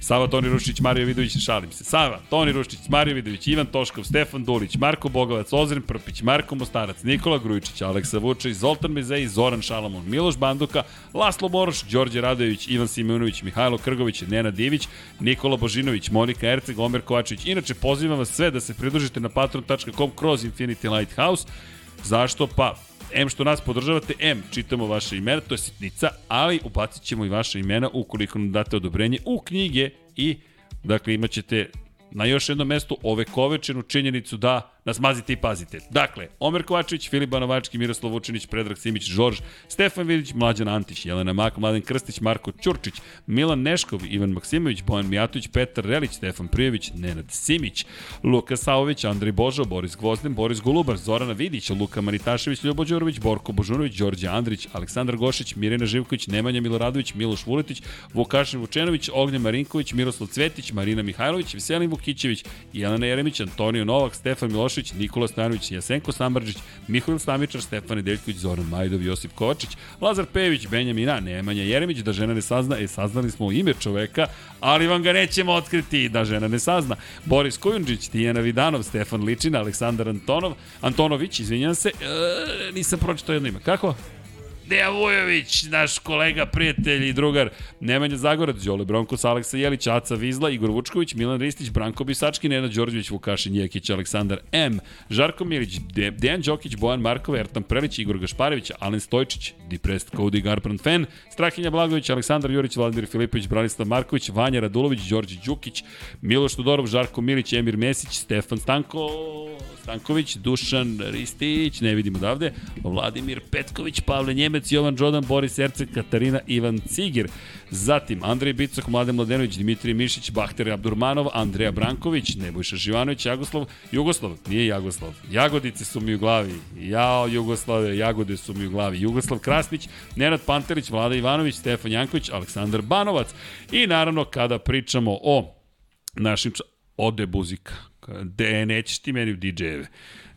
Sava Toni Rušić, Mario Vidović, šalim se. Sava, Toni Rušić, Mario Vidović, Ivan Toškov, Stefan Dulić, Marko Bogovac, Ozren Prpić, Marko Mostarac, Nikola Grujičić, Aleksa Vučić, Zoltan Mezej, Zoran Šalamon, Miloš Banduka, Laslo Boroš, Đorđe Radović, Ivan Simeonović, Mihajlo Krgović, Nena Divić, Nikola Božinović, Monika Erceg, Omer Kovačević. Inače, pozivam vas sve da se pridružite na patron.com kroz Infinity Lighthouse. Zašto? Pa, M što nas podržavate, M čitamo vaše imena, to je sitnica, ali ubacit ćemo i vaše imena ukoliko nam date odobrenje u knjige i dakle imat ćete na još jednom mestu ovekovečenu činjenicu da nas mazite i pazite. Dakle, Omer Kovačević, Filip Banovački, Miroslav Vučinić, Predrag Simić, Žorž, Stefan Vidić, Mlađan Antić, Jelena Mak, Mladen Krstić, Marko Ćurčić, Milan Neškov, Ivan Maksimović, Bojan Mijatović, Petar Relić, Stefan Prijević, Nenad Simić, Luka Saović, Andrej Božo, Boris Gvozden, Boris Golubar, Zorana Vidić, Luka Manitašević, Ljubo Đurović, Borko Božunović, Đorđe Andrić, Aleksandar Gošić, Mirjana Živković, Nemanja Miloradović, Miloš Vuletić, Vukašin Vučenović, Ognjen Marinković, Miroslav Cvetić, Marina Mihajlović, Veselin Vukićević, Jelena Jeremić, Antonio Novak, Stefan Milošević, Nikola Stanović, Jasenko Sambrđić, Mihail Stamičar, Stefan Nedeljković, Zoran Majdov, Josip Kovačić, Lazar Pejević, Benjamina, Nemanja Jeremić, da žena ne sazna, e, saznali smo ime čoveka, ali vam ga nećemo otkriti, da žena ne sazna. Boris Kujundžić, Tijena Vidanov, Stefan Ličina, Aleksandar Antonov, Antonović, izvinjam se, e, nisam pročitao jedno ime. Kako? Deja Vujović, naš kolega, prijatelj i drugar, Nemanja Zagorac, Đole Bronkos, Aleksa Jelić, Aca Vizla, Igor Vučković, Milan Ristić, Branko Bisački, Nenad Đorđević, Vukašin Jekić, Aleksandar M, Žarko Milić, De Dejan Đokić, Bojan Markov, Ertan Prelić, Igor Gašparević, Alen Stojčić, Depressed Cody Garbrand Fan, Strahinja Blagović, Aleksandar Jurić, Vladimir Filipović, Branislav Marković, Vanja Radulović, Đorđe Đukić, Miloš Tudorov, Žarko Milić, Emir Mesić, Stefan Stanko, Stanković, Dušan Ristić, ne vidimo odavde, Vladimir Petković, Pavle Njemec, Jovan Đodan, Boris Erceg, Katarina Ivan Cigir, zatim Andrej Bicok, Mladen Mladenović, Dimitrij Mišić, Bahter Abdurmanov, Andreja Branković, Nebojša Živanović, Jagoslav, Jugoslav, nije Jagoslav, Jagodice su mi u glavi, jao Jugoslave, Jagode su mi u glavi, Jugoslav Krasnić, Nenad Pantelić, Vlada Ivanović, Stefan Janković, Aleksandar Banovac. I naravno kada pričamo o našim ode buzika. De, nećeš ti meni u DJ-eve.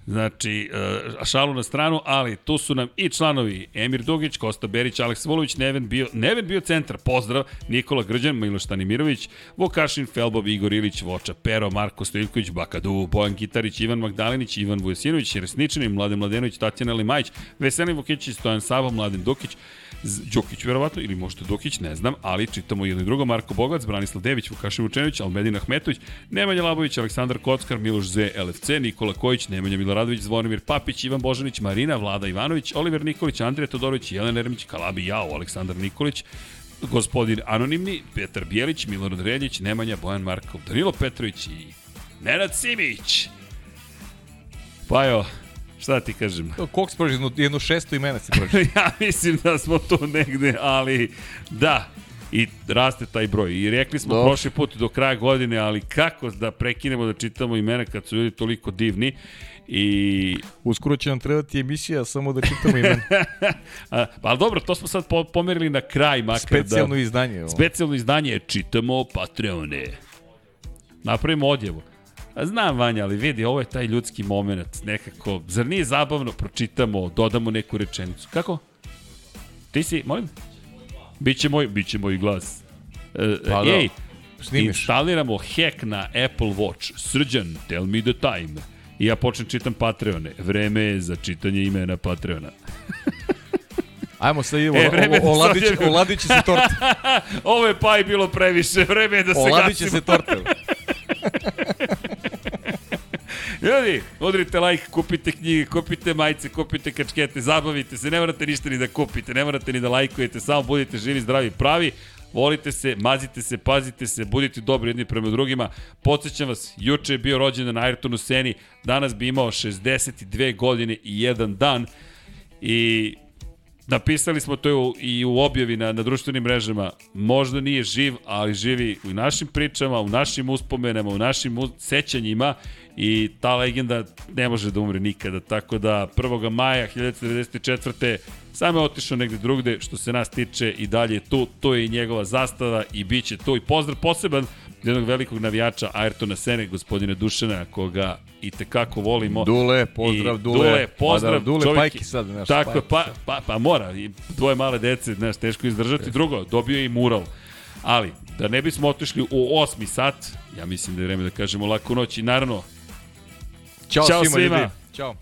Znači, uh, šalu na stranu, ali tu su nam i članovi Emir Dugić, Kosta Berić, Aleks Volović, Neven bio, Neven bio centar, pozdrav, Nikola Grđan, Miloš Tanimirović, Vokašin, Felbob, Igor Ilić, Voča Pero, Marko Stojković, Bakadu, Bojan Kitarić, Ivan Magdalinić, Ivan Vujasinović, Resničani, Mladen Mladenović, Tatjana Limajić, Veselin Vukić, Stojan Sabo, Mladen Dukić, Đukić verovatno, ili možda Dukić, ne znam, ali čitamo jedno i drugo, Marko Bogac, Branislav Dević, Vukašin Vučenović, Almedin Ahmetović, Nemanja Labović, Aleksandar Kockar, Miloš Z, LFC, Nikola Kojić, Nemanja Miloradović, Zvonimir Papić, Ivan Božanić, Marina, Vlada Ivanović, Oliver Nikolić, Andrija Todorović, Jelena Ermić, Kalabi Jao, Aleksandar Nikolić, gospodin Anonimni, Petar Bijelić, Milorad Reljić, Nemanja, Bojan Markov, Danilo Petrović i Nenad Simić. Pa jo, šta ti kažem? Koks prođe jedno, jedno šesto imena se prođe. ja mislim da smo tu negde, ali da, i raste taj broj. I rekli smo Dobro. prošli put do kraja godine, ali kako da prekinemo da čitamo imena kad su ljudi toliko divni i Uskoro će nam trebati emisija samo da čitamo imena. a, pa ali dobro, to smo sad po, pomerili na kraj makar Specijalno da izdanje. Ovo. specijalno izdanje čitamo Patreone. Napravimo odjevu. Znam, Vanja, ali vidi, ovo je taj ljudski moment, nekako, zar nije zabavno, pročitamo, dodamo neku rečenicu. Kako? Ti si, molim? Biće moj, biće moj glas. E, Pa da, ej, snimiš. instaliramo hack na Apple Watch. Srđan, tell me the time. I ja počnem čitam Patreone. Vreme je za čitanje imena Patreona. Ajmo sad idemo, E, e, vreme da oladiće, sad idemo. oladiće se torta. Ovo je pa i bilo previše, vreme je da se Oladiće gasimo. se torta. Ljudi, udrite like, kupite knjige, kupite majice, kupite kačkete, zabavite se, ne morate ništa ni da kupite, ne morate ni da lajkujete, samo budite živi, zdravi, pravi. Volite se, mazite se, pazite se, budite dobri jedni prema drugima. Podsećam vas, juče je bio rođendan na Ayrtonu Seni, danas bi imao 62 godine i jedan dan i Napisali smo to i u objavi na, na društvenim mrežama. Možda nije živ, ali živi u našim pričama, u našim uspomenama, u našim sećanjima i ta legenda ne može da umre nikada. Tako da 1. maja 1994. samo je otišao negde drugde, što se nas tiče i dalje je tu. To je i njegova zastava i bit će tu. I pozdrav poseban jednog velikog navijača Ayrtona Sene, gospodina Dušana, koga i tekako volimo. Dule, pozdrav, I Dule. Dule, pozdrav. Pa da, Dule čovjek- Pajki sad, znaš, Tako Pajki pa, pa, pa mora. I dvoje male dece, znaš, teško izdržati. Drugo, dobio je i mural. Ali, da ne bismo otišli u osmi sat, ja mislim da je vreme da kažemo laku noć i naravno, Ćao, Ćao svima, svima. Ćao.